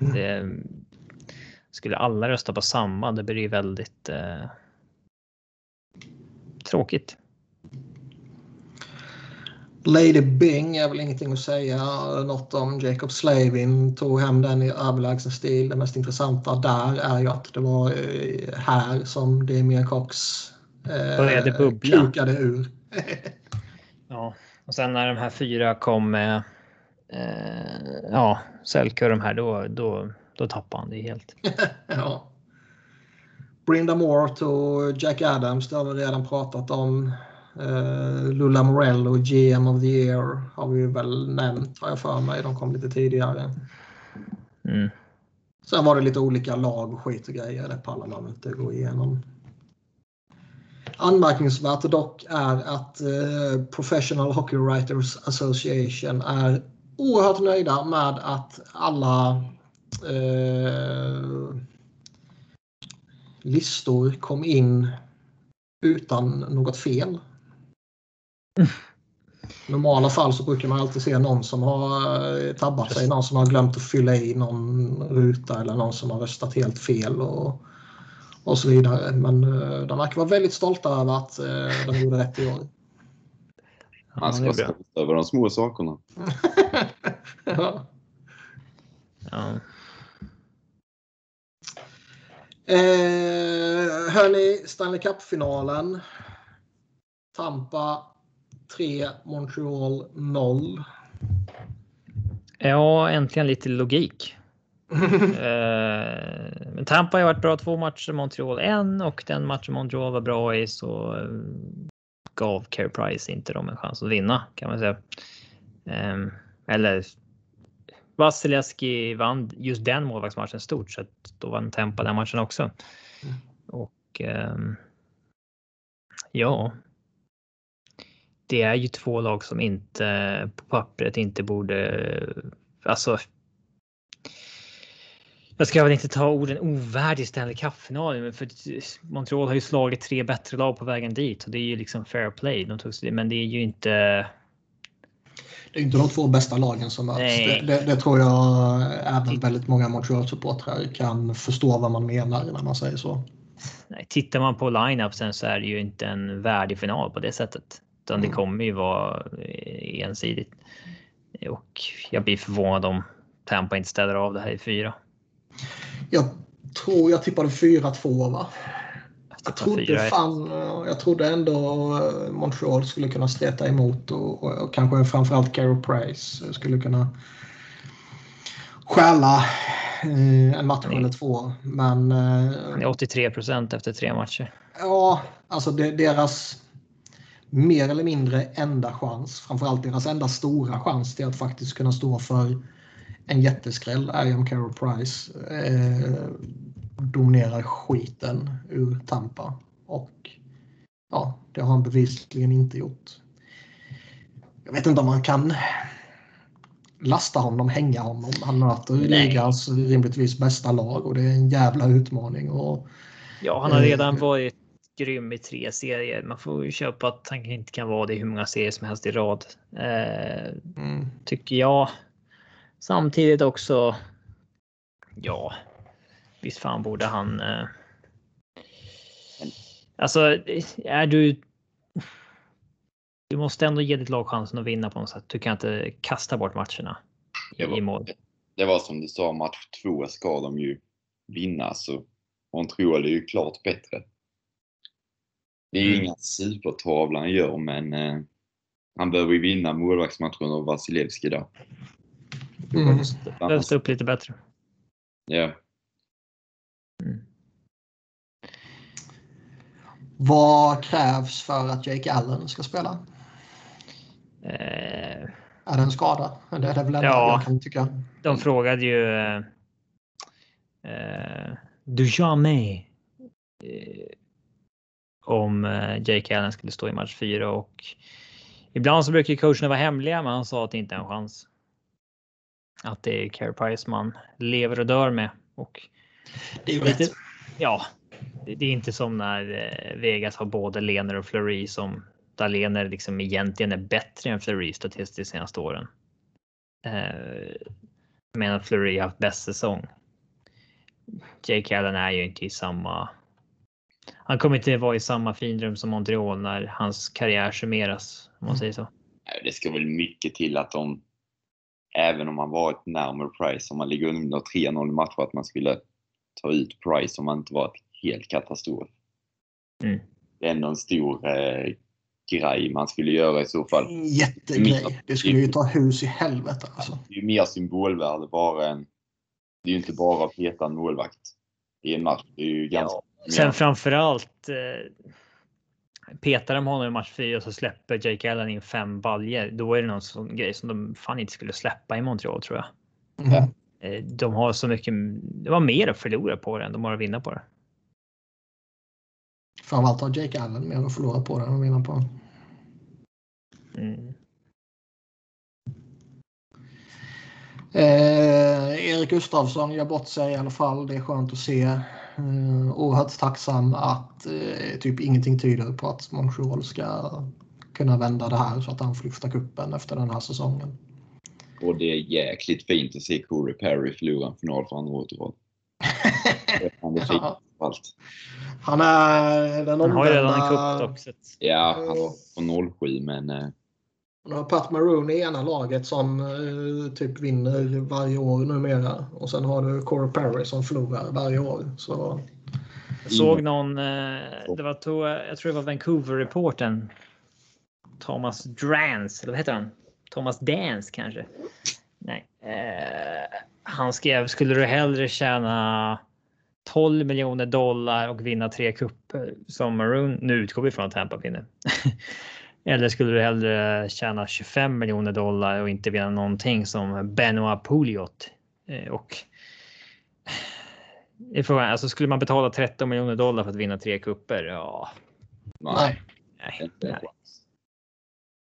Speaker 2: Mm. Det, skulle alla rösta på samma, det blir väldigt eh, tråkigt.
Speaker 1: Lady Bing är väl ingenting att säga något om. Jacob Slavin tog hem den i överlägsen stil. Det mest intressanta där är ju att det var eh, här som Damien Cox
Speaker 2: eh,
Speaker 1: kukade ur. [laughs]
Speaker 2: ja, och sen när de här fyra kom med eh, ja, Selke och de här, då, då, då tappade han det helt. [laughs]
Speaker 1: ja. Brinda Moore tog Jack Adams, det har vi redan pratat om. Uh, Lula Morello, GM of the Year har vi väl nämnt har jag för mig. De kom lite tidigare.
Speaker 2: Mm.
Speaker 1: Sen var det lite olika lag och skit och grejer. Det pallar man inte gå igenom. Anmärkningsvärt dock är att uh, Professional Hockey Writers Association är oerhört nöjda med att alla uh, listor kom in utan något fel. I normala fall så brukar man alltid se någon som har eh, tabbat sig, någon som har glömt att fylla i någon ruta eller någon som har röstat helt fel och, och så vidare. Men uh, de verkar vara väldigt stolta över att uh, de gjorde rätt i år.
Speaker 3: Man ska vara stolt över de små sakerna. [laughs]
Speaker 2: ja. ja.
Speaker 1: Eh, hörni, Stanley Cup-finalen. Tampa 3, Montreal 0.
Speaker 2: Ja, äntligen lite logik. [laughs] eh, Tampa har varit bra två matcher, Montreal en och den matchen Montreal var bra i så eh, gav Care Price inte dem en chans att vinna kan man säga. Eh, eller Vasilevski vann just den målvaktsmatchen stort så att då vann Tampa den matchen också. Mm. Och ehm, ja, det är ju två lag som inte på pappret inte borde, alltså. Jag ska väl inte ta orden ovärdig Stanley Cup-final, men för Montreal har ju slagit tre bättre lag på vägen dit och det är ju liksom fair play. De tog, men det är ju inte.
Speaker 1: Det är inte de två bästa lagen som möts. Det, det, det, tror jag även väldigt många Montreal-supportrar kan förstå vad man menar när man säger så.
Speaker 2: Nej, tittar man på line-upsen så är det ju inte en värdig final på det sättet. Utan mm. det kommer ju vara eh, ensidigt. Och jag blir förvånad om Tampa inte ställer av det här i fyra.
Speaker 1: Jag tror jag tippade 4-2 va? Jag trodde, fan, jag trodde ändå eh, Montreal skulle kunna streta emot och, och, och kanske framförallt Carey Price skulle kunna stjäla eh, en match eller två. Men...
Speaker 2: Eh, 83 procent efter tre matcher.
Speaker 1: Ja, alltså det, deras mer eller mindre enda chans, framförallt deras enda stora chans till att faktiskt kunna stå för en jätteskräll om Carol Price eh, dominerar skiten ur Tampa. Och ja, det har han bevisligen inte gjort. Jag vet inte om man kan lasta honom, hänga honom. Han möter ligans rimligtvis bästa lag och det är en jävla utmaning. Och,
Speaker 2: ja, han har redan eh, varit grym i tre serier. Man får ju köpa att han inte kan vara det i hur många serier som helst i rad. Eh, mm. Tycker jag. Samtidigt också. Ja, visst fan borde han. Eh, alltså, är du. Du måste ändå ge ditt lag chansen att vinna på något sätt. Du kan inte kasta bort matcherna i, i mål.
Speaker 3: det var som du sa, match två ska de ju vinna. Så Montreal är ju klart bättre. Det är ju
Speaker 2: Mm.
Speaker 3: inga supertavlor han gör, men eh, han behöver ju vinna målvaktsmatchen av Vasilevski där.
Speaker 1: Mm.
Speaker 2: Behövs upp lite bättre.
Speaker 3: Ja.
Speaker 1: Vad krävs för att Jake Allen ska spela?
Speaker 2: Eh,
Speaker 1: Är det en skada? Det är det väl
Speaker 2: Ja.
Speaker 1: jag kan tycka.
Speaker 2: de frågade ju eh, eh, Dujardin eh, om eh, Jake Allen skulle stå i match 4 och ibland så brukar coacherna vara hemliga, men han sa att det inte är en chans. Att det är Carey Price man lever och dör med och
Speaker 1: Det är ju
Speaker 2: Lite-
Speaker 1: rätt.
Speaker 2: Ja, det, det är inte som när eh, Vegas har både Lener och Fleury som där Lener liksom egentligen är bättre än Fleury statistiskt de senaste åren. Eh, men att Fleury har haft bäst säsong. Jake Allen är ju inte i samma. Han kommer inte vara i samma finrum som Montreal när hans karriär summeras om man säger så.
Speaker 3: Det ska väl mycket till att de, även om man varit närmare Price, om man ligger under 3-0 i matcher, att man skulle ta ut Price om man inte varit helt katastrof.
Speaker 2: Mm.
Speaker 3: Det är ändå en stor eh, grej man skulle göra i så fall.
Speaker 1: Jättegrej. Det skulle ju ta hus i helvete alltså.
Speaker 3: Det är ju mer symbolvärde bara än... Det är ju inte bara att peta en målvakt i en match. Det är ju ganska...
Speaker 2: Sen
Speaker 3: mer-
Speaker 2: framförallt eh, petar de honom i match 4 och så släpper Jake Allen in fem baljer. Då är det någon sån grej som de fan inte skulle släppa i Montreal tror jag.
Speaker 1: Mm.
Speaker 2: De har så mycket. Det var mer att förlora på det än de har att vinna på det.
Speaker 1: Framförallt har Jake Allen mer att förlora på det än att vinna på.
Speaker 2: Mm.
Speaker 1: Eh, Erik Gustafsson gör bort sig i alla fall. Det är skönt att se. Eh, oerhört tacksam att eh, typ ingenting tyder på att Montreal ska kunna vända det här så att han får lyfta kuppen efter den här säsongen.
Speaker 3: Och det är jäkligt fint att se Corey Perry förlora en final för andra året i rad. Allt.
Speaker 1: han är den
Speaker 2: Han har ju redan en
Speaker 1: omvända...
Speaker 2: cup dock.
Speaker 3: Ja, han var på 07 men
Speaker 1: man har Pat Maroon i ena laget som eh, typ vinner varje år numera. Och sen har du Corey Perry som förlorar varje år. Så
Speaker 2: Jag såg någon. eh, Det var to, jag tror det var Vancouver reporten. Thomas Drance, eller vad heter han? Thomas Dance kanske? Nej. Eh, han skrev skulle du hellre tjäna 12 miljoner dollar och vinna tre kupper som Maroon. Nu utgår vi från att Tampa vinner. Eller skulle du hellre tjäna 25 miljoner dollar och inte vinna någonting som Benoit Pouliot? Eh, och det är frågan, alltså skulle man betala 13 miljoner dollar för att vinna tre kupper? Ja,
Speaker 1: nej.
Speaker 2: nej, nej.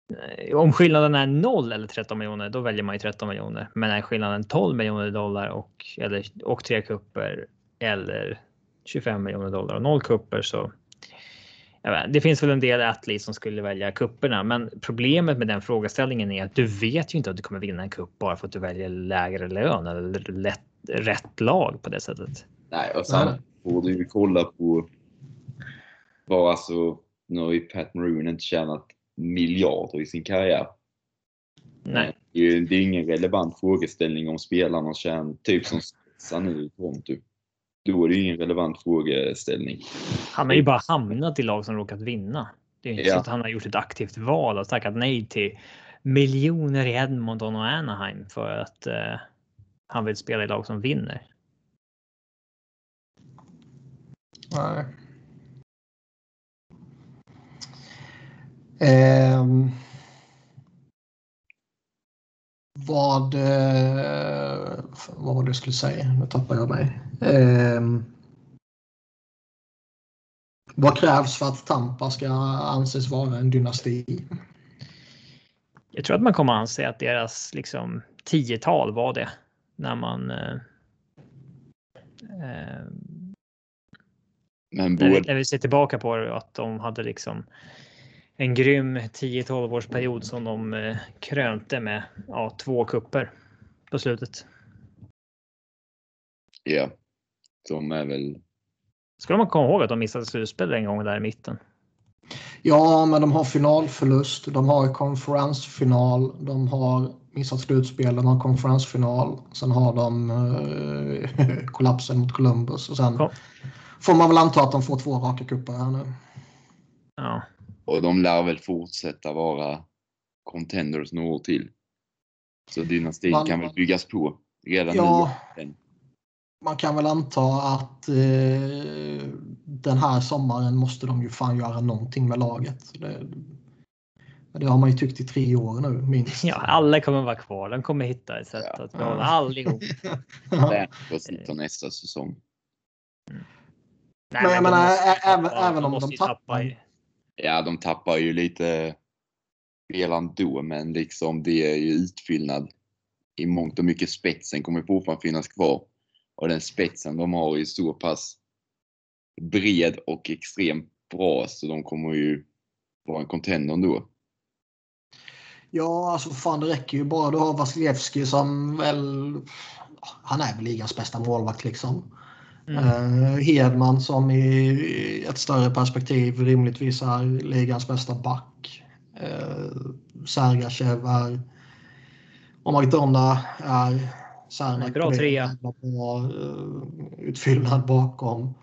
Speaker 2: nej. Om skillnaden är 0 eller 13 miljoner, då väljer man ju 13 miljoner. Men är skillnaden 12 miljoner dollar och eller och tre kupper eller 25 miljoner dollar och noll kupper så. Vet, det finns väl en del athletes som skulle välja kupperna, men problemet med den frågeställningen är att du vet ju inte att du kommer vinna en kupp bara för att du väljer lägre lön eller lätt, rätt lag på det sättet.
Speaker 3: Nej, och sen får du ju kolla på vad alltså, nu har ju Pat Maroon inte tjänat miljarder i sin karriär.
Speaker 2: Nej,
Speaker 3: Det är ju ingen relevant frågeställning om spelarna tjänar, typ som Stan nu i Toronto. Då är det ju ingen relevant frågeställning.
Speaker 2: Han har ju bara hamnat i lag som råkat vinna. Det är inte
Speaker 3: Ja.
Speaker 2: så att han har gjort ett aktivt val och tackat nej till miljoner i Edmonton och Anaheim för att eh, han vill spela i lag som vinner.
Speaker 1: nej. Ehm, vad, eh, vad var det jag skulle säga? Nu tappar jag mig. Ehm, vad krävs för att Tampa ska anses vara en dynasti?
Speaker 2: Jag tror att man kommer anse att deras liksom tiotal var det när man. Eh, eh,
Speaker 3: Men
Speaker 2: när, när vi ser tillbaka på det att de hade liksom en grym 10-12 års period som de eh, krönte med ja, två kupper på slutet.
Speaker 3: ja, de är väl,
Speaker 2: Ska man komma ihåg att de missade slutspel en gång där i mitten.
Speaker 1: Ja, men de har finalförlust, de har konferensfinal, de har missat slutspel, de har konferensfinal. Sen har de eh, [laughs] kollapsen mot Columbus och sen
Speaker 2: Kom.
Speaker 1: får man väl anta att de får två raka cuper här nu.
Speaker 2: Ja.
Speaker 3: Och de lär väl fortsätta vara contenders några år till. Så dynastin
Speaker 1: Man-
Speaker 3: kan väl byggas på redan
Speaker 1: Ja,
Speaker 3: nu.
Speaker 1: Man kan väl anta att eh, den här sommaren måste de ju fan göra någonting med laget. Det, det har man ju tyckt i tre år nu minst.
Speaker 2: ja, alla kommer vara kvar. De kommer hitta ett sätt
Speaker 3: Ja. [laughs]
Speaker 2: att behålla allihop.
Speaker 3: Ja. För sitter nästa säsong.
Speaker 2: Nej,
Speaker 1: Men jag
Speaker 2: de
Speaker 1: menar,
Speaker 2: måste
Speaker 1: även-
Speaker 2: tappa-
Speaker 1: även om de
Speaker 2: ju
Speaker 1: tappar-
Speaker 2: tappa i-
Speaker 3: Ja, de tappar ju lite spel ändå, men liksom det är ju utfyllnad. I mångt och mycket spetsen kommer fortfarande finnas kvar. Och den spetsen de har är ju så pass bred och extremt bra så de kommer ju vara en contender ändå.
Speaker 1: Ja, alltså fan det räcker ju bara. Du har Vasilevski som väl... Han är väl ligans bästa målvakt liksom.
Speaker 2: Mm.
Speaker 1: Eh, Hedman som i ett större perspektiv rimligtvis är ligans bästa back. Uh, Sergachev är... Och McDonough är... Cernak
Speaker 2: Bra trea.
Speaker 1: Bra uh, utfyllnad bakom.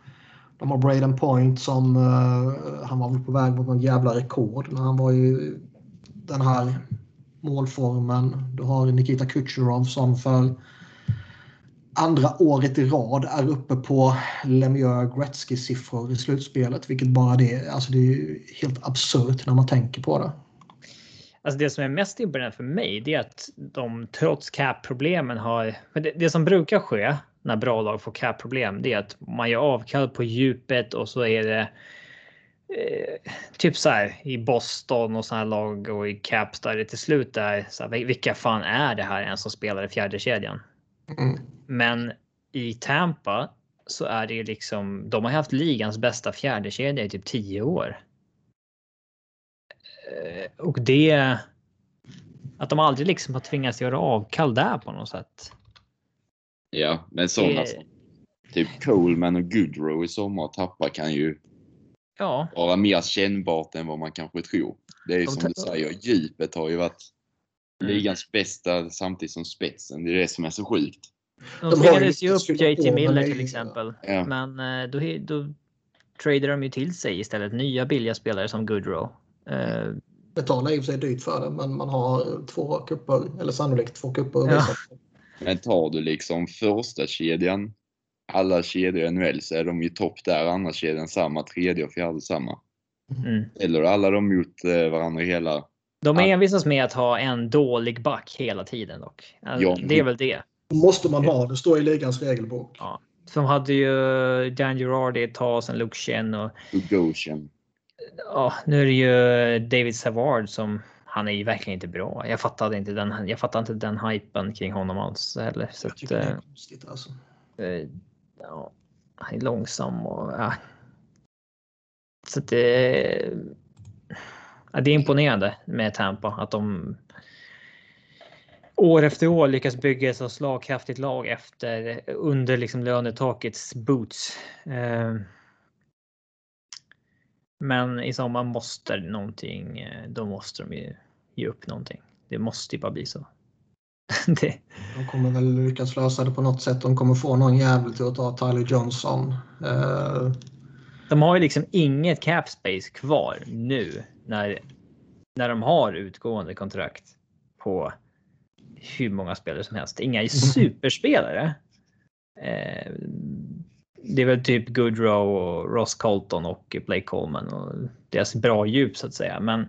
Speaker 1: De har Braden Point som... eh, han var väl på väg mot någon jävla rekord när han var i den här målformen. Du har Nikita Kucherov som för andra året i rad är uppe på Lemieux Gretzky-siffror i slutspelet. Vilket bara det, alltså det är helt absurt när man tänker på det.
Speaker 2: Alltså det som är mest imponerande för mig det är att de trots cap-problemen har... Det, det som brukar ske när bra lag får cap-problem det är att man gör avkall på djupet och så är det eh, typ så här i Boston och sådana lag och i Caps där det till slut är så här, vilka fan är det här ens som spelar i fjärde kedjan?
Speaker 1: Mm.
Speaker 2: Men i Tampa så är det liksom, de har haft ligans bästa fjärdekedja i typ 10 år. Eh, Och det, att de aldrig liksom har tvingats göra avkall där på något sätt.
Speaker 3: Ja, men sådana
Speaker 2: Det-
Speaker 3: som typ Coleman och Goodrow i sommar tappar kan ju
Speaker 2: Ja,
Speaker 3: vara mer kännbart än vad man kanske tror. Det är ju
Speaker 2: De
Speaker 3: som du säger, djupet har ju varit
Speaker 2: Mm.
Speaker 3: ligans bästa samtidigt som spetsen. Det är det som är så sjukt.
Speaker 2: de
Speaker 1: ju
Speaker 2: tvingades ju upp JT Miller till exempel.
Speaker 3: Ja.
Speaker 2: Men eh, då, då tradar de ju till sig istället nya billiga spelare som Goodrow. Eh,
Speaker 1: Betalar i och för sig dyrt för det men man har två kupper eller sannolikt två kupper
Speaker 2: Ja.
Speaker 3: Men tar du liksom första kedjan alla kedjor i NHL så är de ju topp där, andra kedjan samma, tredje och fjärde samma.
Speaker 2: mm.
Speaker 3: Eller alla de mot eh, varandra hela.
Speaker 2: De envisas med att ha en dålig back hela tiden dock. Alltså,
Speaker 3: Ja,
Speaker 2: Det är väl det.
Speaker 1: måste man ha. Det står i ligans regelbok.
Speaker 2: Ja. De hade ju Dan Girardi ett tag, sen Luke Chen och
Speaker 3: Goshen.
Speaker 2: Ja, nu är det ju David Savard som han är ju verkligen inte bra. Jag fattade inte den. Jag fattar inte den hypen kring honom alls heller. Så
Speaker 1: Jag
Speaker 2: att,
Speaker 1: tycker det
Speaker 2: eh,
Speaker 1: är konstigt alltså.
Speaker 2: eh, ja, han är långsam och ja. Så att det. Ja, det är imponerande med Tampa att de år efter år lyckas bygga ett så slagkraftigt lag efter under liksom lönetakets boots. Men i sommar måste någonting. eh, Då måste de ju ge upp någonting. Det måste ju bara bli så. [laughs] det,
Speaker 1: De kommer väl lyckas lösa det på något sätt. De kommer få någon jävel till att ta Tyler Johnson. Eh,
Speaker 2: de har ju liksom inget cap space kvar nu när när de har utgående kontrakt på hur många spelare som helst. Inga superspelare. Eh, det är väl typ Goodrow och Ross Colton och Blake Coleman och deras bra djup så att säga. Men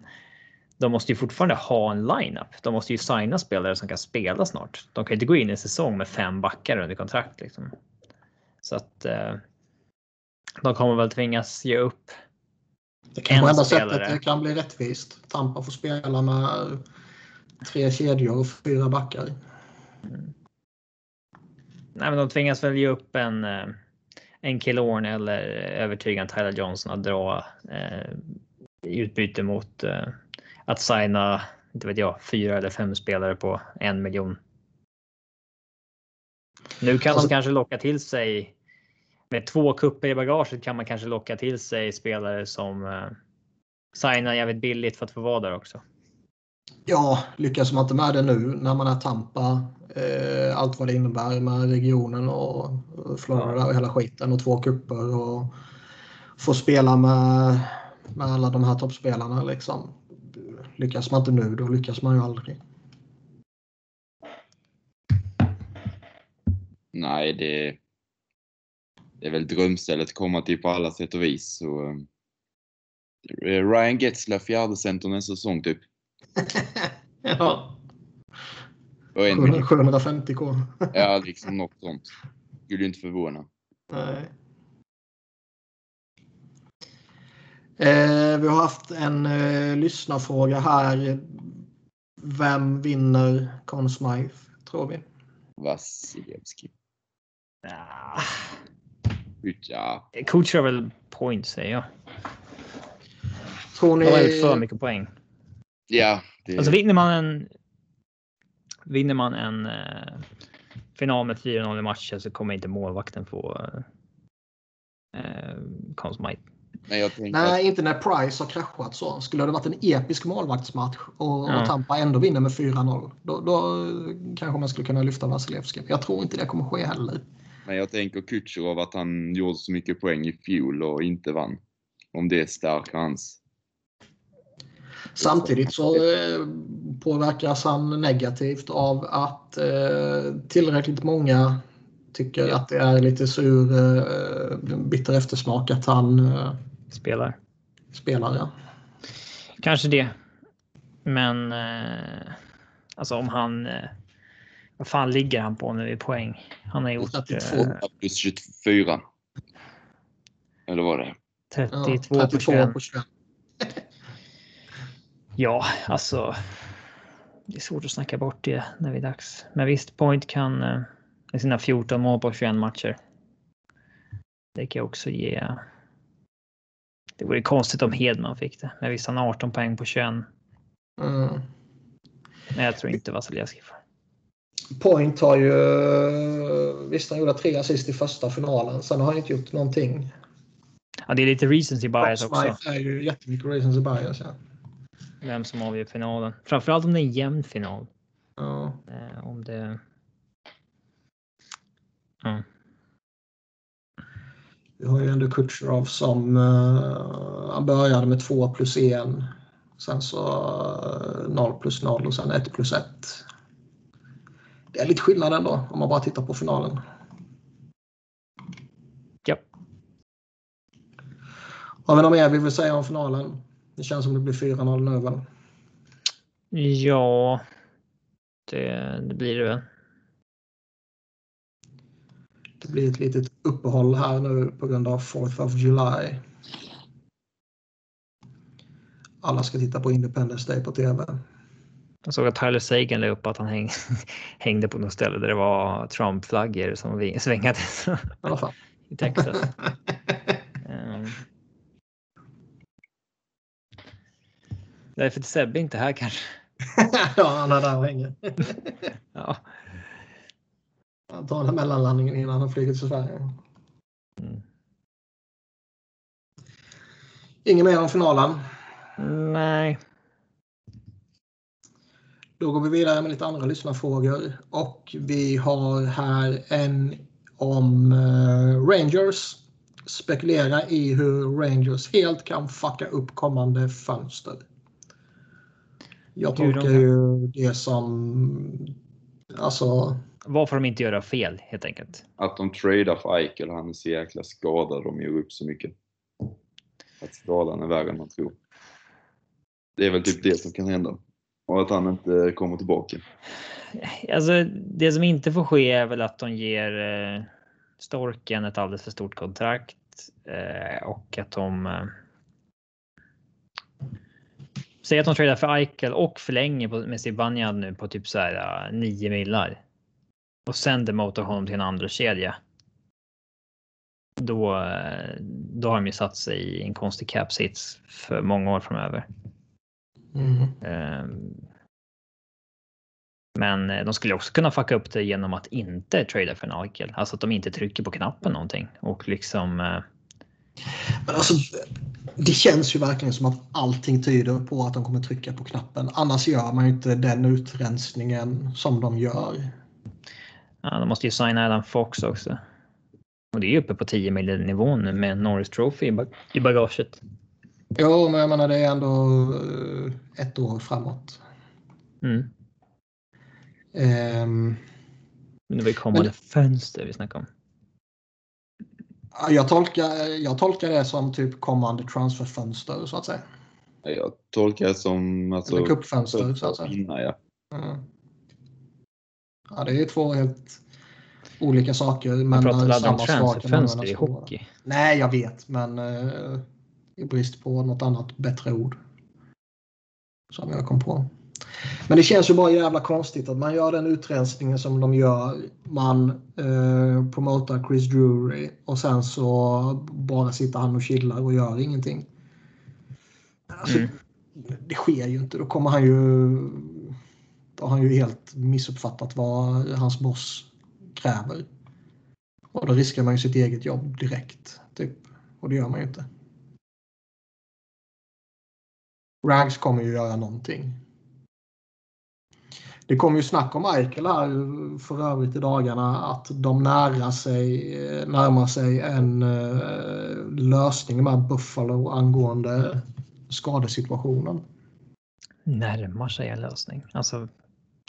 Speaker 2: de måste ju fortfarande ha en lineup. De måste ju signa spelare som kan spela snart. De kan inte gå in i en säsong med fem backar under kontrakt liksom. Så att eh, de kommer väl tvingas ge upp.
Speaker 1: det kan vara enda sättet det kan bli rättvist. Tampa får spela med tre kedjor och fyra backar.
Speaker 2: Nej, men de tvingas väl ge upp en, eh, en Killorn eller övertyga Tyler Johnson att dra eh, i utbyte mot eh, att signa, inte vet jag, fyra eller fem spelare på en miljon. Nu kan
Speaker 1: Alltså-
Speaker 2: de kanske locka till sig med två kupper i bagaget kan man kanske locka till sig spelare som eh, signa jävligt billigt för att få vara där också.
Speaker 1: Ja, lyckas man inte med det nu när man är Tampa, eh, allt vad det innebär med regionen och Florida och hela skiten och två kupper och få spela med, med alla de här toppspelarna. Liksom. Lyckas man inte nu, då lyckas man ju aldrig.
Speaker 3: Nej, det, det är väl drömstället att komma till på alla sätt och vis. Så, eh, Ryan Getzler, fjärde center nästa säsong typ. [laughs]
Speaker 1: ja.
Speaker 3: Och en miljon.
Speaker 1: 750k.
Speaker 3: Ja, liksom något sånt. Skulle inte förvåna.
Speaker 1: Nej. Eh, vi har haft en eh, lyssnarfråga här. Vem vinner Conn Smythe, tror vi?
Speaker 3: Vasilevski.
Speaker 2: Ja.
Speaker 3: Ja,
Speaker 2: Coach har väl point säger jag.
Speaker 1: Tror ni...
Speaker 2: De har gjort för mycket poäng.
Speaker 3: Ja det,
Speaker 2: Alltså vinner man en. Vinner man en eh, final med 4-0 i matchen så kommer inte målvakten få. Eh, eh, Conn Smythe.
Speaker 3: men jag tänker
Speaker 1: Nej, inte när Price har kraschat så. Skulle det varit en episk målvaktsmatch och,
Speaker 2: Ja.
Speaker 1: och Tampa ändå vinner med 4-0. Då, då kanske man skulle kunna lyfta Vasilevski. Jag tror inte det kommer ske heller.
Speaker 3: Men jag tänker Kutjerov att han gjorde så mycket poäng i fjol och inte vann. Om det stärker hans.
Speaker 1: Samtidigt så eh, påverkas han negativt av att eh, tillräckligt många tycker att det är lite sur, eh, bitter eftersmak att han
Speaker 2: Spelar.
Speaker 1: spelar. Ja.
Speaker 2: Kanske det. Men alltså om han. Vad fan ligger han på nu i poäng? Han har gjort
Speaker 1: 32.
Speaker 2: eh,
Speaker 3: 8 plus 24. Eller vad det är.
Speaker 2: 32
Speaker 1: Ja,
Speaker 2: på
Speaker 1: 32
Speaker 2: 21.
Speaker 1: på 21.
Speaker 2: Ja, alltså. Det är svårt att snacka bort det när det är dags. Men visst, Point kan eh, med sina 14 mål på 21 matcher. Det kan jag också ge. Det vore konstigt om Hedman fick det. Men visst, han har 18 poäng på 21.
Speaker 1: Mm.
Speaker 2: Men jag tror inte Vasilevski får.
Speaker 1: Point har ju... Visst, han gjorde tre assist i första finalen. Sen har han inte gjort någonting.
Speaker 2: Ja, det är lite recency bias också.
Speaker 1: Är ju jättemycket reasons bias. Ja.
Speaker 2: Vem som avgör finalen. Framförallt om det är en jämn final.
Speaker 1: Ja.
Speaker 2: Eh, om det... Ja.
Speaker 1: Vi har ju ändå Kutjerov som uh, han började med 2 plus 1. Sen så uh, 0 plus 0 och sen 1 plus 1. Det är lite skillnad ändå om man bara tittar på finalen.
Speaker 2: ja.
Speaker 1: Har vi något mer vi vill säga om finalen? Det känns som det blir 4-0 nu väl?
Speaker 2: Ja. Det, det blir det väl.
Speaker 1: Det blir ett litet uppehåll här nu på grund av 4th of July. Alla ska titta på Independence Day på TV.
Speaker 2: Jag såg att Tyler Sagan la upp att han häng, [laughs] hängde på något ställe där det var Trump-flaggor som vi- svängade
Speaker 1: i [laughs]
Speaker 2: Texas. [laughs] Därför är Sebbe inte här kanske. [laughs]
Speaker 1: ja, han är där och hänger. [laughs]
Speaker 2: Ja.
Speaker 1: Han tar den mellanlandningen innan han flyger till Sverige.
Speaker 2: Mm.
Speaker 1: Inget mer om finalen.
Speaker 2: Nej.
Speaker 1: Då går vi vidare med lite andra lyssnarfrågor. Och vi har här en om eh, Rangers. Spekulera i hur Rangers helt kan fucka upp kommande fönster. Jag
Speaker 2: de
Speaker 1: tolkar
Speaker 2: kan-
Speaker 1: ju det som... Alltså,
Speaker 2: Vad får de inte göra fel helt enkelt?
Speaker 3: Att de tradar för Eichel, han är så jäkla skadad. De ger upp så mycket. Att skadan är värre än man tror. Det är väl typ det som kan hända. Och att han inte kommer tillbaka.
Speaker 2: Alltså, det som inte får ske är väl att de ger eh, Storken ett alldeles för stort kontrakt eh, och att de. Eh, Säg att de tradar för Eichel och förlänger med Zibanejad nu på typ så här uh, 9 millar. Och sen demotar honom till en andra kedja. Då, eh, då har de ju satt sig i en konstig cap sits för många år framöver.
Speaker 1: mm.
Speaker 2: Ehm, Men eh, de skulle också kunna fucka upp det genom att inte trada för en Eichel. Alltså att de inte trycker på knappen någonting och liksom.
Speaker 1: Men alltså, det känns ju verkligen som att allting tyder på att de kommer trycka på knappen. Annars gör man ju inte den utrensningen som de gör.
Speaker 2: Ja, de måste ju signa Adam Fox också. Och det är ju uppe på 10 miljoner nivån nu med Norris Trophy i bag- i bagaget.
Speaker 1: Jo, men jag menar det är ändå eh, ett år framåt.
Speaker 2: Mm.
Speaker 1: Ehm,
Speaker 2: Men det var ju kommande
Speaker 1: Men-
Speaker 2: fönster vi snackade om.
Speaker 1: Ja, jag, tolkar, jag tolkar det som typ kommande transferfönster så att säga.
Speaker 3: Jag tolkar det som alltså,
Speaker 1: Eller cupfönster så att säga.
Speaker 3: vinna, ja.
Speaker 1: Mm. Ja, det är två helt olika saker.
Speaker 2: Man
Speaker 1: Men
Speaker 2: pratar
Speaker 1: eh,
Speaker 2: aldrig om
Speaker 1: samma sak kan
Speaker 2: transferfönster i hockey.
Speaker 1: Nej, jag vet, men eh, i brist på något annat bättre ord. Som jag kom på. Men det känns ju bara jävla konstigt att man gör den utrensningen som de gör. Man eh, promotar Chris Drury och sen så bara sitter han och chillar och gör ingenting. Alltså,
Speaker 2: Mm.
Speaker 1: Det sker ju inte. Då kommer han ju... Då har han ju helt missuppfattat vad hans boss kräver. Och då riskar man ju sitt eget jobb direkt. Typ. Och det gör man ju inte. Rags kommer ju göra någonting. Det kom ju snack om Eichel här för övrigt i dagarna att de nära sig, närmar sig en eh, lösning med Buffalo angående skadesituationen.
Speaker 2: Närmar sig en lösning. Alltså,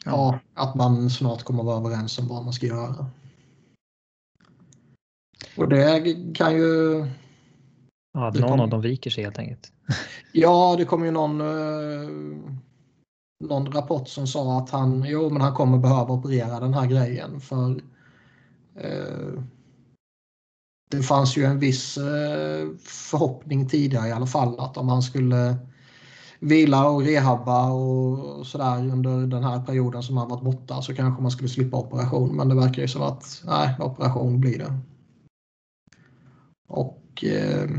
Speaker 1: Ja, att man snart kommer vara överens om vad man ska göra. Och det kan ju...
Speaker 2: ja, att någon av dem viker sig helt enkelt.
Speaker 1: Ja, det kom ju någon, eh, någon rapport som sa att han, jo, men han kommer behöva operera den här grejen för eh, det fanns ju en viss eh, förhoppning tidigare i alla fall att om han skulle vila och rehabba och sådär under den här perioden som han varit borta så kanske man skulle slippa operation. Men det verkar ju som att nej, operation blir det. Och eh,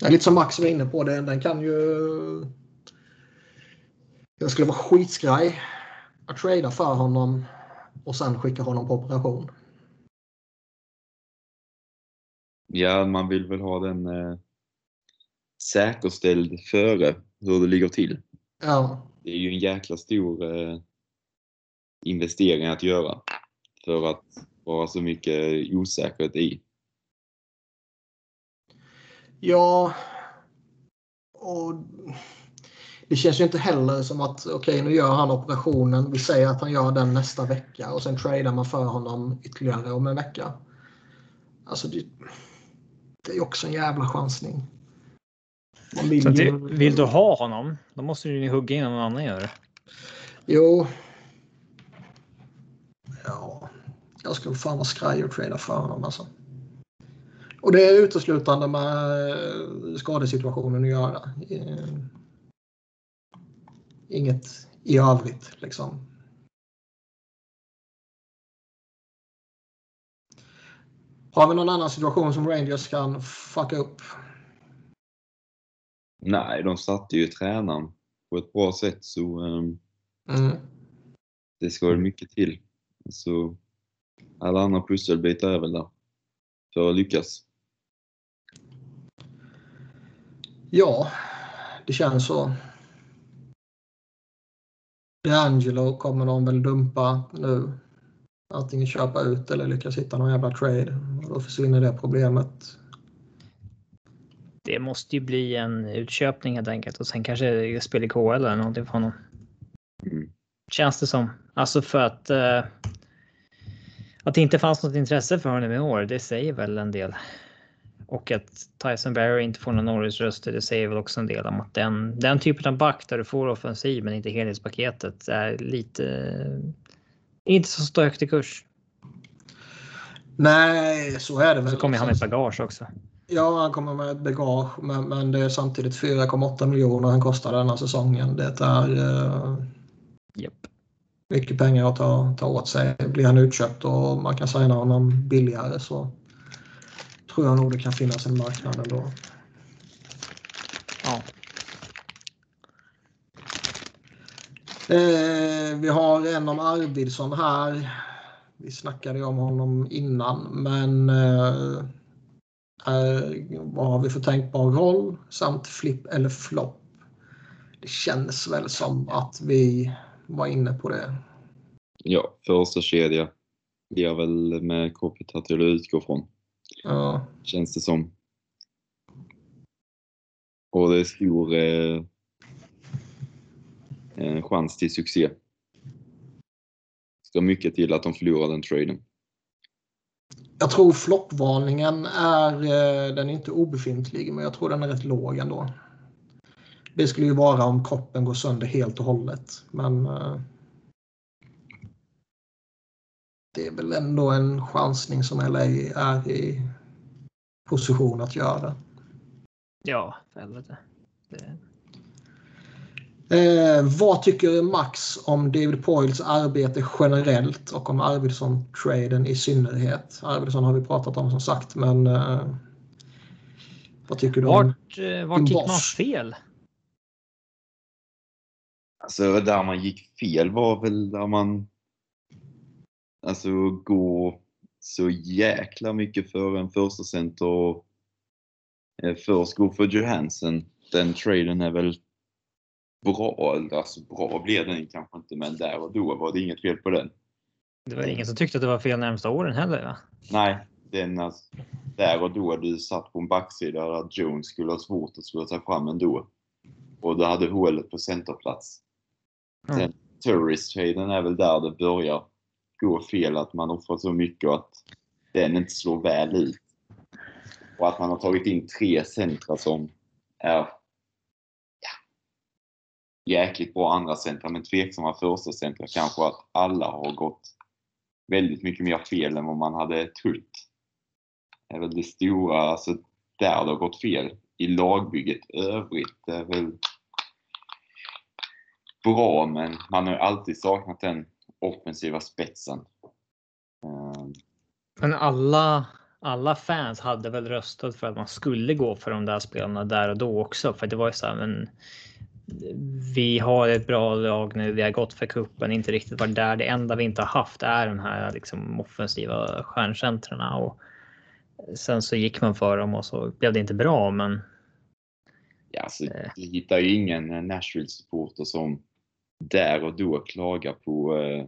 Speaker 1: det är lite som Max var inne på, den, den kan ju... Jag skulle vara skitskraj att trada för honom och sen skicka honom på operation.
Speaker 3: ja, man vill väl ha den eh, säkerställd före hur det ligger till.
Speaker 1: Ja,
Speaker 3: Det är ju en jäkla stor eh, investering att göra för att vara så mycket osäkerhet i.
Speaker 1: ja och det känns ju inte heller som att okej nu gör han operationen. Vi säger att han gör den nästa vecka och sen tradar man för honom ytterligare om en vecka. Alltså det, det är också en jävla chansning. Vill
Speaker 2: Så att
Speaker 1: ju-
Speaker 2: det, vill du ha honom, då måste du ju hugga in någon annan gör det.
Speaker 1: Jo. Ja, jag skulle fan vara skraj och trada för honom alltså. Och det är uteslutande med eh, skadesituationen att göra. Inget i övrigt liksom. Har vi någon annan situation som Rangers kan fucka upp?
Speaker 3: Nej, de satte ju tränaren på ett bra sätt så ehm,
Speaker 1: Mm.
Speaker 3: det ska väl mycket till. Så alla andra pusselbitar är väl där för att lyckas.
Speaker 1: Ja, det känns så. D'Angelo kommer de väl dumpa nu. Antingen köpa ut eller lyckas hitta någon jävla trade. Och då försvinner det problemet.
Speaker 2: Det måste ju bli en utköpning helt enkelt och sen kanske spel i KL eller någonting för honom.
Speaker 3: Mm.
Speaker 2: Känns det som. Alltså för att. Eh, att det inte fanns något intresse för honom i år, det säger väl en del. Och att Tyson Barry inte får någon Norris-röster, det säger väl också en del om att den, den typen av back där du får offensiv men inte helhetspaketet är lite. Inte så stökt i kurs.
Speaker 1: Nej, så är det väl.
Speaker 2: Så kommer han med bagage också.
Speaker 1: Ja, han kommer med ett bagage. Men, men det är samtidigt 4,8 miljoner han kostar denna säsongen. Det är eh,
Speaker 2: Japp.
Speaker 1: mycket pengar att ta, ta åt sig. Blir han utköpt och man kan signa honom billigare så tror jag nog det kan finnas en marknad ändå.
Speaker 2: Ja.
Speaker 1: Eh, vi har en om Arvidsson här. Vi snackade ju om honom innan, men eh, är, vad har vi för tänkbar roll samt flipp eller flopp. Det känns väl som att vi var inne på det.
Speaker 3: Ja, första kedja blir väl med till att utgå från.
Speaker 1: Ja,
Speaker 3: Känns det som. Och det är stor eh, eh, chans till succé. Ska mycket till att de förlorar den traden.
Speaker 1: jag tror floppvarningen är, eh, den är inte obefintlig, men jag tror den är rätt låg ändå. Det skulle ju vara om kroppen går sönder helt och hållet, men det är väl ändå en chansning som LA är i position att göra.
Speaker 2: Ja, för helvete. Det...
Speaker 1: Eh, vad tycker Max om David Poyles arbete generellt och om Arvidsson-traden i synnerhet? Arvidsson har vi pratat om som sagt, men eh, vad tycker du om
Speaker 2: Vart, eh, vart gick man fel?
Speaker 3: Alltså där man gick fel var väl där man alltså gå så jäkla mycket för en första center och eh, först gå för Johansen. Den traden är väl bra, alltså bra blev den kanske inte men där och då var det inget fel på den.
Speaker 2: Det var ingen som tyckte att det var fel närmsta åren heller. Va?
Speaker 3: Nej, den alltså, där och då du satt på en backsida där Jones skulle ha svårt att slå sig fram ändå. Och du hade hålet på centerplats.
Speaker 2: Mm.
Speaker 3: Sen Turris-traden är väl där det börjar går fel, att man offrar så mycket och att den inte slår väl ut. Och att man har tagit in tre centra som är ja, jäkligt bra andra centra men tveksamma första centra kanske att alla har gått väldigt mycket mer fel än vad man hade trott. Det är väl det stora, alltså där det har gått fel. I lagbygget övrigt det är väl bra men man har ju alltid saknat den offensiva spetsen. Ehm,
Speaker 2: Men alla, alla fans hade väl röstat för att man skulle gå för de där spelarna där och då också. För det var ju så här, men vi har ett bra lag nu. Vi har gått för kuppen, inte riktigt varit där. Det enda vi inte har haft är de här liksom, offensiva stjärncentrarna och sen så gick man för dem och så blev det inte bra. Men
Speaker 3: Ja, alltså,
Speaker 2: Eh.
Speaker 3: du hittar ju ingen eh, Nashville-supporter som där och då klaga på eh,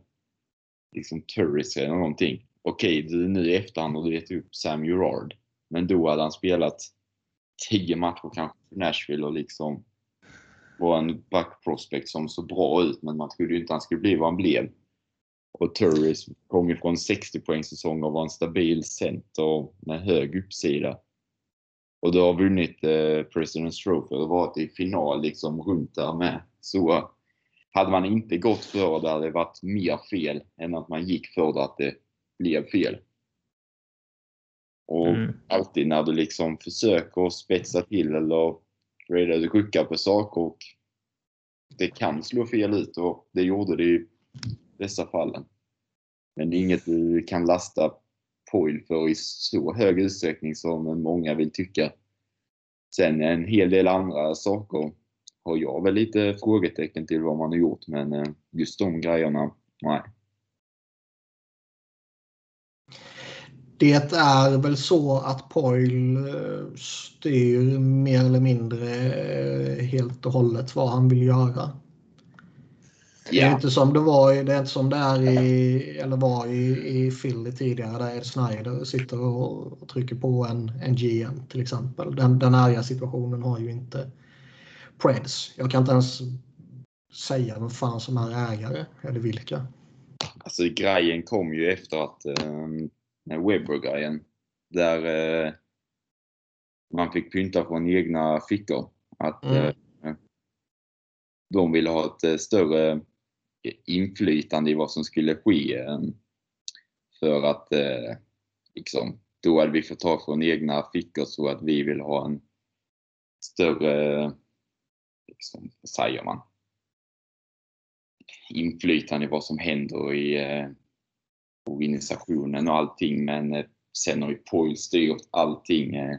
Speaker 3: liksom Turris eller någonting. Okej, du nu i efterhand har du gett upp Sam Gerard. Men då hade han spelat 10 matcher kanske för Nashville och liksom var en back prospect som såg bra ut men man trodde ju inte han skulle bli vad han blev. Och Turris kom ju från 60 poäng säsong och var en stabil center med hög uppsida. Och du har vunnit eh, President's Trophy och varit i final liksom runt där med. Så hade man inte gått för det hade det varit mer fel än att man gick för det att det blev fel. Och
Speaker 2: Mm.
Speaker 3: alltid när du liksom försöker spetsa till eller reda du ruckar på saker och det kan slå fel ut och det gjorde det i dessa fallen. Men det är inget du kan lasta Poil för i så hög utsträckning som många vill tycka. Sen en hel del andra saker har jag väl lite frågetecken till vad man har gjort men eh, just de grejerna, nej.
Speaker 1: Det är väl så att Poil eh, styr mer eller mindre eh, helt och hållet vad han vill göra. Det är inte som det var i- det är inte som det är i, eller var i, i Philly tidigare där Ed Snyder sitter och, och trycker på en, en GM till exempel. Den, den situationen har ju inte Preds. Jag kan inte ens säga vem fan som är ägare eller vilka.
Speaker 3: Alltså grejen kom ju efter att eh, Webber-grejen där eh, man fick pynta från egna fickor. Att
Speaker 1: Mm.
Speaker 3: eh, de ville ha ett eh, större inflytande i vad som skulle ske. Eh, för att eh, liksom, då hade vi fått ta från egna fickor så att vi vill ha en större, liksom, vad säger man, inflytande i vad som händer i eh, organisationen och allting. Men eh, sen har ju Poil styrt allting eh,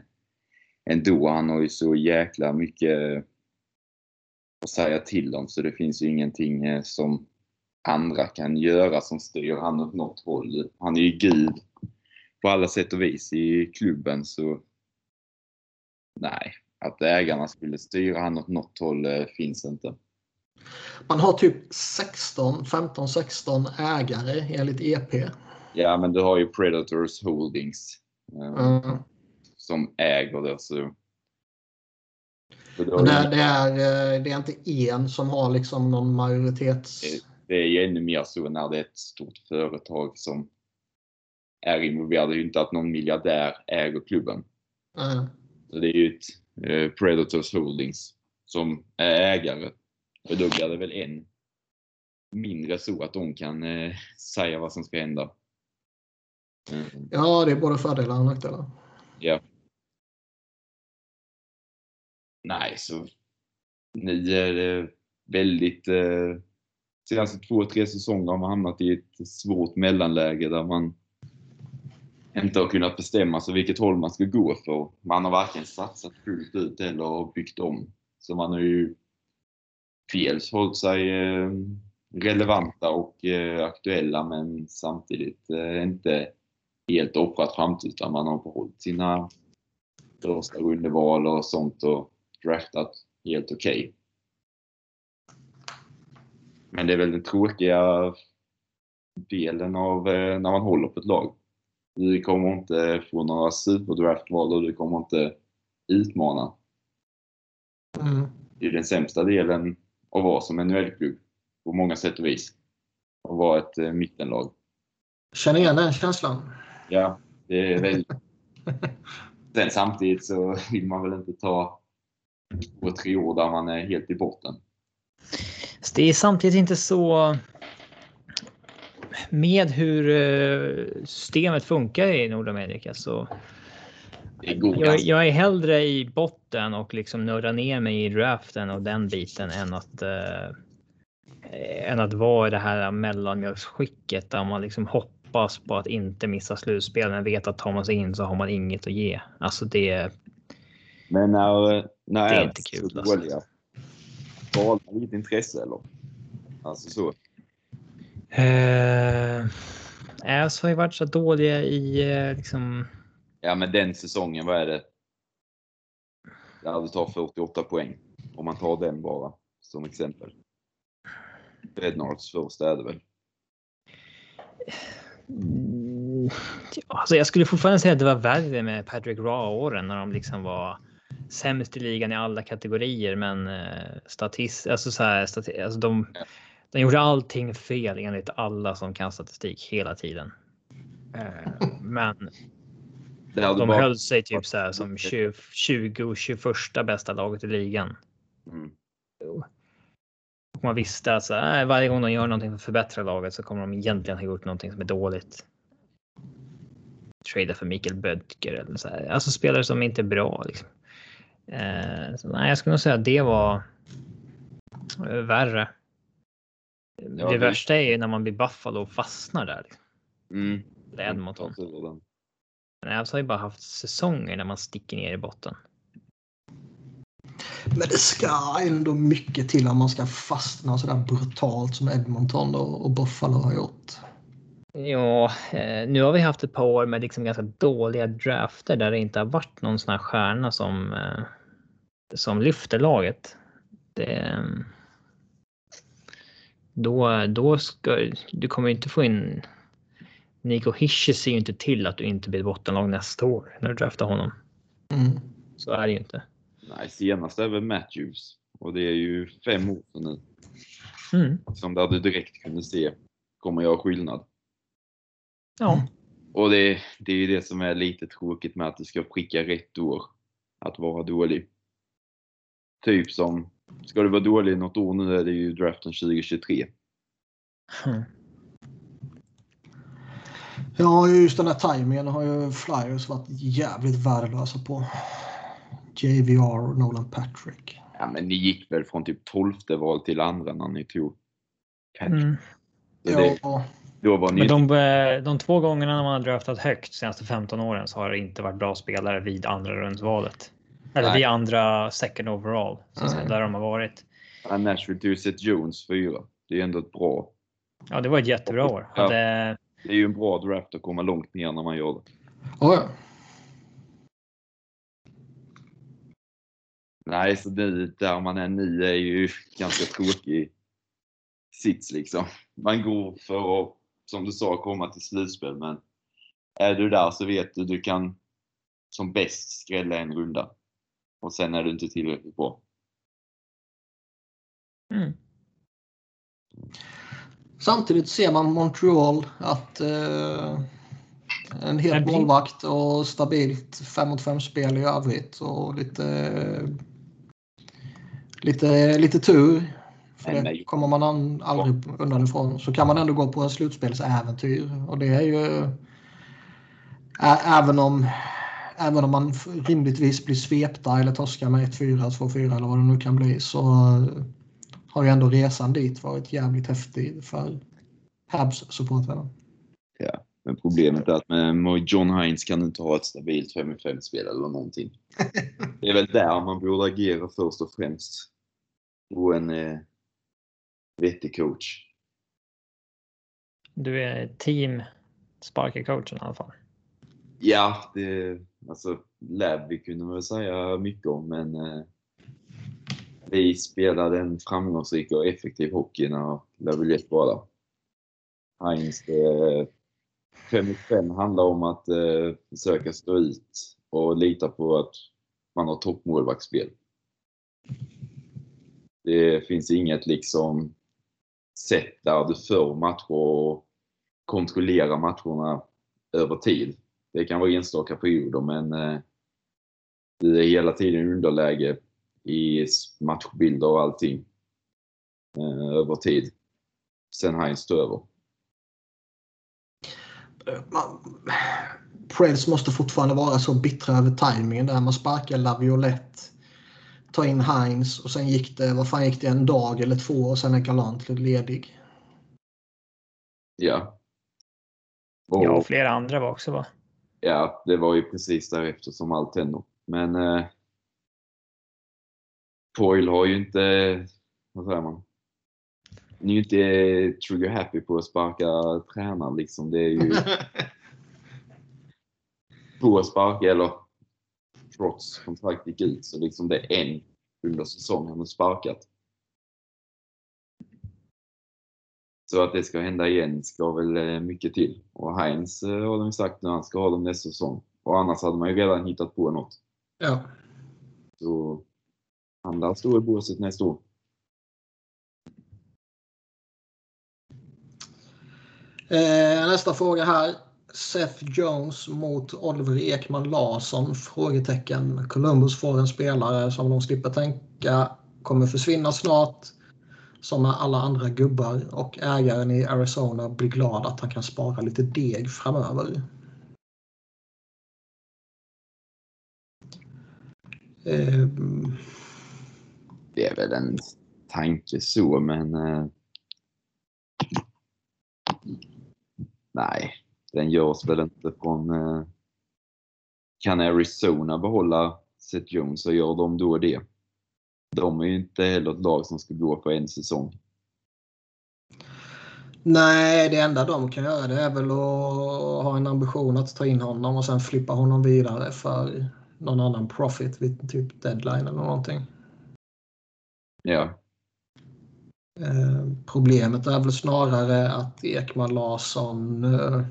Speaker 3: ändå. Han har ju så jäkla mycket eh, att säga till om så det finns ju ingenting eh, som andra kan göra som styr han åt något håll. Han är ju gud på alla sätt och vis i klubben så Nej, att ägarna skulle styra han åt något håll eh, finns inte.
Speaker 1: Man har typ 16, 15, 16 ägare enligt EP.
Speaker 3: Ja, men du har ju Predators Holdings
Speaker 1: Mm.
Speaker 3: som äger det. Så,
Speaker 1: Men det, det, är, eh, det är inte en som har liksom någon majoritets...
Speaker 3: det är ju ännu mer så när det är ett stort företag som är involverad. Det är ju inte att någon miljardär äger klubben.
Speaker 1: Eh,
Speaker 3: Så det är ju ett Predators Holdings som är ägare. Det väl en mindre så att de kan eh, säga vad som ska hända. Mm.
Speaker 1: Ja, det är både fördelar och nackdelar.
Speaker 3: Ja. Nej, så nu är väldigt... Eh, senaste två, tre säsonger har man hamnat i ett svårt mellanläge där man inte har kunnat bestämma sig vilket håll man ska gå för. Man har varken satsat fullt ut eller byggt om. Så man har ju dels hållit sig eh, relevanta och eh, aktuella men samtidigt eh, inte helt offrat framtid utan man har behållit sina första rundeval och sånt och draftat helt okej. Men det är väl den tråkiga delen av när man håller på ett lag. Du kommer inte få några superdraftval och du kommer inte utmana.
Speaker 1: Mm.
Speaker 3: Det är den sämsta delen att vara som en NHL-klubb på många sätt och vis. Att vara ett eh, mittenlag.
Speaker 1: Känner igen den känslan.
Speaker 3: Ja, det är väl... [laughs] Sen samtidigt så vill man väl inte ta två, tre år där man är helt i botten.
Speaker 2: Det är samtidigt inte så med hur eh, systemet funkar i Nordamerika så jag, jag är hellre i botten och liksom nörda ner mig i draften och den biten än att eh, än att vara i det här mellanmjölksskicket där man liksom hoppas på att inte missa slutspel men vet att tar man sig in så har man inget att ge. Alltså det.
Speaker 3: Men när, när
Speaker 2: Det är
Speaker 3: är
Speaker 2: inte kul,
Speaker 3: så
Speaker 2: alltså.
Speaker 3: man ditt intresse eller? Alltså så.
Speaker 2: Eh, Äs har ju varit så dåliga i eh, liksom.
Speaker 3: Ja, men den säsongen, vad är det? Där du tar 48 poäng. Om man tar den bara som exempel. Bednards första är det väl?
Speaker 2: Mm, Alltså jag skulle fortfarande säga att det var värre med Patrick Raw-åren när de liksom var sämst i ligan i alla kategorier. Men eh, statist, alltså så här, stati, alltså de, de gjorde allting fel enligt alla som kan statistik hela tiden. Eh, men de
Speaker 3: bara-
Speaker 2: höll sig typ så här som 20, 20 och 21 bästa laget i ligan.
Speaker 3: Mm.
Speaker 2: Och man visste att så här, varje gång de gör någonting för att förbättra laget så kommer de egentligen ha gjort någonting som är dåligt. Trada för Mikael Bödker eller så här. Alltså spelare som inte är bra. Liksom. Eh, så, nej, jag skulle nog säga att det var eh, värre. Det
Speaker 3: det-
Speaker 2: värsta är ju när man blir Buffalo och fastnar där. Liksom.
Speaker 3: Mm.
Speaker 2: Eller Edmonton.
Speaker 3: Ta tur den.
Speaker 2: Men Avs har ju bara haft säsonger när man sticker ner i botten.
Speaker 1: Men det ska ändå mycket till om man ska fastna så där brutalt som Edmonton och, Buffalo har gjort.
Speaker 2: Ja, eh, nu har vi haft ett par år med liksom ganska dåliga drafter där det inte har varit någon sån här stjärna som, eh, som lyfter laget. Det, eh, då, då ska du kommer inte få in. Nico Hische ser ju inte till att du inte blir bottenlag nästa år när du draftar honom.
Speaker 1: Mm.
Speaker 2: Så är det ju inte.
Speaker 3: Nej, senast är väl Matthews. Och det är ju fem år sedan nu.
Speaker 2: Mm.
Speaker 3: Som där du direkt kunde se kommer göra skillnad.
Speaker 2: Ja,
Speaker 3: Och det, det är ju det som är lite tråkigt med att du ska pricka rätt år. Att vara dålig. Typ som, ska du vara dålig något år nu är det ju draften 2023.
Speaker 2: Mm.
Speaker 1: Ja, just den här timingen har ju Flyers varit jävligt värdelösa på. JVR och Nolan Patrick.
Speaker 3: Ja men ni gick väl från typ 12 val till andra när ni tog Patrick.
Speaker 2: Mm.
Speaker 3: Det,
Speaker 1: Ja,
Speaker 3: då var ni
Speaker 2: Men de, eh, de två gångerna när man har draftat högt de senaste 15 åren så har det inte varit bra spelare vid andra rundsvalet. Eller
Speaker 3: Nej.
Speaker 2: vid andra second overall. Så att säga,
Speaker 1: Nej.
Speaker 2: där de har varit.
Speaker 3: Ja, Nashville tog Seth Jones fyra. Det är ändå ett bra.
Speaker 2: Ja, det var ett jättebra år.
Speaker 3: Ja.
Speaker 2: Hade,
Speaker 3: Det är ju en bra draft att komma långt ner när man gör det.
Speaker 1: ja. ja.
Speaker 3: Nej, så det, där man är nu är ju ganska tråkig sits liksom. Man går för att, som du sa, komma till slutspel men är du där så vet du du kan som bäst skrälla en runda. Och sen är du inte tillräckligt bra.
Speaker 2: Mm.
Speaker 1: Samtidigt ser man Montreal att eh, en het målvakt och stabilt 5 mot 5 spel i övrigt och lite, lite, lite tur. För det
Speaker 3: nej.
Speaker 1: kommer man an, aldrig undan ifrån. Så kan man ändå gå på en slutspelsäventyr. Och det är ju... Ä, även om, även om man rimligtvis blir svepta eller torskar med 1-4, 2-4 eller vad det nu kan bli så har ju ändå resan dit varit jävligt häftig för Habs-supportrarna.
Speaker 3: Men problemet är att med John Hines kan du inte ha ett stabilt 5 5 spel eller någonting. [laughs] Det är väl där man borde agera först och främst. Och en eh, vettig coach.
Speaker 2: Du är team sparkar coachen i alla fall.
Speaker 3: Ja, det, alltså Läby kunde man väl säga mycket om, men eh, vi spelade en framgångsrik och effektiv hockey när Laviolette var där. Heinz, eh, 5 mot 5 handlar om att eh, försöka stå ut och lita på att man har toppmålvaktsspel. Det finns inget liksom sätt där du för matcher och kontrollerar matcherna över tid. Det kan vara enstaka perioder men eh, du är hela tiden i underläge i matchbilder och allting eh, över tid. Sen Heinz tog över.
Speaker 1: Preds måste fortfarande vara så bittra över tajmingen där man sparkar Laviolette, tar in Heinz och sen gick det, vad fan gick det, en dag eller två och sen är Galant ledig.
Speaker 3: Ja. Och,
Speaker 2: Jag och flera andra var också va?
Speaker 3: Ja, det var ju precis därefter som allt hände. Men eh, Foyle har ju inte, vad säger man? Han är ju inte trigger happy på att sparka tränaren liksom. Det är ju [laughs] på att sparka eller trots kontrakt gick ut så liksom det är en under säsong han har sparkat. Så att det ska hända igen ska väl eh, mycket till. Och Heinz eh, har de sagt nu han ska ha dem nästa säsong. Och annars hade man ju redan hittat på något.
Speaker 1: ja.
Speaker 3: Så han lär stå i båset nästa år.
Speaker 1: Eh, nästa fråga här. Seth Jones mot Oliver Ekman Larsson? Frågetecken. Columbus får en spelare som de slipper tänka kommer försvinna snart. Som med alla andra gubbar och ägaren i Arizona blir glad att han kan spara lite deg framöver. Eh,
Speaker 3: Det är väl en tanke så, men... Eh, nej, den görs väl inte från... Eh, kan Arizona behålla Seth Jones så gör de då det. De är ju inte heller ett lag som ska gå för en säsong.
Speaker 1: Nej, det enda de kan göra det är väl att ha en ambition att ta in honom och sen flippa honom vidare för någon annan profit vid typ deadline eller någonting.
Speaker 3: Ja,
Speaker 1: Eh, problemet är väl snarare att Ekman Larsson eh,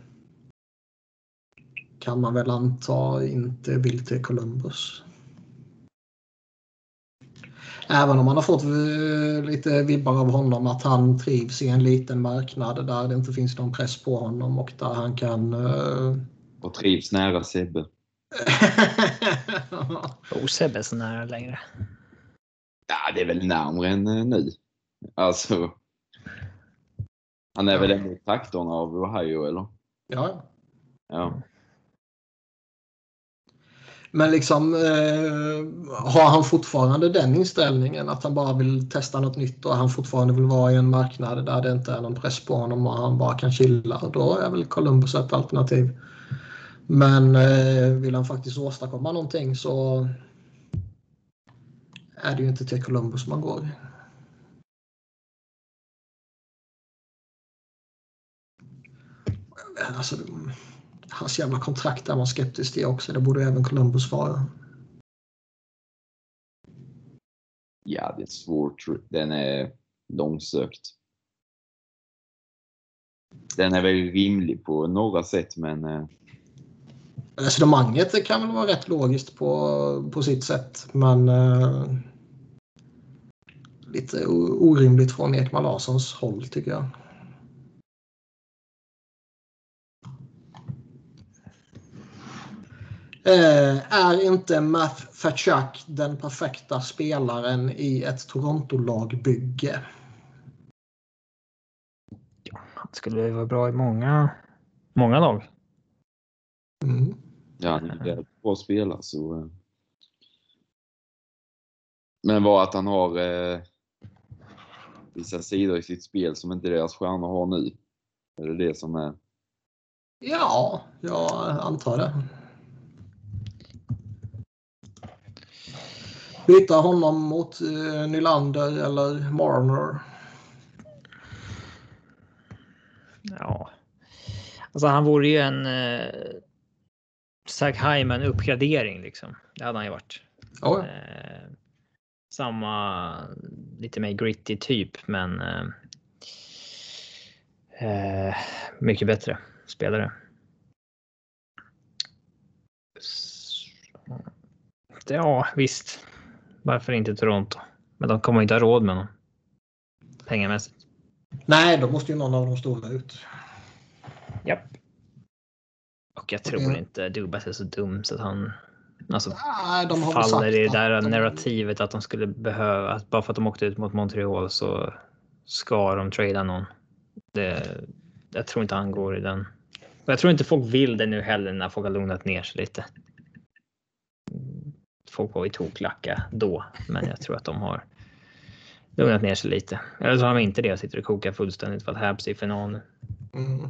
Speaker 1: kan man väl anta inte vill till Columbus. Även om man har fått eh, lite vibbar av honom att han trivs i en liten marknad där det inte finns någon press på honom och där han kan eh,
Speaker 3: och trivs nära Sebbe. [laughs]
Speaker 2: Oh, Sebbe är så nära längre.
Speaker 3: Ja, det är väl närmare än eh, nu. Alltså. Han är väl ändå i trakterna av Ohio, eller?
Speaker 1: ja.
Speaker 3: Ja.
Speaker 1: Men liksom eh, har han fortfarande den inställningen att han bara vill testa något nytt och han fortfarande vill vara i en marknad där det inte är någon press på honom och han bara kan chilla. Då är väl Columbus ett alternativ. Men eh, vill han faktiskt åstadkomma någonting så är det ju inte till Columbus man går. Alltså, hans jävla kontrakt är man skeptisk till också. Det borde även Columbus vara.
Speaker 3: Ja, det är svårt. Den är långsökt. Den är väl rimlig på några sätt, men eh,
Speaker 1: Resonemanget kan väl vara rätt logiskt på, på sitt sätt, men eh, lite orimligt från Ekman Larssons håll tycker jag. Eh, är inte Matt Fatchak den perfekta spelaren i ett Toronto-lagbygge?
Speaker 2: Han skulle vara bra i många, många lag.
Speaker 1: Mm.
Speaker 3: ja, han är väldigt bra spelare. Så, eh. Men vad att han har eh, vissa sidor i sitt spel som inte deras stjärnor har nu. Är det det som är...
Speaker 1: Ja, jag antar det. Byta honom mot eh, Nylander eller Marner.
Speaker 2: Ja. Alltså han vore ju en eh, Zach Hyman uppgradering liksom. Det hade han ju varit.
Speaker 1: Ja,
Speaker 2: Eh, samma lite mer gritty typ, men. Eh, eh, mycket bättre spelare. Ja, visst. Varför inte Toronto? Men de kommer inte ha råd med honom. Pengamässigt.
Speaker 1: Nej, då måste ju någon av dem stå ut.
Speaker 2: Japp. Och jag tror
Speaker 1: Mm.
Speaker 2: inte Dubas är så dum så att han alltså,
Speaker 1: Nej, de
Speaker 2: faller i det där
Speaker 1: de-
Speaker 2: narrativet att de skulle behöva, att bara för att de åkte ut mot Montreal så ska de trada någon. Det, jag tror inte han går i den. Och jag tror inte folk vill det nu heller när folk har lugnat ner sig lite. Folk var i toklacka då, men jag tror att de har lugnat ner sig lite. Eller så har de inte det och sitter och kokar fullständigt för att Habs är i final nu.
Speaker 1: Mm.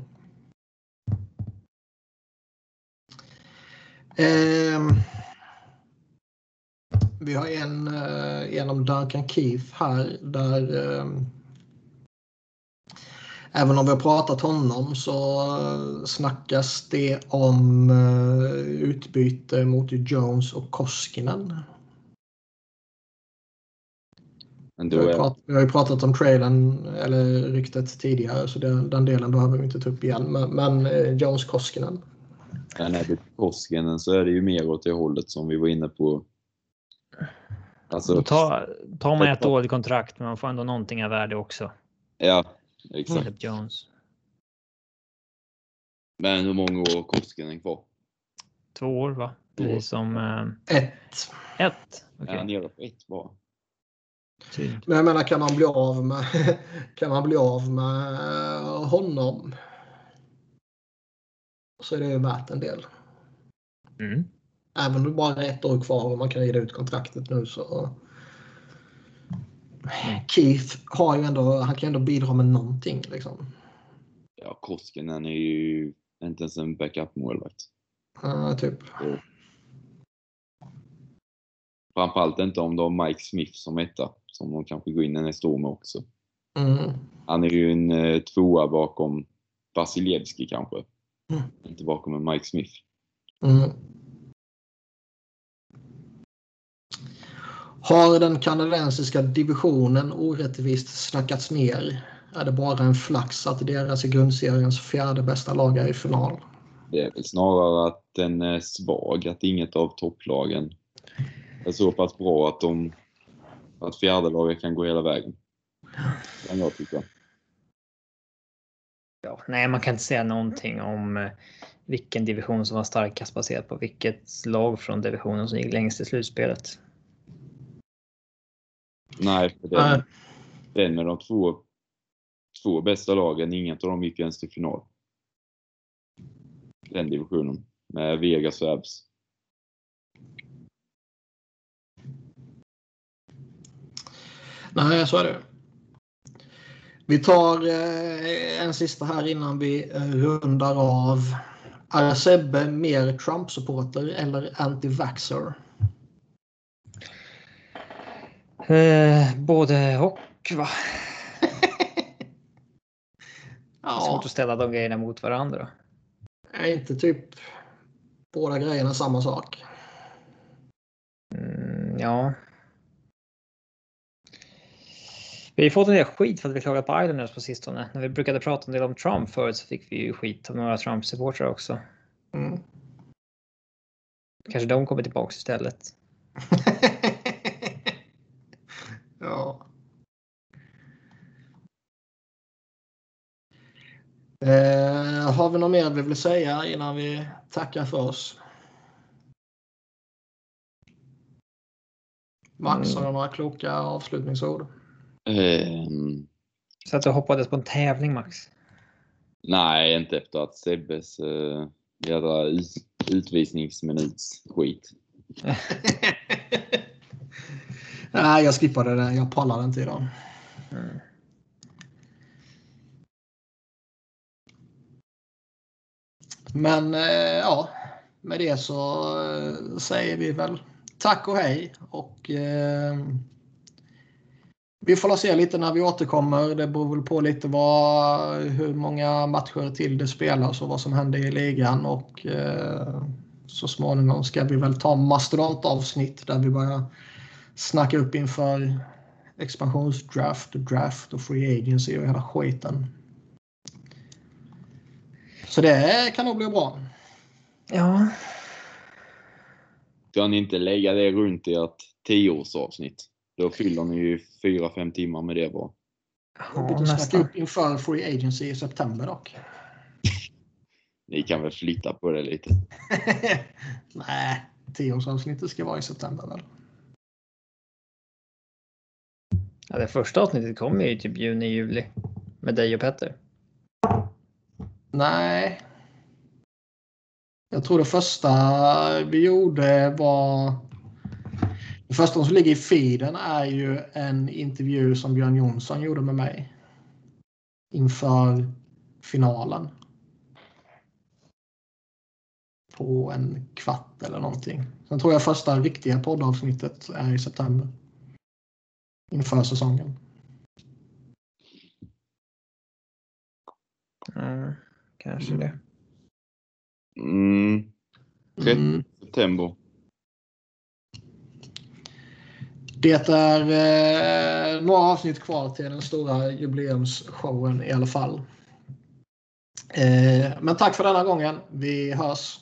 Speaker 1: Eh, vi har en eh, genom Duncan Keith här där eh, även om vi har pratat honom så eh, snackas det om eh, utbyte mot Jones och Koskinen. Vi har, ju
Speaker 3: är,
Speaker 1: prat, vi har ju pratat om trailen eller ryktet tidigare så den, den delen behöver vi inte ta upp igen. Men, men eh, Jones Koskinen.
Speaker 3: men är det Koskinen så är det ju mer åt det hållet som vi var inne på. Alltså,
Speaker 2: Då tar, tar man ett dåligt kontrakt, men man får ändå någonting av värde också.
Speaker 3: ja, exakt.
Speaker 2: Jones.
Speaker 3: Men hur många år har Koskinen kvar?
Speaker 2: Två år va? Precis som eh,
Speaker 1: Ett.
Speaker 2: ett.
Speaker 3: Är
Speaker 2: Okej.
Speaker 3: han nere på ett bara?
Speaker 2: Tydligt.
Speaker 1: Men jag menar kan man bli av med, [laughs] kan man bli av med honom så är det ju värt en del.
Speaker 2: Mm.
Speaker 1: Även om det bara är ett år kvar och man kan rida ut kontraktet nu så. Keith har ju ändå, han kan ju ändå bidra med någonting. Liksom.
Speaker 3: Ja, Koskinen är ju inte ens en backup-målvakt.
Speaker 1: Uh, typ.
Speaker 3: Framförallt inte om de har Mike Smith som etta, som de kanske går in i nästa år med också.
Speaker 1: Mm.
Speaker 3: Han är ju en eh, tvåa bakom Vasilevski kanske.
Speaker 1: Mm.
Speaker 3: Inte bakom en Mike Smith.
Speaker 1: Mm. Har den kanadensiska divisionen orättvist snackats ner? Är det bara en flax att deras i grundseriens fjärde bästa lag är i final?
Speaker 3: Det är väl snarare att den är svag, att inget av topplagen är så pass bra att de att fjärdelaget kan gå hela vägen. Kan jag tycka.
Speaker 2: Ja, nej, man kan inte säga någonting om eh, vilken division som var starkast baserat på vilket lag från divisionen som gick längst i slutspelet.
Speaker 3: Nej, för
Speaker 1: Nej.
Speaker 3: den, den med de två, två bästa lagen, inget av dem gick ens till final. Den divisionen med Vegas och Abs.
Speaker 1: Nej, så är det. Vi tar eh, en sista här innan vi eh, rundar av. Är Sebbe mer Trump-supporter eller anti-vaxxer?
Speaker 2: Eh, både och va? [laughs]
Speaker 1: Ja,
Speaker 2: svårt att ställa de grejerna mot varandra.
Speaker 1: är inte typ båda grejerna samma sak?
Speaker 2: Mm, ja. Vi har fått en del skit för att vi klagat på Islanders på sistone. När vi brukade prata en del om Trump förut så fick vi ju skit av några Trump-supportrar också.
Speaker 1: Mm.
Speaker 2: Kanske de kommer tillbaka istället. [laughs]
Speaker 1: ja. Eh, har vi något mer vi vill säga innan vi tackar för oss? Max, har du några kloka avslutningsord?
Speaker 3: Ehm,
Speaker 2: Så att du hoppades på en tävling Max?
Speaker 3: nej, inte efter att Sebbes uh, jävla ut, utvisningsminuts skit. [laughs] [laughs]
Speaker 1: Nej, jag skippade det. Jag pallade inte idag.
Speaker 2: Mm.
Speaker 1: Men eh, ja, med det så eh, säger vi väl tack och hej. Och eh, vi får se lite när vi återkommer. Det beror väl på lite vad, hur många matcher till det spelas och vad som händer i ligan. Och eh, så småningom ska vi väl ta mastodontavsnitt där vi börjar snacka upp inför expansionsdraft, draft och free agency och hela skiten. Så det kan nog bli bra.
Speaker 2: Ja,
Speaker 3: Ska ni inte lägga det runt i ett tioårsavsnitt? Då fyller ni ju fyra fem timmar med det bara.
Speaker 2: Ja nästan.
Speaker 1: upp inför free agency i september dock. [laughs]
Speaker 3: Ni kan väl flytta på det lite. [laughs]
Speaker 1: Nej, tioårsavsnittet ska vara i september väl?
Speaker 2: Ja, det första avsnittet kommer ju typ juni, juli. Med dig och Petter.
Speaker 1: Nej. Jag tror det första vi gjorde var... Det första som ligger i feeden är ju en intervju som Björn Jonsson gjorde med mig. Inför finalen. På en kvart eller någonting. Sen tror jag första riktiga poddavsnittet är i september. Inför säsongen.
Speaker 2: Mm, kanske det.
Speaker 3: Mm, 13
Speaker 1: Mm.
Speaker 3: september.
Speaker 1: Det är eh, några avsnitt kvar till den stora jubileumsshowen i alla fall. Eh, men tack för denna gången. Vi hörs.